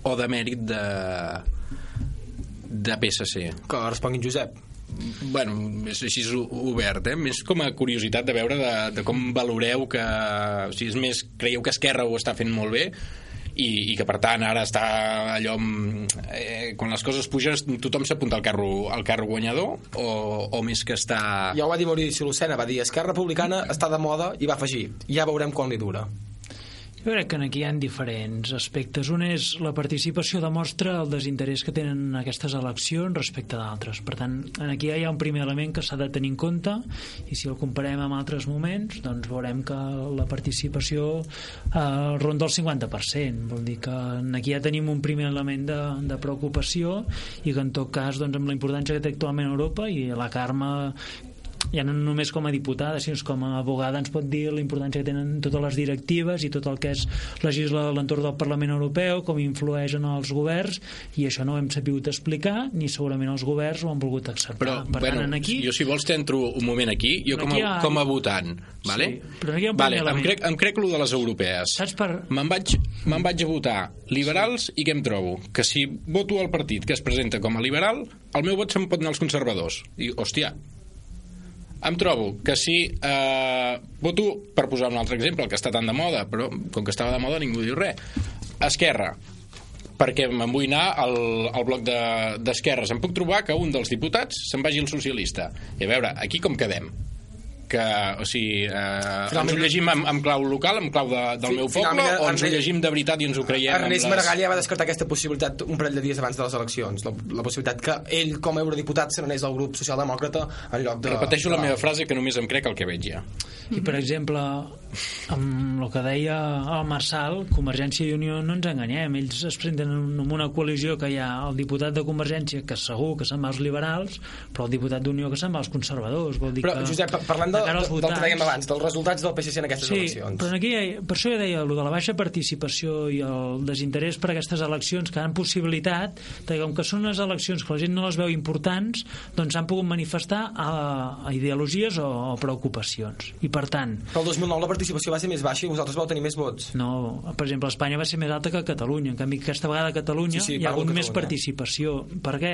o de mèrit de de PSC que responguin Josep bueno, és així obert, eh? més com a curiositat de veure de, de com valoreu que, o sigui, és més, creieu que Esquerra ho està fent molt bé i, i que per tant ara està allò eh, quan les coses pugen tothom s'apunta al carro, al carro guanyador o, o més que està Ja ho va dir Maurici Lucena, va dir Esquerra Republicana està de moda i va afegir ja veurem quan li dura. Jo crec que aquí hi ha diferents aspectes. Un és la participació demostra el desinterès que tenen aquestes eleccions respecte d'altres. Per tant, aquí hi ha un primer element que s'ha de tenir en compte i si el comparem amb altres moments, doncs veurem que la participació eh, ronda el 50%. Vol dir que aquí ja tenim un primer element de, de preocupació i que en tot cas, doncs, amb la importància que té actualment Europa i la Carme ja no només com a diputada, sinó com a abogada ens pot dir la importància que tenen totes les directives i tot el que és legislar a l'entorn del Parlament Europeu, com influeix en els governs, i això no ho hem sabut explicar, ni segurament els governs ho han volgut acceptar. Però, per bueno, tant, aquí... jo si vols t'entro un moment aquí, jo Però com a, ha- com a votant, vale? Sí, però aquí hi ha un vale, primer em element. crec, em crec lo de les europees. Saps per... Me'n vaig, me'n vaig a votar liberals i què em trobo? Que si voto al partit que es presenta com a liberal, el meu vot se'n pot anar als conservadors. I, hòstia, em trobo que si eh, voto, per posar un altre exemple, el que està tan de moda, però com que estava de moda ningú diu res, Esquerra, perquè me'n vull anar al, al bloc de- d'esquerres. em puc trobar que un dels diputats se'n vagi al socialista. I a veure, aquí com quedem? Que, o sigui, eh, ens Finalment- ho llegim amb, amb clau local, amb clau de, del Fi- meu poble, finalment, o ens ho llegim de veritat i ens ho creiem Ernest les... Maragall ja va descartar aquesta possibilitat un parell de dies abans de les eleccions. La, la possibilitat que ell com a eurodiputat se n'anés al grup socialdemòcrata en lloc de... Repeteixo la de- meva frase que només em crec el que veig ja. I, per exemple, amb el que deia el Marçal, Convergència i Unió no ens enganyem, ells es presenten en en una coalició que hi ha el diputat de Convergència que segur que se'n va als liberals però el diputat d'Unió que se'n va als conservadors. Vol dir Però, que, Josep, parlant de, als de, del que votants- dèiem abans, dels resultats del PSC en aquestes sí, eleccions. però aquí, per això jo deia el de la baixa participació i el desinterès per aquestes eleccions que han possibilitat que com que són unes eleccions que la gent no les veu importants doncs s'han pogut manifestar a, a ideologies o, o preocupacions i per tant Però el 2009 la participació va ser més baixa i vosaltres vau tenir més vots. no, per exemple, Espanya va ser més alta que Catalunya. En canvi, aquesta vegada a Catalunya Sí, sí, hi ha hagut més participació. Per què?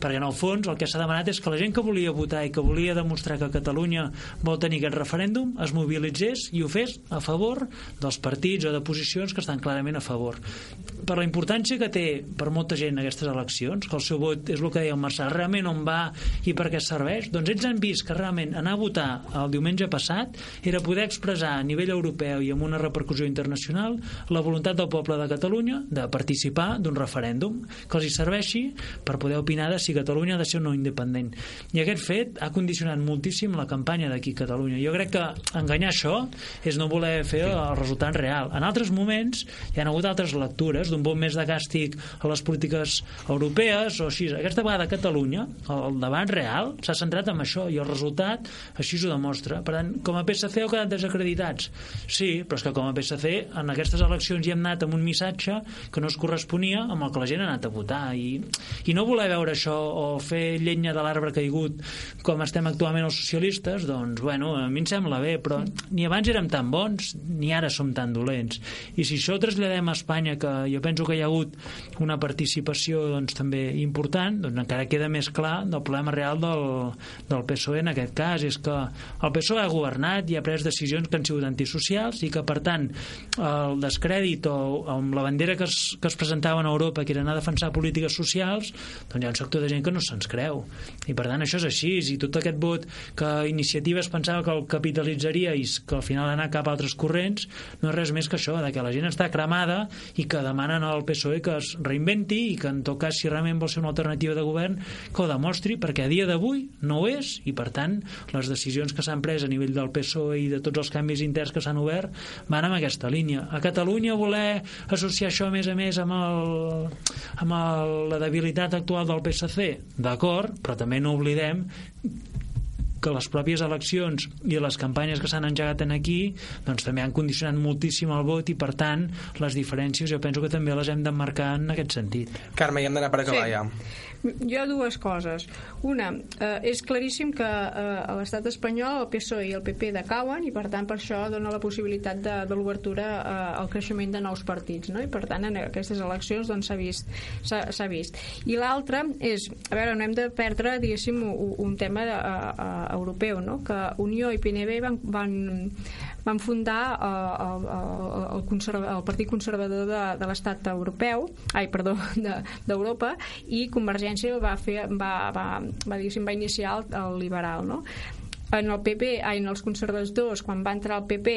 Perquè en el fons el que s'ha demanat és que la gent que volia votar i que volia demostrar que Catalunya vol tenir aquest referèndum es mobilitzés i ho fes a favor dels partits o de posicions que estan clarament a favor. Per la importància que té per molta gent aquestes eleccions, que el seu vot és el que deia el Marçal, realment on va i per què serveix, doncs ells han vist que realment anar a votar el diumenge passat era poder expressar a nivell europeu i amb una repercussió internacional la voluntat del poble de Catalunya de participar d'un referèndum que els hi serveixi per poder opinar de si Catalunya ha de ser o no independent. I aquest fet ha condicionat moltíssim la campanya d'aquí a Catalunya. Jo crec que enganyar això és no voler fer el resultat real. En altres moments hi ha hagut altres lectures d'un bon més de càstig a les polítiques europees o així. Aquesta vegada a Catalunya el debat real s'ha centrat en això i el resultat així ho demostra. Per tant, com a PSC heu quedat desacreditats? Sí, però és que com a PSC en aquestes eleccions hi hem anat amb un missatge que no es corresponia amb el que la gent ha anat a votar i, i no voler veure això o fer llenya de l'arbre caigut com estem actualment els socialistes doncs bueno, a mi em sembla bé però ni abans érem tan bons ni ara som tan dolents. I si això traslladem a Espanya que jo penso que hi ha hagut una participació doncs, també important doncs encara queda més clar del problema real del, del PSOE en aquest cas. És que el PSOE ha governat i ha pres decisions que han sigut antisocials i que per tant el descrèdit o amb la bandera que es, que es presentava a Europa que era anar a defensar polítiques socials doncs hi ha un sector de gent que no se'ns creu. I per tant això és així. I tot aquest vot que Iniciativa pensava que el capitalitzaria i que al final anar cap a altres corrents. No és res més que això, de que la gent està cremada i que demanen al PSOE que es reinventi i que en tot cas si realment vol ser una alternativa de govern que ho demostri perquè a dia d'avui no ho és. I per tant les decisions que s'han pres a nivell del PSOE i de tots els canvis interns que s'han obert van en aquesta línia. A Catalunya voler associar això a més a més amb, el, amb el, la debilitat actual del PSC, d'acord, però també no oblidem que les pròpies eleccions i les campanyes que s'han engegat en aquí doncs també han condicionat moltíssim el vot i per tant les diferències jo penso que també les hem d'emmarcar en aquest sentit Carme, ja hem d'anar per acabar Sí. ja Jo dues coses. Una, eh, és claríssim que eh, a l'estat espanyol el PSOE i el PP decauen i per tant per això dona la possibilitat de, de l'obertura eh, al creixement de nous partits no? i per tant en aquestes eleccions doncs, vist, s'ha s'ha vist. I l'altra és, a veure, no hem de perdre diguéssim un, un tema de, a, a, europeu, no? que Unió i PNB van, van, van fundar eh, el, el, el, el Partit Conservador de, de l'Estat Europeu, ai, perdó, de- d'Europa, i Convergència va, fer, va, va, va, va iniciar el, el liberal, no? en el PP, ai, en els conservadors, quan va entrar el PP,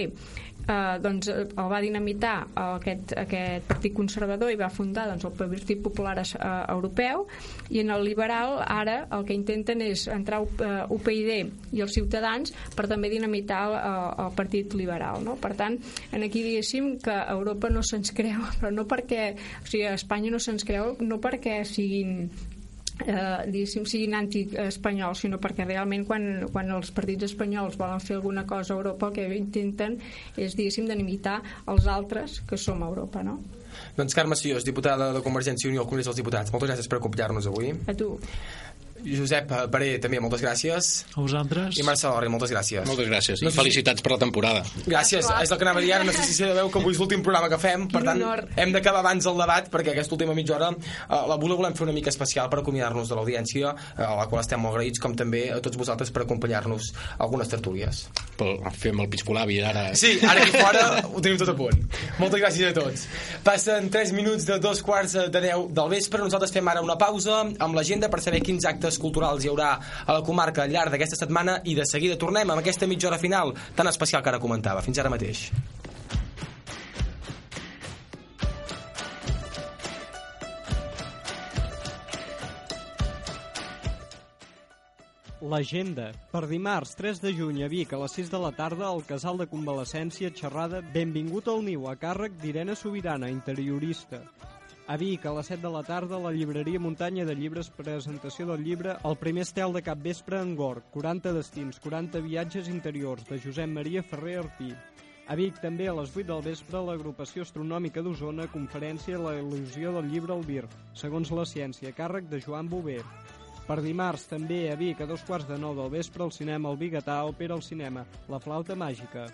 eh, doncs eh, el va dinamitar aquest, aquest partit conservador i va fundar doncs, el Partit Popular eh, Europeu i en el liberal ara el que intenten és entrar eh, UPyD i els ciutadans per també dinamitar el, el Partit Liberal no? per tant, en aquí diguéssim que Europa no se'ns creu, però no perquè o sigui, Espanya no se'ns creu no perquè siguin eh, diguéssim, siguin anti-espanyols, sinó perquè realment quan, quan els partits espanyols volen fer alguna cosa a Europa el que intenten és, diguéssim, d'imitar els altres que som a Europa, no? Doncs Carme Siós, diputada de Convergència i Unió al Congrés dels Diputats. Moltes gràcies per acompanyar-nos avui. A tu. Josep Paré, també moltes gràcies. A vosaltres. I Marcel Orri, moltes gràcies. Moltes gràcies. No I sé si- felicitats per la temporada. Gràcies, és el que anava a dir ara, no sé si de veu que avui és l'últim programa que fem, per tant, honor. hem d'acabar abans el debat, perquè aquesta última mitja hora eh, la volem fer una mica especial per acomiadar-nos de l'audiència, eh, a la qual estem molt agraïts, com també a tots vosaltres per acompanyar-nos a algunes tertúlies. Pel, fem el piscolabi ara. Sí, ara aquí fora ho tenim tot a punt. Moltes gràcies a tots. Passen 3 minuts de dos quarts de 10 del vespre. Nosaltres fem ara una pausa amb l'agenda per saber quins actes culturals hi haurà a la comarca al llarg d'aquesta setmana i de seguida tornem amb aquesta mitja hora final tan especial que ara comentava. Fins ara mateix. L'agenda. Per dimarts 3 de juny a Vic a les 6 de la tarda al Casal de Convalescència xerrada Benvingut al niu a càrrec d'Irene Sobirana, interiorista. A Vic, a les 7 de la tarda, la llibreria Muntanya de Llibres, presentació del llibre El primer estel de capvespre en Gorg, 40 destins, 40 viatges interiors, de Josep Maria Ferrer Arpí. A Vic, també a les 8 del vespre, l'agrupació astronòmica d'Osona, conferència La il·lusió del llibre Albir, segons la ciència, càrrec de Joan Bové. Per dimarts, també a Vic, a dos quarts de nou del vespre, al cinema El Bigatà opera al cinema, La flauta màgica.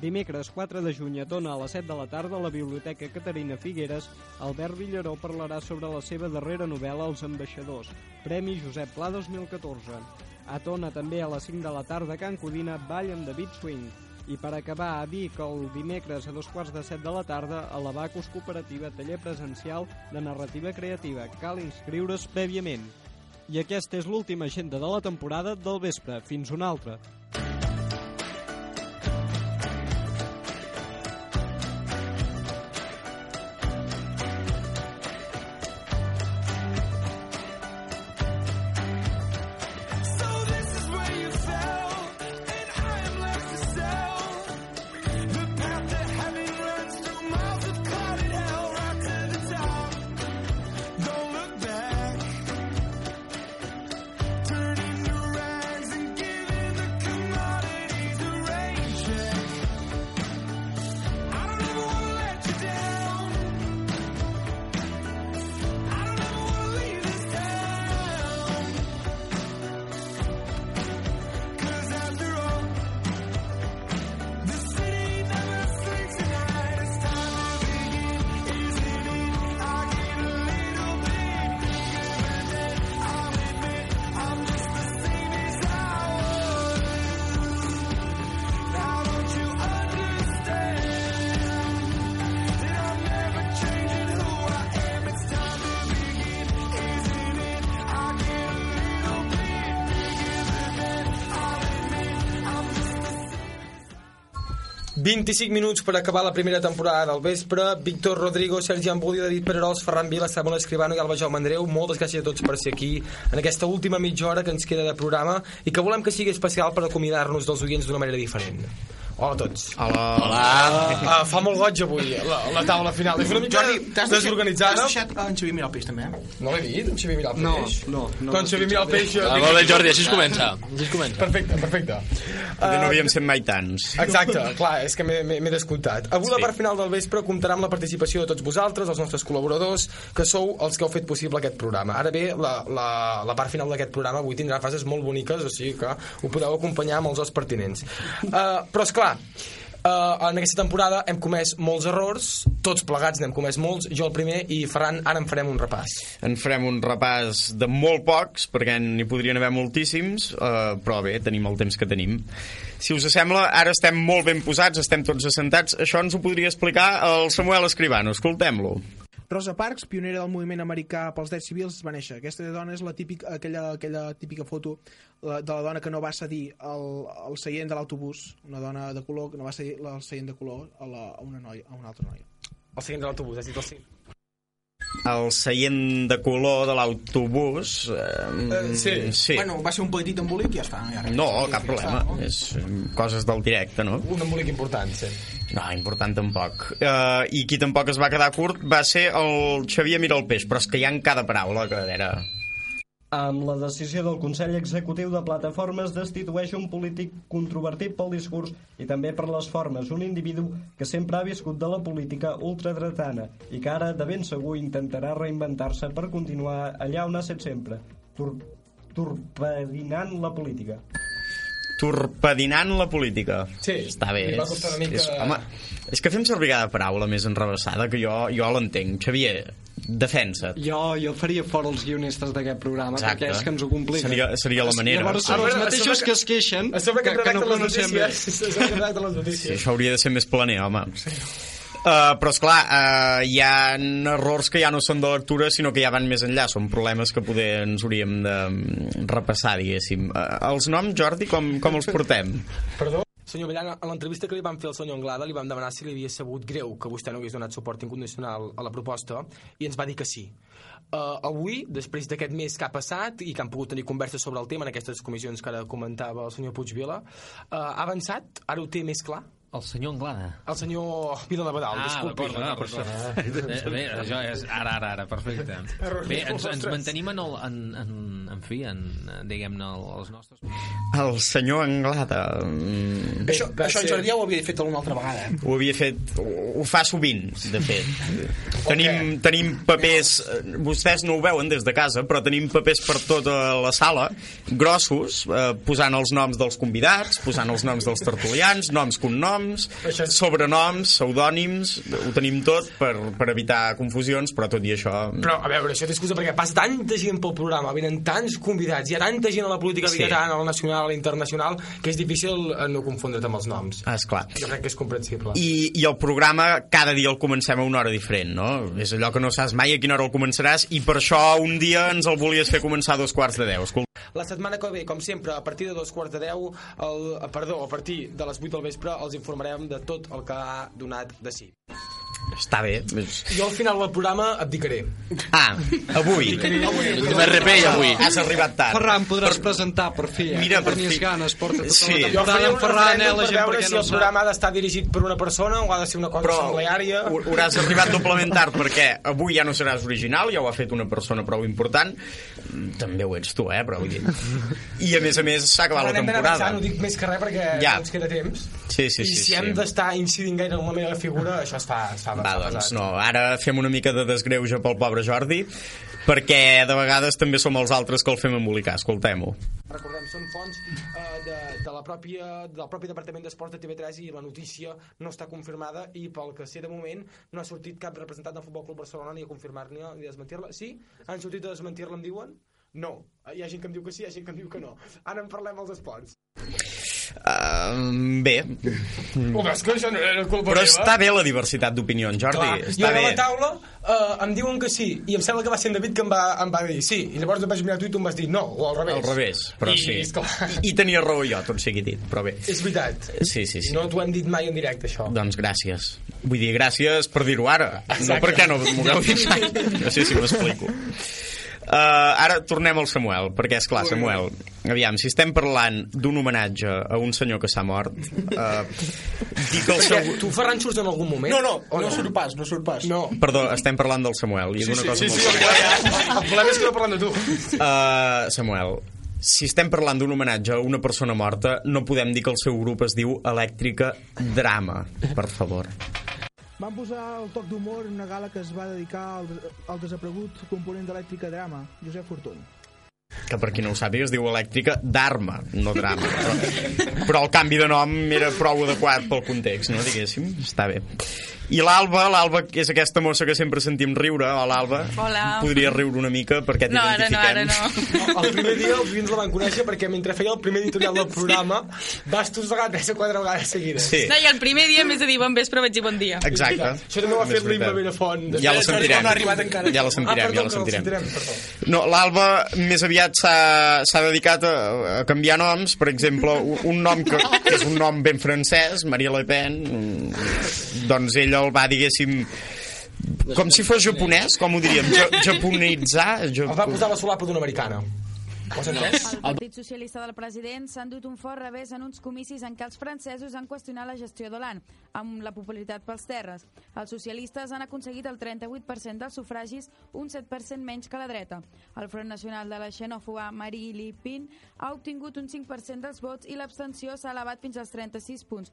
Dimecres 4 de juny a Tona a les 7 de la tarda a la Biblioteca Caterina Figueres, Albert Villaró parlarà sobre la seva darrera novel·la Els ambaixadors, Premi Josep Pla 2014. A Tona també a les 5 de la tarda a Can Codina, Ball amb David Swing. I per acabar a Vic el dimecres a dos quarts de set de la tarda a la Bacus Cooperativa taller presencial de narrativa creativa. Cal inscriure's prèviament. I aquesta és l'última agenda de la temporada del vespre. Fins una altra. 25 minuts per acabar la primera temporada del vespre. Víctor Rodrigo, Sergi Ambuli, David Pererols, Ferran Vila, Samuel Escribano i Alba Jaume Andreu. Moltes gràcies a tots per ser aquí en aquesta última mitja hora que ens queda de programa i que volem que sigui especial per acomiadar-nos dels oients d'una manera diferent. Hola a tots. Hola. Hola. Uh, fa molt goig avui, la, la taula final. És una mica Jordi, desorganitzada. t'has deixat en Xavier mirar el peix, també, eh? No l'he dit, en Xavier mirar el No, peix? no, no. Doncs Xavier mirar el peix... Ah, molt bé, Jordi, així es comença. Així es comença. Perfecte, perfecte. Perquè no havíem sent mai tants. Exacte, clar, és que m'he- descomptat. Avui la part final del vespre comptarà amb la participació de tots vosaltres, els nostres col·laboradors, que sou els que heu fet possible aquest programa. Ara bé, la, la, la part final d'aquest programa avui tindrà fases molt boniques, o sigui que ho podeu acompanyar amb els os pertinents. Uh, però, és clar, Uh, en aquesta temporada hem comès molts errors, tots plegats n'hem comès molts, jo el primer i Ferran, ara en farem un repàs. En farem un repàs de molt pocs, perquè n'hi podrien haver moltíssims, eh, però bé, tenim el temps que tenim. Si us sembla, ara estem molt ben posats, estem tots assentats. Això ens ho podria explicar el Samuel Escribano. Escoltem-lo. Rosa Parks, pionera del moviment americà pels drets civils, va néixer. Aquesta dona és la típica, aquella, aquella típica foto la, de la dona que no va cedir el, el seient de l'autobús, una dona de color que no va cedir el seient de color a, la, a una noia, a una altra noia. El seient de l'autobús, has dit el seient. El seient de color de l'autobús... Eh, sí. sí. Bueno, va ser un petit embolic i ja està. Ja, No, ja cap està, problema. no? És eh, coses del directe, no? Un embolic important, sí. No, important tampoc. Uh, I qui tampoc es va quedar curt va ser el Xavier Miralpeix, però és que hi ha en cada paraula que era... Amb la decisió del Consell Executiu de Plataformes destitueix un polític controvertit pel discurs i també per les formes, un individu que sempre ha viscut de la política ultradretana i que ara de ben segur intentarà reinventar-se per continuar allà on ha set sempre, tur torpedinant la política. Torpedinant la política. Sí, Està bé. va És, mica- és, home, és que fem servir cada paraula més enrevessada que jo, jo l'entenc. Xavier, defensa't. Jo, jo faria fora els guionistes d'aquest programa, Exacte. perquè és que ens ho complica. Seria- seria la manera. Llavors són A els mateixos sobre que es queixen A sobre que, que, que no les pronunciem bé. notícies. Que les Sí, notícies. això hauria de ser més planer, home. Uh, però, és clar uh, hi ha errors que ja no són de lectura, sinó que ja van més enllà. Són problemes que poder ens hauríem de mm, repassar, diguéssim. Uh, els noms, Jordi, com, com els portem? Perdó? Senyor Millán, a l'entrevista que li vam fer al senyor Anglada li vam demanar si li havia sabut greu que vostè no hagués donat suport incondicional a la proposta i ens va dir que sí. Uh, avui, després d'aquest mes que ha passat i que han pogut tenir converses sobre el tema en aquestes comissions que ara comentava el senyor Puigvila, uh, ha avançat? Ara ho té més clar? El senyor Anglada. El senyor Vila Navadal, Ah, disculpi. d'acord, no, per això. Eh, Bé, això és ara, ara, ara, perfecte. Bé, ens, ens mantenim en, el, en, en, en fi, en, diguem-ne, el- els nostres... El senyor Anglada... mm, Això, això en Jordi ja ho havia fet alguna altra vegada. Ho havia fet... Ho ho fa sovint, de fet. Tenim, tenim papers... eh, Vostès no ho veuen des de casa, però tenim papers per tota la sala, grossos, eh, posant els noms dels convidats, posant els noms dels tertulians, noms, cognoms, sobrenoms, pseudònims... Ho tenim tot per, per evitar confusions, però tot i això... Però, a veure, això t'excusa perquè passa tanta gent pel programa, venen tants convidats, hi ha tanta gent a la política Sí. biguetana, a la nacional, a la internacional, que és difícil eh, no confondre't amb els noms. Ah, esclar. Jo crec que és comprensible. I, i el programa cada dia el comencem a una hora diferent, no? És allò que no saps mai a quina hora el començaràs i per això un dia ens el volies fer començar a dos quarts de deu. Escolta, La setmana que ve, com sempre, a partir de dos quarts de deu, el, perdó, a partir de les 8 del vespre, els informarem de tot el que ha donat de si. està bé. Jo al final del programa abdicaré. Ah, avui. M'RP avui. Has arribat tard. Ferran, podràs presentar, per fi. Eh? Mira, per Tenies fi. ganes, porta tota Sí. la Jo temporada en un Ferran, eh? La per gent veure perquè si no el sap. programa ha d'estar dirigit per una persona o ha de ser una cosa Però assembleària. hauràs arribat doblement tard perquè avui ja no seràs original, ja ho ha fet una persona prou important. També ho ets tu, eh? Però vull dir... I a més a més s'ha acabat la temporada. avançant, ho dic més que res perquè Ja. ens queda temps. Sí, sí, I sí. si sí. hem d'estar incidint gaire en la meva figura, això es fa, es fa, Va, doncs pesat. no, ara fem una mica de desgreuge pel pobre Jordi, perquè de vegades també som els altres que el fem embolicar, escoltem-ho. Recordem, són fonts eh, de, de la pròpia, del propi Departament d'Esports de TV3 i la notícia no està confirmada i pel que sé de moment no ha sortit cap representant del Futbol Club Barcelona ni a confirmar-la ni a desmentir-la. Sí? Han sortit a desmentir-la, em diuen? No. Hi ha gent que em diu que sí, hi ha gent que em diu que no. Ara en parlem als esports. Uh, bé, Ho veus que això no era culpa però meva? està bé la diversitat d'opinions, Jordi, Clar, jo està a bé. la taula eh, em diuen que sí i em sembla que va ser en David que em va, em va dir sí i llavors em vaig mirar tu i tu em vas dir no o al revés Al revés, però I, sí. esclar, I tenia raó jo, tot sigui dit, però bé. és veritat Sí, sí, sí. no t'ho hem dit mai en directe això Doncs gràcies. Vull dir, gràcies per dir-ho ara. No Exacte. perquè no m'ho hagueu dit mai. No sé si m'explico. Uh, ara tornem al Samuel, perquè és clar, Samuel, aviam, si estem parlant d'un homenatge a un senyor que s'ha mort, uh, dic el seu... Tu, Ferran, surts en algun moment? No, no, O no surt pas, no surt pas. No. Perdó, estem parlant del Samuel. I Sí, d'una sí, cosa sí, molt sí, ja, ja. El problema és que no parlem de tu. Uh, Samuel, si estem parlant d'un homenatge a una persona morta, no podem dir que el seu grup es diu Elèctrica Drama, per favor. Van posar el toc d'humor en una gala que es va dedicar al, al desaparegut component d'elèctrica drama, Josep Fortuny. que per qui no ho sàpiga es diu elèctrica d'arma, no drama. Però, però el canvi de nom era prou adequat pel context, no diguéssim? Està bé i l'Alba, l'Alba que és aquesta mossa que sempre sentim riure, o l'Alba Hola. podria riure una mica perquè No, ara no, ara t'identifiquem no. El primer dia els oients la van conèixer perquè mentre feia el primer editorial del programa vas tossegar tres o quatre vegades seguides. Sí. No, i el primer dia, més de dir bon vespre, vaig dir bon dia. Exacte. Això també ho ha fet veritat. Benafont. Ja la sentirem. No ha arribat encara. Ja la sentirem, ah, perdó, ja la sentirem. perdó. No, l'Alba més aviat s'ha dedicat a, a canviar noms, per exemple, un, un nom que, que és un nom ben francès, Maria Le Pen, doncs ella el va, diguéssim, com si fos japonès, com ho diríem, ja, japonitzar... Ja, El va posar la solapa d'una americana. El Partit Socialista del president s'ha endut un fort revés en uns comicis en què els francesos han qüestionat la gestió d'Hollande, amb la popularitat pels terres. Els socialistes han aconseguit el 38% dels sufragis, un 7% menys que la dreta. El Front Nacional de la xenòfoba Marie Le Pen ha obtingut un 5% dels vots i l'abstenció s'ha elevat fins als 36 punts.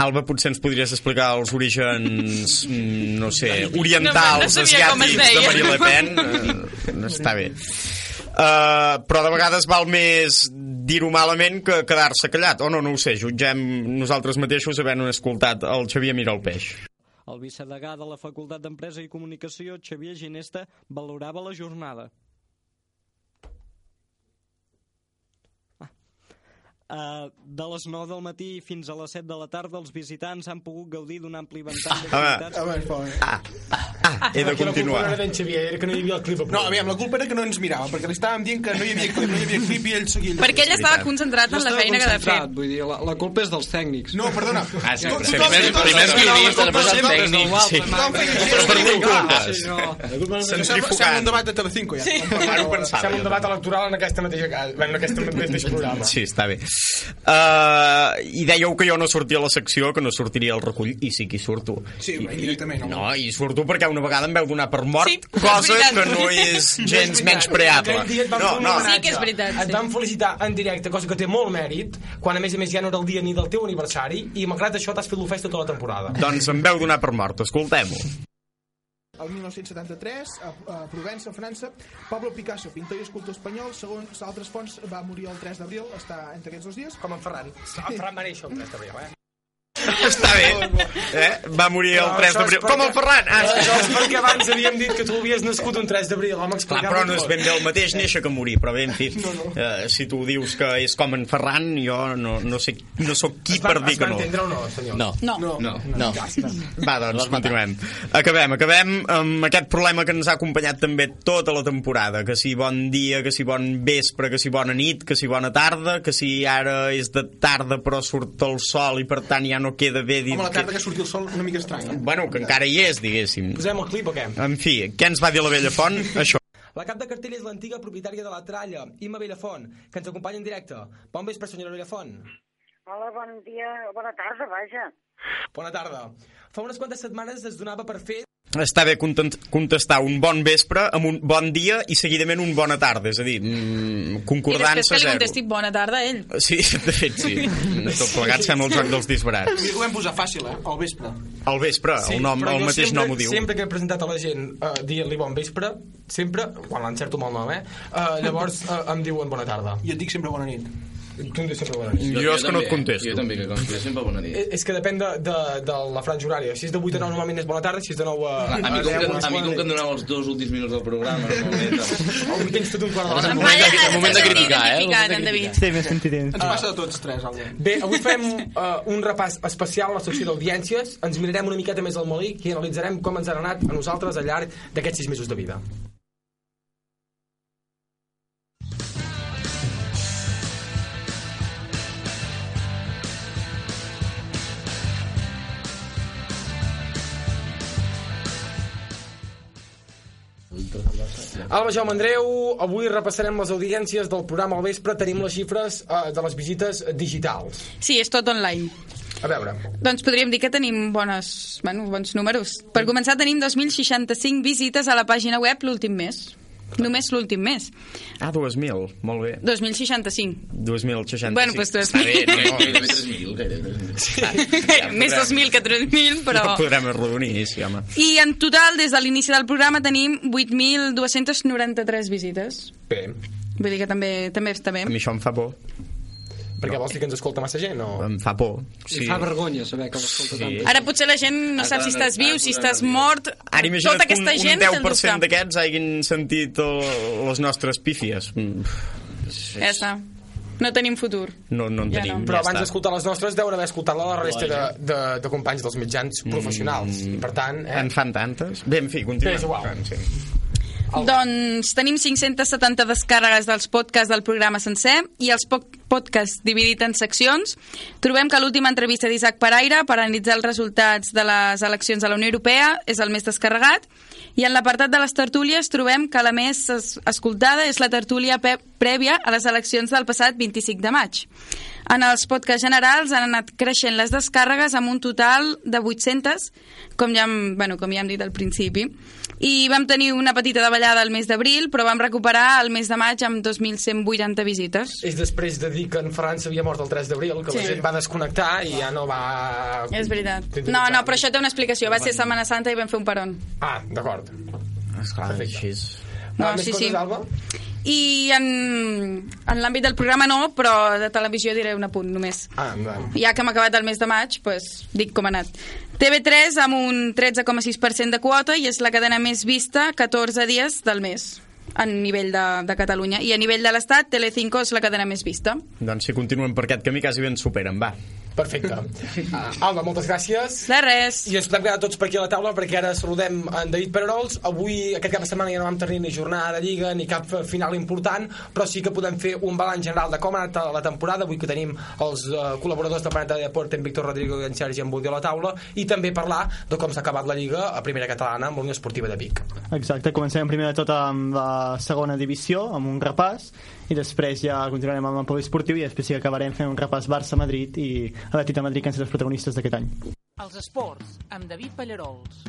Alba, potser ens podries explicar els orígens, mm, no sé, No, no orientals, com es asiàtics de. Marie Le Pen? Uh, està bé. Uh, però de vegades val més dir-ho malament que quedar-se callat. O no, no ho sé, jutgem nosaltres mateixos havent escoltat el Xavier Mira el Peix. El vicedegà de la Facultat d'Empresa i Comunicació, Xavier Ginesta, valorava la jornada. Uh, de les 9 del matí fins a les 7 de la tarda els visitants han pogut gaudir d'un ampli ventall d'activitats. Ah, ah, he de Aquí la culpa continuar. no era d'en Xavier, era que no hi havia el clip. No, aviam, la culpa era que no ens mirava, perquè li estàvem dient que no hi havia clip, no hi havia clip i ell seguia... Perquè ell estava concentrat en la feina que ha de fer. Vull dir, la, la culpa és dels tècnics. No, perdona. Ah, sí, primer guionistes, tothom- després tècnics. tothom- Sí. Però per culpes? Sembla, un debat de Telecinco, ja. Sí. Sembla un debat electoral en aquesta mateixa casa, en aquest mateix programa. Sí, està bé. Uh, I dèieu que jo no sortia a la secció, que no sortiria al recull, i sí que hi surto. Sí, indirectament. No, i surto perquè una vegada em veu donar per mort, Sí, cosa que no és gens et vam No, no. Sí que és veritat, Et sí. vam felicitar en directe, cosa que té molt mèrit, quan a més a més ja no era el dia ni del teu aniversari, i malgrat això t'has fet l'ofès tota la temporada. Doncs em veu donar per mort, escoltem-ho. El 1973, a, a Provença, França, Pablo Picasso, pintor i escultor espanyol, segons altres fonts, va morir el 3 d'abril, està entre aquests dos dies. Com en Ferran. En Ferran va néixer el 3 d'abril, eh? Està bé. Eh? Va morir el Però 3 això és d'abril. Com el Ferran! Ah, Això és perquè abans havíem dit que tu havies nascut un 3 d'abril, vam Clar, però no és ben bé el mateix néixer que morir, però bé, en fi, eh, si tu dius que és com en Ferran, jo no, no sé, no sóc qui Es va, per dir es que va no. entendre o no, senyor? No. No. No. No. Va, doncs, continuem. Acabem, acabem amb aquest problema que ens ha acompanyat també tota la temporada, que si bon dia, que si bon vespre, que si bona nit, que si bona tarda, que si ara és de tarda però surt el sol i per tant ja no queda bé dir Home, la tarda que surti el sol una mica estranya. Bueno, que encara hi és, diguéssim. Posem el clip o què? En fi, què ens va dir la vella font? Això. La cap de cartell és l'antiga propietària de la tralla, Imma Bellafont, que ens acompanya en directe. Bon vespre, senyora Bellafont. Hola, bon dia, bona tarda, vaja. Bona tarda. Fa unes quantes setmanes es donava per fet Està bé content- contestar un bon vespre amb un bon dia i seguidament un bona tarda, és a dir, mm, I després que li zero. contesti bona tarda a ell. Sí, de fet, sí. Tot plegat sembla el joc dels disbarats. Ho vam posar fàcil, eh? Al vespre. Al vespre, el, nom, el mateix sempre, nom ho diu. Sempre que he presentat a la gent uh, dient-li bon vespre, sempre, quan l'encerto amb el nom, eh? Uh, llavors uh, em diuen bona tarda. I et dic sempre bona nit. Tu em bona nit. Jo és que no et contesto. Jo també, que consti, sempre bona nit. Eh, És que depèn de, de, de la franja horària. Si és de 8 a 9 normalment és bona tarda, si és de 9 a, A, a, mi, com que, 10 és a mi com que em doneu els dos últims minuts del programa, normalment... Avui tens tot un quart d'hora. en moment de, en moment de criticar, eh? Identificat, en David. Sí, més sentirent. Ens passa de tots tres, algú. Bé, avui fem uh, un repàs especial a la secció d'audiències. Ens mirarem una miqueta més al malic i analitzarem com ens han anat a nosaltres al llarg d'aquests 6 mesos de vida. Alba Jaume Andreu, avui repassarem les audiències del programa al vespre. Tenim les xifres uh, de les visites digitals. Sí, és tot online. A veure, Doncs podríem dir que tenim bones, bueno, bons números. Per començar, tenim 2.065 visites a la pàgina web l'últim mes. Només l'últim mes. Ah, 2.000, molt bé. 2.065. 2.065. Bueno, doncs tu- Està bé, no, Gairebé no, 3.000, gairebé 3.000. Més 2.000 que 3.000, però... Ja podrem arrodonir, sí, home. I en total, des de l'inici del programa, tenim 8.293 visites. bé. Vull dir que també, també està bé. A mi això em fa por. Perquè vols dir que ens escolta massa gent? O... Em fa por. Sí. fa vergonya saber que l'escolta Sí. tant. Ara potser la gent no sap si estàs viu, si estàs mort... Ara imagina't Tota que un, aquesta un gent t'han 10% buscar. d'aquests hagin sentit el, les nostres pífies. Mm, Ja està. No tenim futur. No, no en Ja tenim, no. Però ja abans d'escoltar les nostres deuen haver escoltat la de la resta de, de, de companys dels mitjans professionals. I per tant... Eh, En fan tantes? Bé, en fi, continuem. Bé, és igual. Fent, Doncs tenim 570 descàrregues dels podcasts del programa sencer i els, poc, podcast dividit en seccions. Trobem que l'última entrevista d'Isaac Paraire per analitzar els resultats de les eleccions a la Unió Europea és el més descarregat i en l'apartat de les tertúlies trobem que la més es escoltada és la tertúlia prèvia a les eleccions del passat 25 de maig. En els podcasts generals han anat creixent les descàrregues amb un total de 800, com ja hem, bueno, com ja hem dit al principi. I vam tenir una petita davallada al mes d'abril, però vam recuperar el mes de maig amb 2.180 visites. És després de dir que en Ferran s'havia mort el 3 d'abril, que Sí. la gent va desconnectar i ja no va... És veritat. No, no, però això té una explicació. Va ser Setmana Santa i vam fer un peron. Ah, d'acord. Esclar, així és. No, més sí, coses, sí. Alba? I en, en l'àmbit del programa no, però de televisió diré un apunt només. Ah. Ja que hem acabat el mes de maig, pues, dic com ha anat. TV3 amb un 13,6% de quota i és la cadena més vista 14 dies del mes a nivell de, de Catalunya. I a nivell de l'Estat, Telecinco és la cadena més vista. Doncs si continuem per aquest camí quasi bé ens superen, va. Perfecte. Uh, Alba, moltes gràcies. De res. I ens podem quedar tots per aquí a la taula perquè ara saludem en David Pererols. Avui, aquest cap de setmana, ja no vam tenir ni jornada de Lliga ni cap final important, però sí que podem fer un balanç general de com ha anat la temporada. Avui que tenim els uh, col·laboradors de Planeta de Deport, en Víctor Rodrigo i en Sergi Embudi a la taula, i també parlar de com s'ha acabat la Lliga a primera catalana amb la Unió Esportiva de Vic. Exacte, comencem primer de tot amb la segona divisió, amb un repàs, i després ja continuarem amb el poliesportiu i després sí que acabarem fent un repàs Barça-Madrid i Atlètic de Madrid, que han estat els protagonistes d'aquest any. Els esports, amb David Pallarols.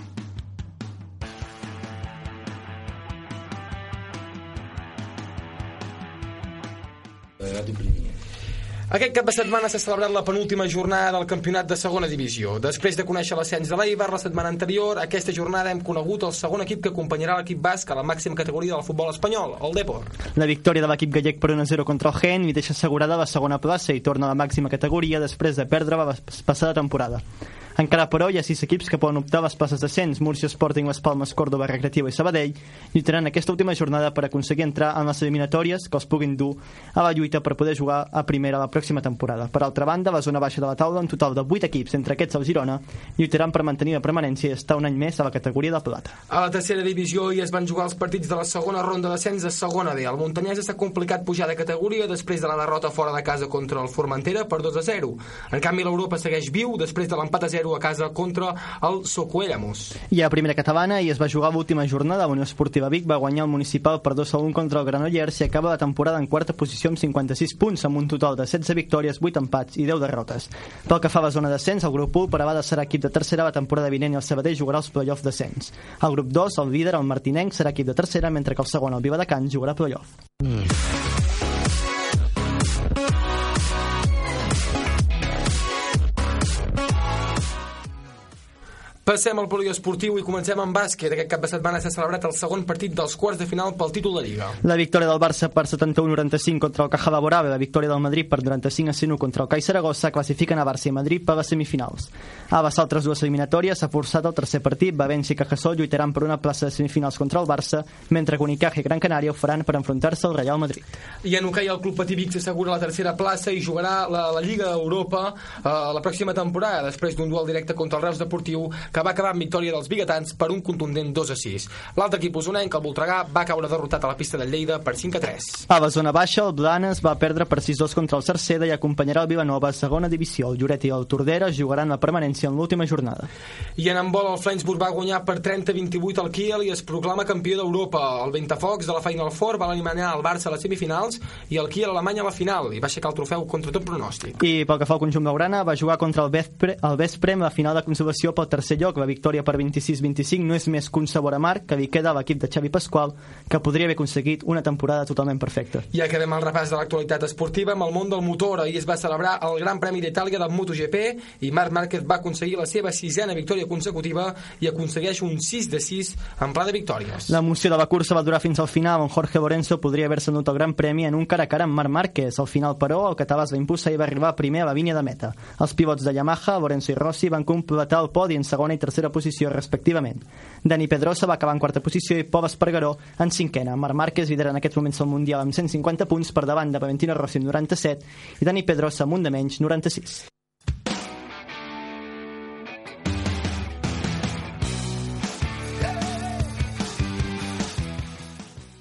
Aquest cap de setmana s'ha celebrat la penúltima jornada del campionat de segona divisió. Després de conèixer l'ascens de l'Eibar la setmana anterior, aquesta jornada hem conegut el segon equip que acompanyarà l'equip basc a la màxima categoria del futbol espanyol, el Depor. La victòria de l'equip gallec per 1-0 contra el Gen li deixa assegurada la segona plaça i torna a la màxima categoria després de perdre la passada temporada. Encara, però, hi ha sis equips que poden optar a les places d'ascens. Múrcia, Sporting, Les Palmes, Córdoba, Recreativa i Sabadell lluitaran aquesta última jornada per aconseguir entrar en les eliminatòries que els puguin dur a la lluita per poder jugar a primera la pròxima temporada. Per altra banda, la zona baixa de la taula, un total de 8 equips, entre aquests el Girona, lluitaran per mantenir la permanència i estar un any més a la categoria de plata. A la tercera divisió hi es van jugar els partits de la segona ronda d'ascens de segona D. El Montanyès s'ha complicat pujar de categoria després de la derrota fora de casa contra el Formentera per 2 a 0. En canvi, l'Europa segueix viu després de l'empat a 0 a casa contra el Socuellamos. I a primera catalana i es va jugar l'última jornada. La Unió Esportiva Vic va guanyar el municipal per 2 a 1 contra el Granollers i acaba la temporada en quarta posició amb 56 punts, amb un total de 16 victòries, 8 empats i 10 derrotes. Pel que fa a la zona d'ascens, el grup 1 Paravada serà equip de tercera la temporada vinent i el Sabadell jugarà els play-off d'ascens. El grup 2, el líder, el Martinenc, serà equip de tercera, mentre que el segon, el Viladecans, jugarà play-off. Passem al poliesportiu i comencem amb bàsquet. Aquest cap de setmana s'ha celebrat el segon partit dels quarts de final pel títol de Lliga. La victòria del Barça per 71-95 contra el Caja Laboral i la victòria del Madrid per 95 a 101 contra el CAI Saragossa classifiquen a Barça i Madrid per les semifinals. A les altres dues eliminatòries s'ha forçat el tercer partit. València i Cajasol lluitaran per una plaça de semifinals contra el Barça, mentre que Unicaja i Gran Canària ho faran per enfrontar-se al Real Madrid. I en hoquei el Club Patí Vic s'assegura la tercera plaça i jugarà la, la Lliga d'Europa eh, la pròxima temporada, després d'un duel directe contra el Reus Deportiu, que va acabar amb victòria dels biguetans per un contundent 2 a 6. L'altre equip usonenc, el Voltregà, va caure derrotat a la pista del Lleida per 5 a 3. A la zona baixa, el Blanes va perdre per 6-2 contra el Cerceda i acompanyarà el Vilanova a segona divisió. El Lloret i el Tordera jugaran la permanència en l'última jornada. I en handbol el Flensburg va guanyar per 30-28 al Kiel i es proclama campió d'Europa. El Ventafocs de la Final Four va eliminar el Barça a les semifinals i el Kiel a Alemanya a la final i va aixecar el trofeu contra tot pronòstic. I pel que fa al conjunt blaugrana, va jugar contra el Vespre, el Vespre en la final de consolació pel tercer lloc. La victòria per 26-25 no és més que un sabor amarg que li queda a l'equip de Xavi Pasqual, que podria haver aconseguit una temporada totalment perfecta. I acabem el repàs de l'actualitat esportiva amb el món del motor. Ahir es va celebrar el Gran Premi d'Itàlia del MotoGP i Marc Márquez va aconseguir la seva sisena victòria consecutiva i aconsegueix un 6 de 6 en pla de victòries. L'emoció de la cursa va durar fins al final, on Jorge Lorenzo podria haver-se endut el Gran Premi en un cara a cara amb Marc Márquez. Al final, però, el català es va impulsar i va arribar primer a la línia de meta. Els pilots de Yamaha, Lorenzo i Rossi, van completar el podi en segona i tercera posició, respectivament. Dani Pedrosa va acabar en quarta posició i Pol Espargaró en cinquena. Marc Márquez lidera en aquests moments el Mundial amb 150 punts per davant de Valentino Rossi amb 97 i Dani Pedrosa amb un de menys, 96.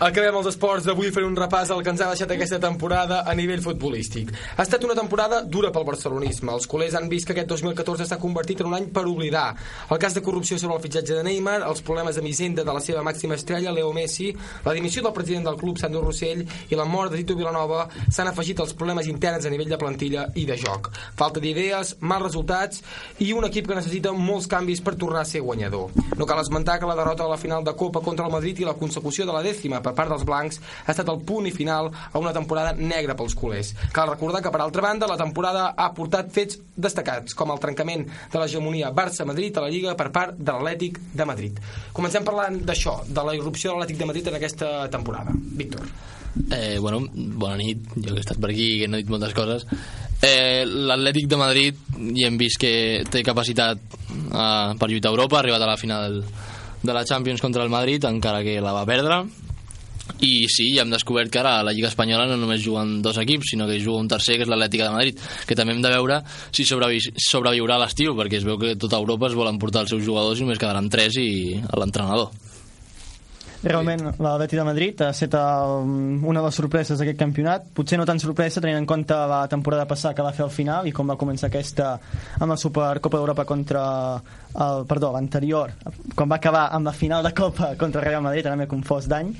Acabem els esports d'avui fent un repàs al que ens ha deixat aquesta temporada a nivell futbolístic. Ha estat una temporada dura pel barcelonisme. Els culers han vist que aquest 2014 s'ha convertit en un any per oblidar. El cas de corrupció sobre el fitxatge de Neymar, els problemes de misenda de la seva màxima estrella, Leo Messi, la dimissió del president del club, Sandro Rossell, i la mort de Tito Vilanova s'han afegit als problemes interns a nivell de plantilla i de joc. Falta d'idees, mals resultats i un equip que necessita molts canvis per tornar a ser guanyador. No cal esmentar que la derrota a la final de Copa contra el Madrid i la consecució de la dècima per part dels blancs ha estat el punt i final a una temporada negra pels culers. Cal recordar que, per altra banda, la temporada ha portat fets destacats, com el trencament de l'hegemonia Barça-Madrid a la Lliga per part de l'Atlètic de Madrid. Comencem parlant d'això, de la irrupció de l'Atlètic de Madrid en aquesta temporada. Víctor. Eh, bueno, bona nit, jo que he estat per aquí no he dit moltes coses eh, l'Atlètic de Madrid ja hem vist que té capacitat eh, per lluitar a Europa, ha arribat a la final de la Champions contra el Madrid encara que la va perdre i sí, ja hem descobert que ara a la Lliga Espanyola no només juguen dos equips, sinó que hi juga un tercer, que és l'Atlètica de Madrid, que també hem de veure si sobrevi sobreviurà a l'estiu, perquè es veu que tota Europa es volen portar els seus jugadors i només quedaran tres i l'entrenador. Realment, l'Atleti de Madrid ha estat el, una de les sorpreses d'aquest campionat. Potser no tan sorpresa, tenint en compte la temporada passada que va fer al final i com va començar aquesta amb la Supercopa d'Europa contra el, perdó, l'anterior, quan va acabar amb la final de Copa contra el Real Madrid, ara m'he confós d'any.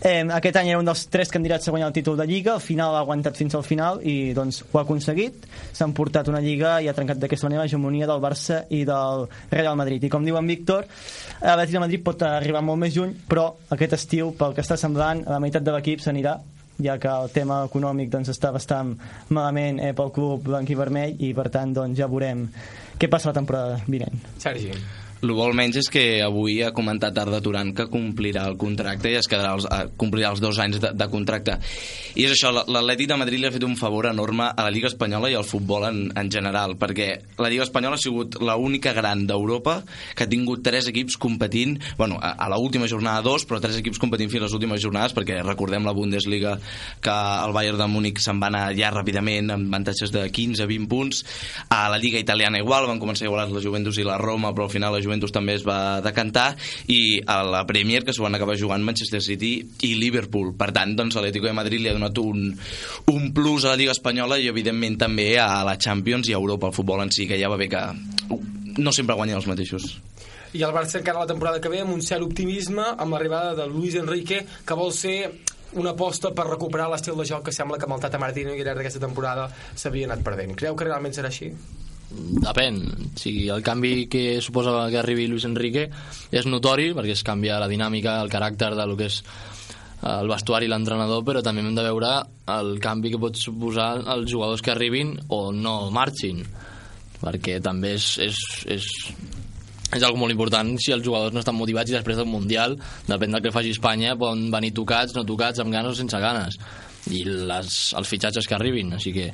Eh, aquest any era un dels tres candidats a guanyar el títol de Lliga, al final ha aguantat fins al final i doncs ho ha aconseguit. S'han portat una Lliga i ha trencat d'aquesta manera l'hegemonia del Barça i del Real Madrid. I com diu en Víctor, l'Atlètic de Madrid pot arribar molt més lluny, però aquest estiu, pel que està semblant, la meitat de l'equip s'anirà ja que el tema econòmic doncs, està bastant malament eh, pel club blanc i vermell i per tant doncs, ja veurem què passa la temporada vinent. Sergi. El bo almenys és que avui ha comentat Arda Turan que complirà el contracte i es quedarà els, eh, complirà els dos anys de, de contracte. I és això, l'Atlètic de Madrid li ha fet un favor enorme a la Lliga Espanyola i al futbol en, en general, perquè la Lliga Espanyola ha sigut l'única gran d'Europa que ha tingut tres equips competint, bueno, a, a l'última jornada dos, però tres equips competint fins a les últimes jornades, perquè recordem la Bundesliga que el Bayern de Múnich se'n va anar ja ràpidament amb avantatges de 15-20 punts. A la Lliga Italiana igual, van començar igualats la Juventus i la Roma, però al final la Juventus també es va decantar i a la Premier que s'ho van acabar jugant Manchester City i Liverpool per tant doncs l'Atlético de Madrid li ha donat un, un plus a la Lliga Espanyola i evidentment també a la Champions i a Europa el futbol en si que ja va bé que no sempre guanyen els mateixos i el Barça encara la temporada que ve amb un cert optimisme amb l'arribada de Luis Enrique que vol ser una aposta per recuperar l'estil de joc que sembla que amb el Tata Martino i al llarg d'aquesta temporada s'havia anat perdent. Creu que realment serà així? Depèn. O sigui, el canvi que suposa que arribi Luis Enrique és notori, perquè es canvia la dinàmica, el caràcter de lo que és el vestuari i l'entrenador, però també hem de veure el canvi que pot suposar els jugadors que arribin o no marxin, perquè també és, és, és, és algo molt important si els jugadors no estan motivats i després del Mundial, depèn del que faci Espanya, poden venir tocats, no tocats, amb ganes o sense ganes. I les, els fitxatges que arribin, així que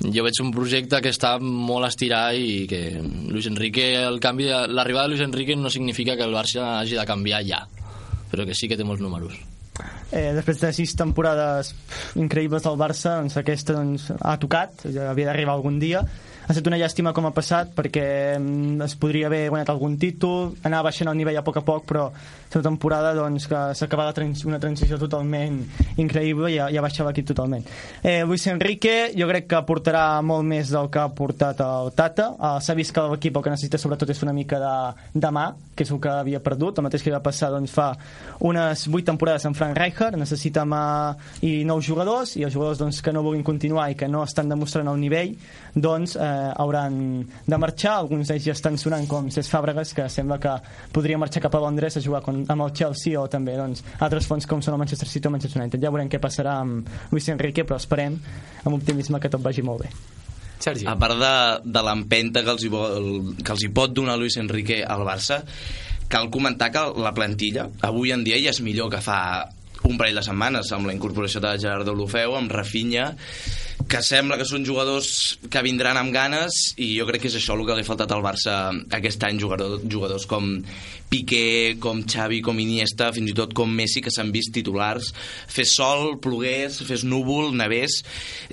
jo veig un projecte que està molt estirat i que Luis Enrique, el canvi, l'arribada de Luis Enrique no significa que el Barça hagi de canviar ja, però que sí que té molts números. Eh, després de sis temporades increïbles del Barça, doncs aquesta doncs, ha tocat, ja havia d'arribar algun dia. Ha estat una llàstima com ha passat perquè mm, es podria haver guanyat algun títol, anar baixant el nivell a poc a poc, però la temporada doncs, que s'ha acabat trans una transició totalment increïble i ha, ja baixat l'equip totalment. Eh, Luis Enrique jo crec que aportarà molt més del que ha portat el Tata. Eh, S'ha vist que l'equip el que necessita sobretot és una mica de, de mà, que és el que havia perdut, el mateix que va passar doncs, fa unes vuit temporades amb Frank Rijkaard, necessita mà i nous jugadors, i els jugadors doncs, que no vulguin continuar i que no estan demostrant el nivell, doncs eh, hauran de marxar, alguns d'ells ja estan sonant com Cesc Fàbregas, que sembla que podria marxar cap a Londres a jugar con, amb el Chelsea o també doncs, altres fons com són el Manchester City o el Manchester United. Ja veurem què passarà amb Luis Enrique, però esperem amb optimisme que tot vagi molt bé. Sergi. A part de, de l'empenta que, els hi vol, que els hi pot donar Luis Enrique al Barça, cal comentar que la plantilla avui en dia ja és millor que fa un parell de setmanes amb la incorporació de Gerardo Lufeu, amb Rafinha que sembla que són jugadors que vindran amb ganes i jo crec que és això el que li ha faltat al Barça aquest any, jugador, jugadors com Piqué, com Xavi, com Iniesta, fins i tot com Messi, que s'han vist titulars. Fes sol, plogués, fes núvol, nevés,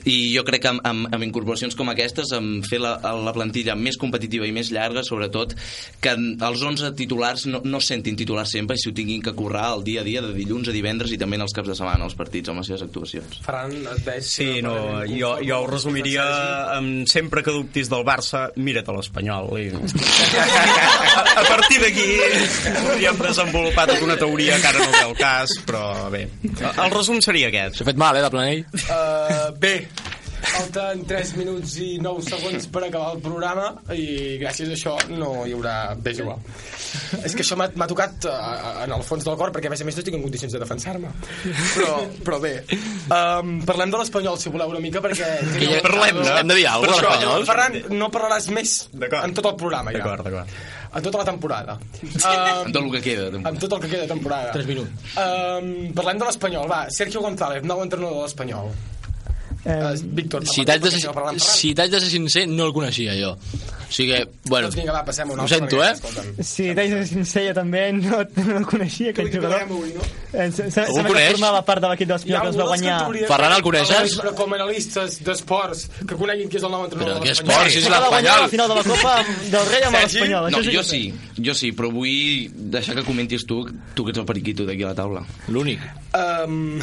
i jo crec que amb, amb, amb incorporacions com aquestes, amb fer la, la plantilla més competitiva i més llarga, sobretot, que els 11 titulars no, no sentin titulars sempre i si ho tinguin que currar el dia a dia, de dilluns a divendres i també en els caps de setmana, els partits, amb les seves actuacions. Ferran, et veig... Sí, no, jo, jo ho resumiria amb sempre que dubtis del Barça, mira't a l'Espanyol. I... a, a partir d'aquí podríem desenvolupar tota una teoria que ara no ve el cas, però bé. El resum seria aquest. S'ha fet mal, eh, de planell. Uh, bé, falten 3 minuts i 9 segons per acabar el programa i gràcies a això no hi haurà... Bé, és igual. És que això m'ha m'ha tocat uh, en el fons del cor perquè a més a més no estic en condicions de defensar-me. Però, però bé, um, parlem de l'Espanyol si voleu una mica perquè... Que ja- Parlem, no? hem de dir alguna cosa de l'Espanyol. Ferran, no parlaràs més en tot el programa ja. D'acord, d'acord. En tota la temporada. Amb tot el que queda. de Amb tot el que queda de temporada. 3 minuts. Um, parlem de l'Espanyol, va. Sergio González, nou entrenador de l'Espanyol. Uh, Víctor, Si t'haig de, ser, si t'haig de ser sincer, no el coneixia jo. O sigui que, bueno, Doncs vinga, va, passem un ho sento, eh? Sí, t'haig de ser sincer, jo també no, no el coneixia, aquest jugador. avui, no? Eh, se- se- Algú coneix? formava part de l'equip Hi d'Espanyol ha que es va dels guanyar... Ferran, el coneixes? Però com analistes d'esports que coneguin qui és el nou entrenador Però de què l'Espanyol. esports, si és l'Espanyol. la final de la Copa del Rei amb l'Espanyol. No, jo sí, jo sí, però vull deixar que comentis tu, tu que ets el periquito d'aquí a la taula. L'únic. Um,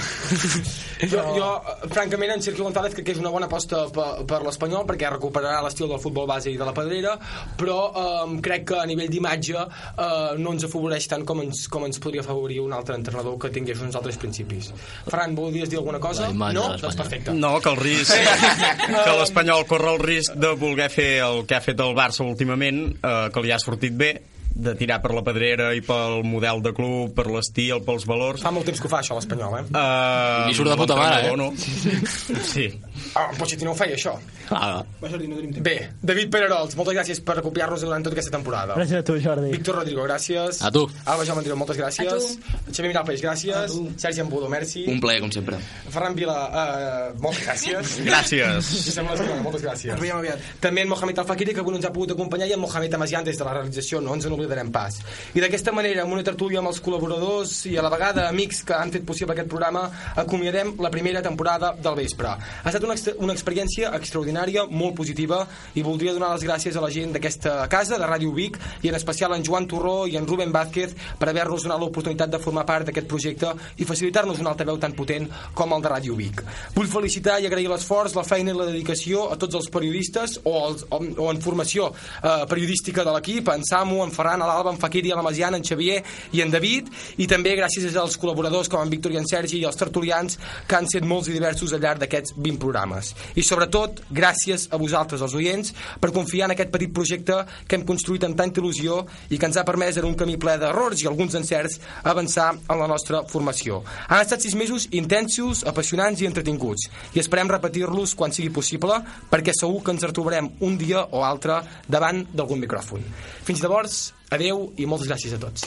jo, jo, francament, en Sergio González crec que és una bona aposta per, per l'Espanyol perquè recuperarà l'estil del futbol base i de la pedrera, però um, crec que a nivell d'imatge uh, no ens afavoreix tant com ens, com ens podria afavorir un altre entrenador que tingués uns altres principis. Ferran, volies dir alguna cosa? No? Doncs perfecte. No, que el risc que l'Espanyol corre el risc de voler fer el que ha fet el Barça últimament, eh, que li ha sortit bé, de tirar per la pedrera i pel model de club, per l'estil, pels valors. Fa molt temps que ho fa això l'Espanyol, eh? Uh, I surt de puta mare, eh? No? Sí. Ah, en Pochettino ho feia, això. Ah, Va, Jordi, no tenim temps. Bé, David Pererols, moltes gràcies per acopiar-nos durant tota aquesta temporada. Gràcies a tu, Jordi. Víctor Rodrigo, gràcies. A tu. Alba Jaume Andreu, moltes gràcies. Xavier Miralpeix, gràcies. Sergi Ambudo, merci. Un plaer, com sempre. Ferran Vila, uh, moltes gràcies. Gràcies. Josep moltes gràcies. Ens veiem aviat. També en Mohamed Al-Fakiri, que avui no ens ha pogut acompanyar, i en Mohamed Amazian des de la realització, no ens n'oblidarem pas. I d'aquesta manera, amb una tertúlia amb els col·laboradors i a la vegada amics que han fet possible aquest programa, acomiadem la primera temporada del vespre. Ha estat una, una experiència extraordinària, molt positiva, i voldria donar les gràcies a la gent d'aquesta casa, de Ràdio Vic, i en especial en Joan Torró i en Rubén Vázquez per haver-nos donat l'oportunitat de formar part d'aquest projecte i facilitar-nos un altaveu tan potent com el de Ràdio Vic. Vull felicitar i agrair l'esforç, la feina i la dedicació a tots els periodistes o, els, o, o en formació eh, periodística de l'equip, en Samu, en Ferran, a l'Alba, en Fakiri, a la Masiana, en Xavier i en David, i també gràcies als col·laboradors com en Víctor i en Sergi i els tertulians que han set molts i diversos al llarg d'aquests 20 programes. I sobretot, gràcies a vosaltres, els oients, per confiar en aquest petit projecte que hem construït amb tanta il·lusió i que ens ha permès en un camí ple d'errors i alguns encerts avançar en la nostra formació. Han estat sis mesos intensos, apassionants i entretinguts i esperem repetir-los quan sigui possible perquè segur que ens retrobarem un dia o altre davant d'algun micròfon. Fins llavors, adeu i moltes gràcies a tots.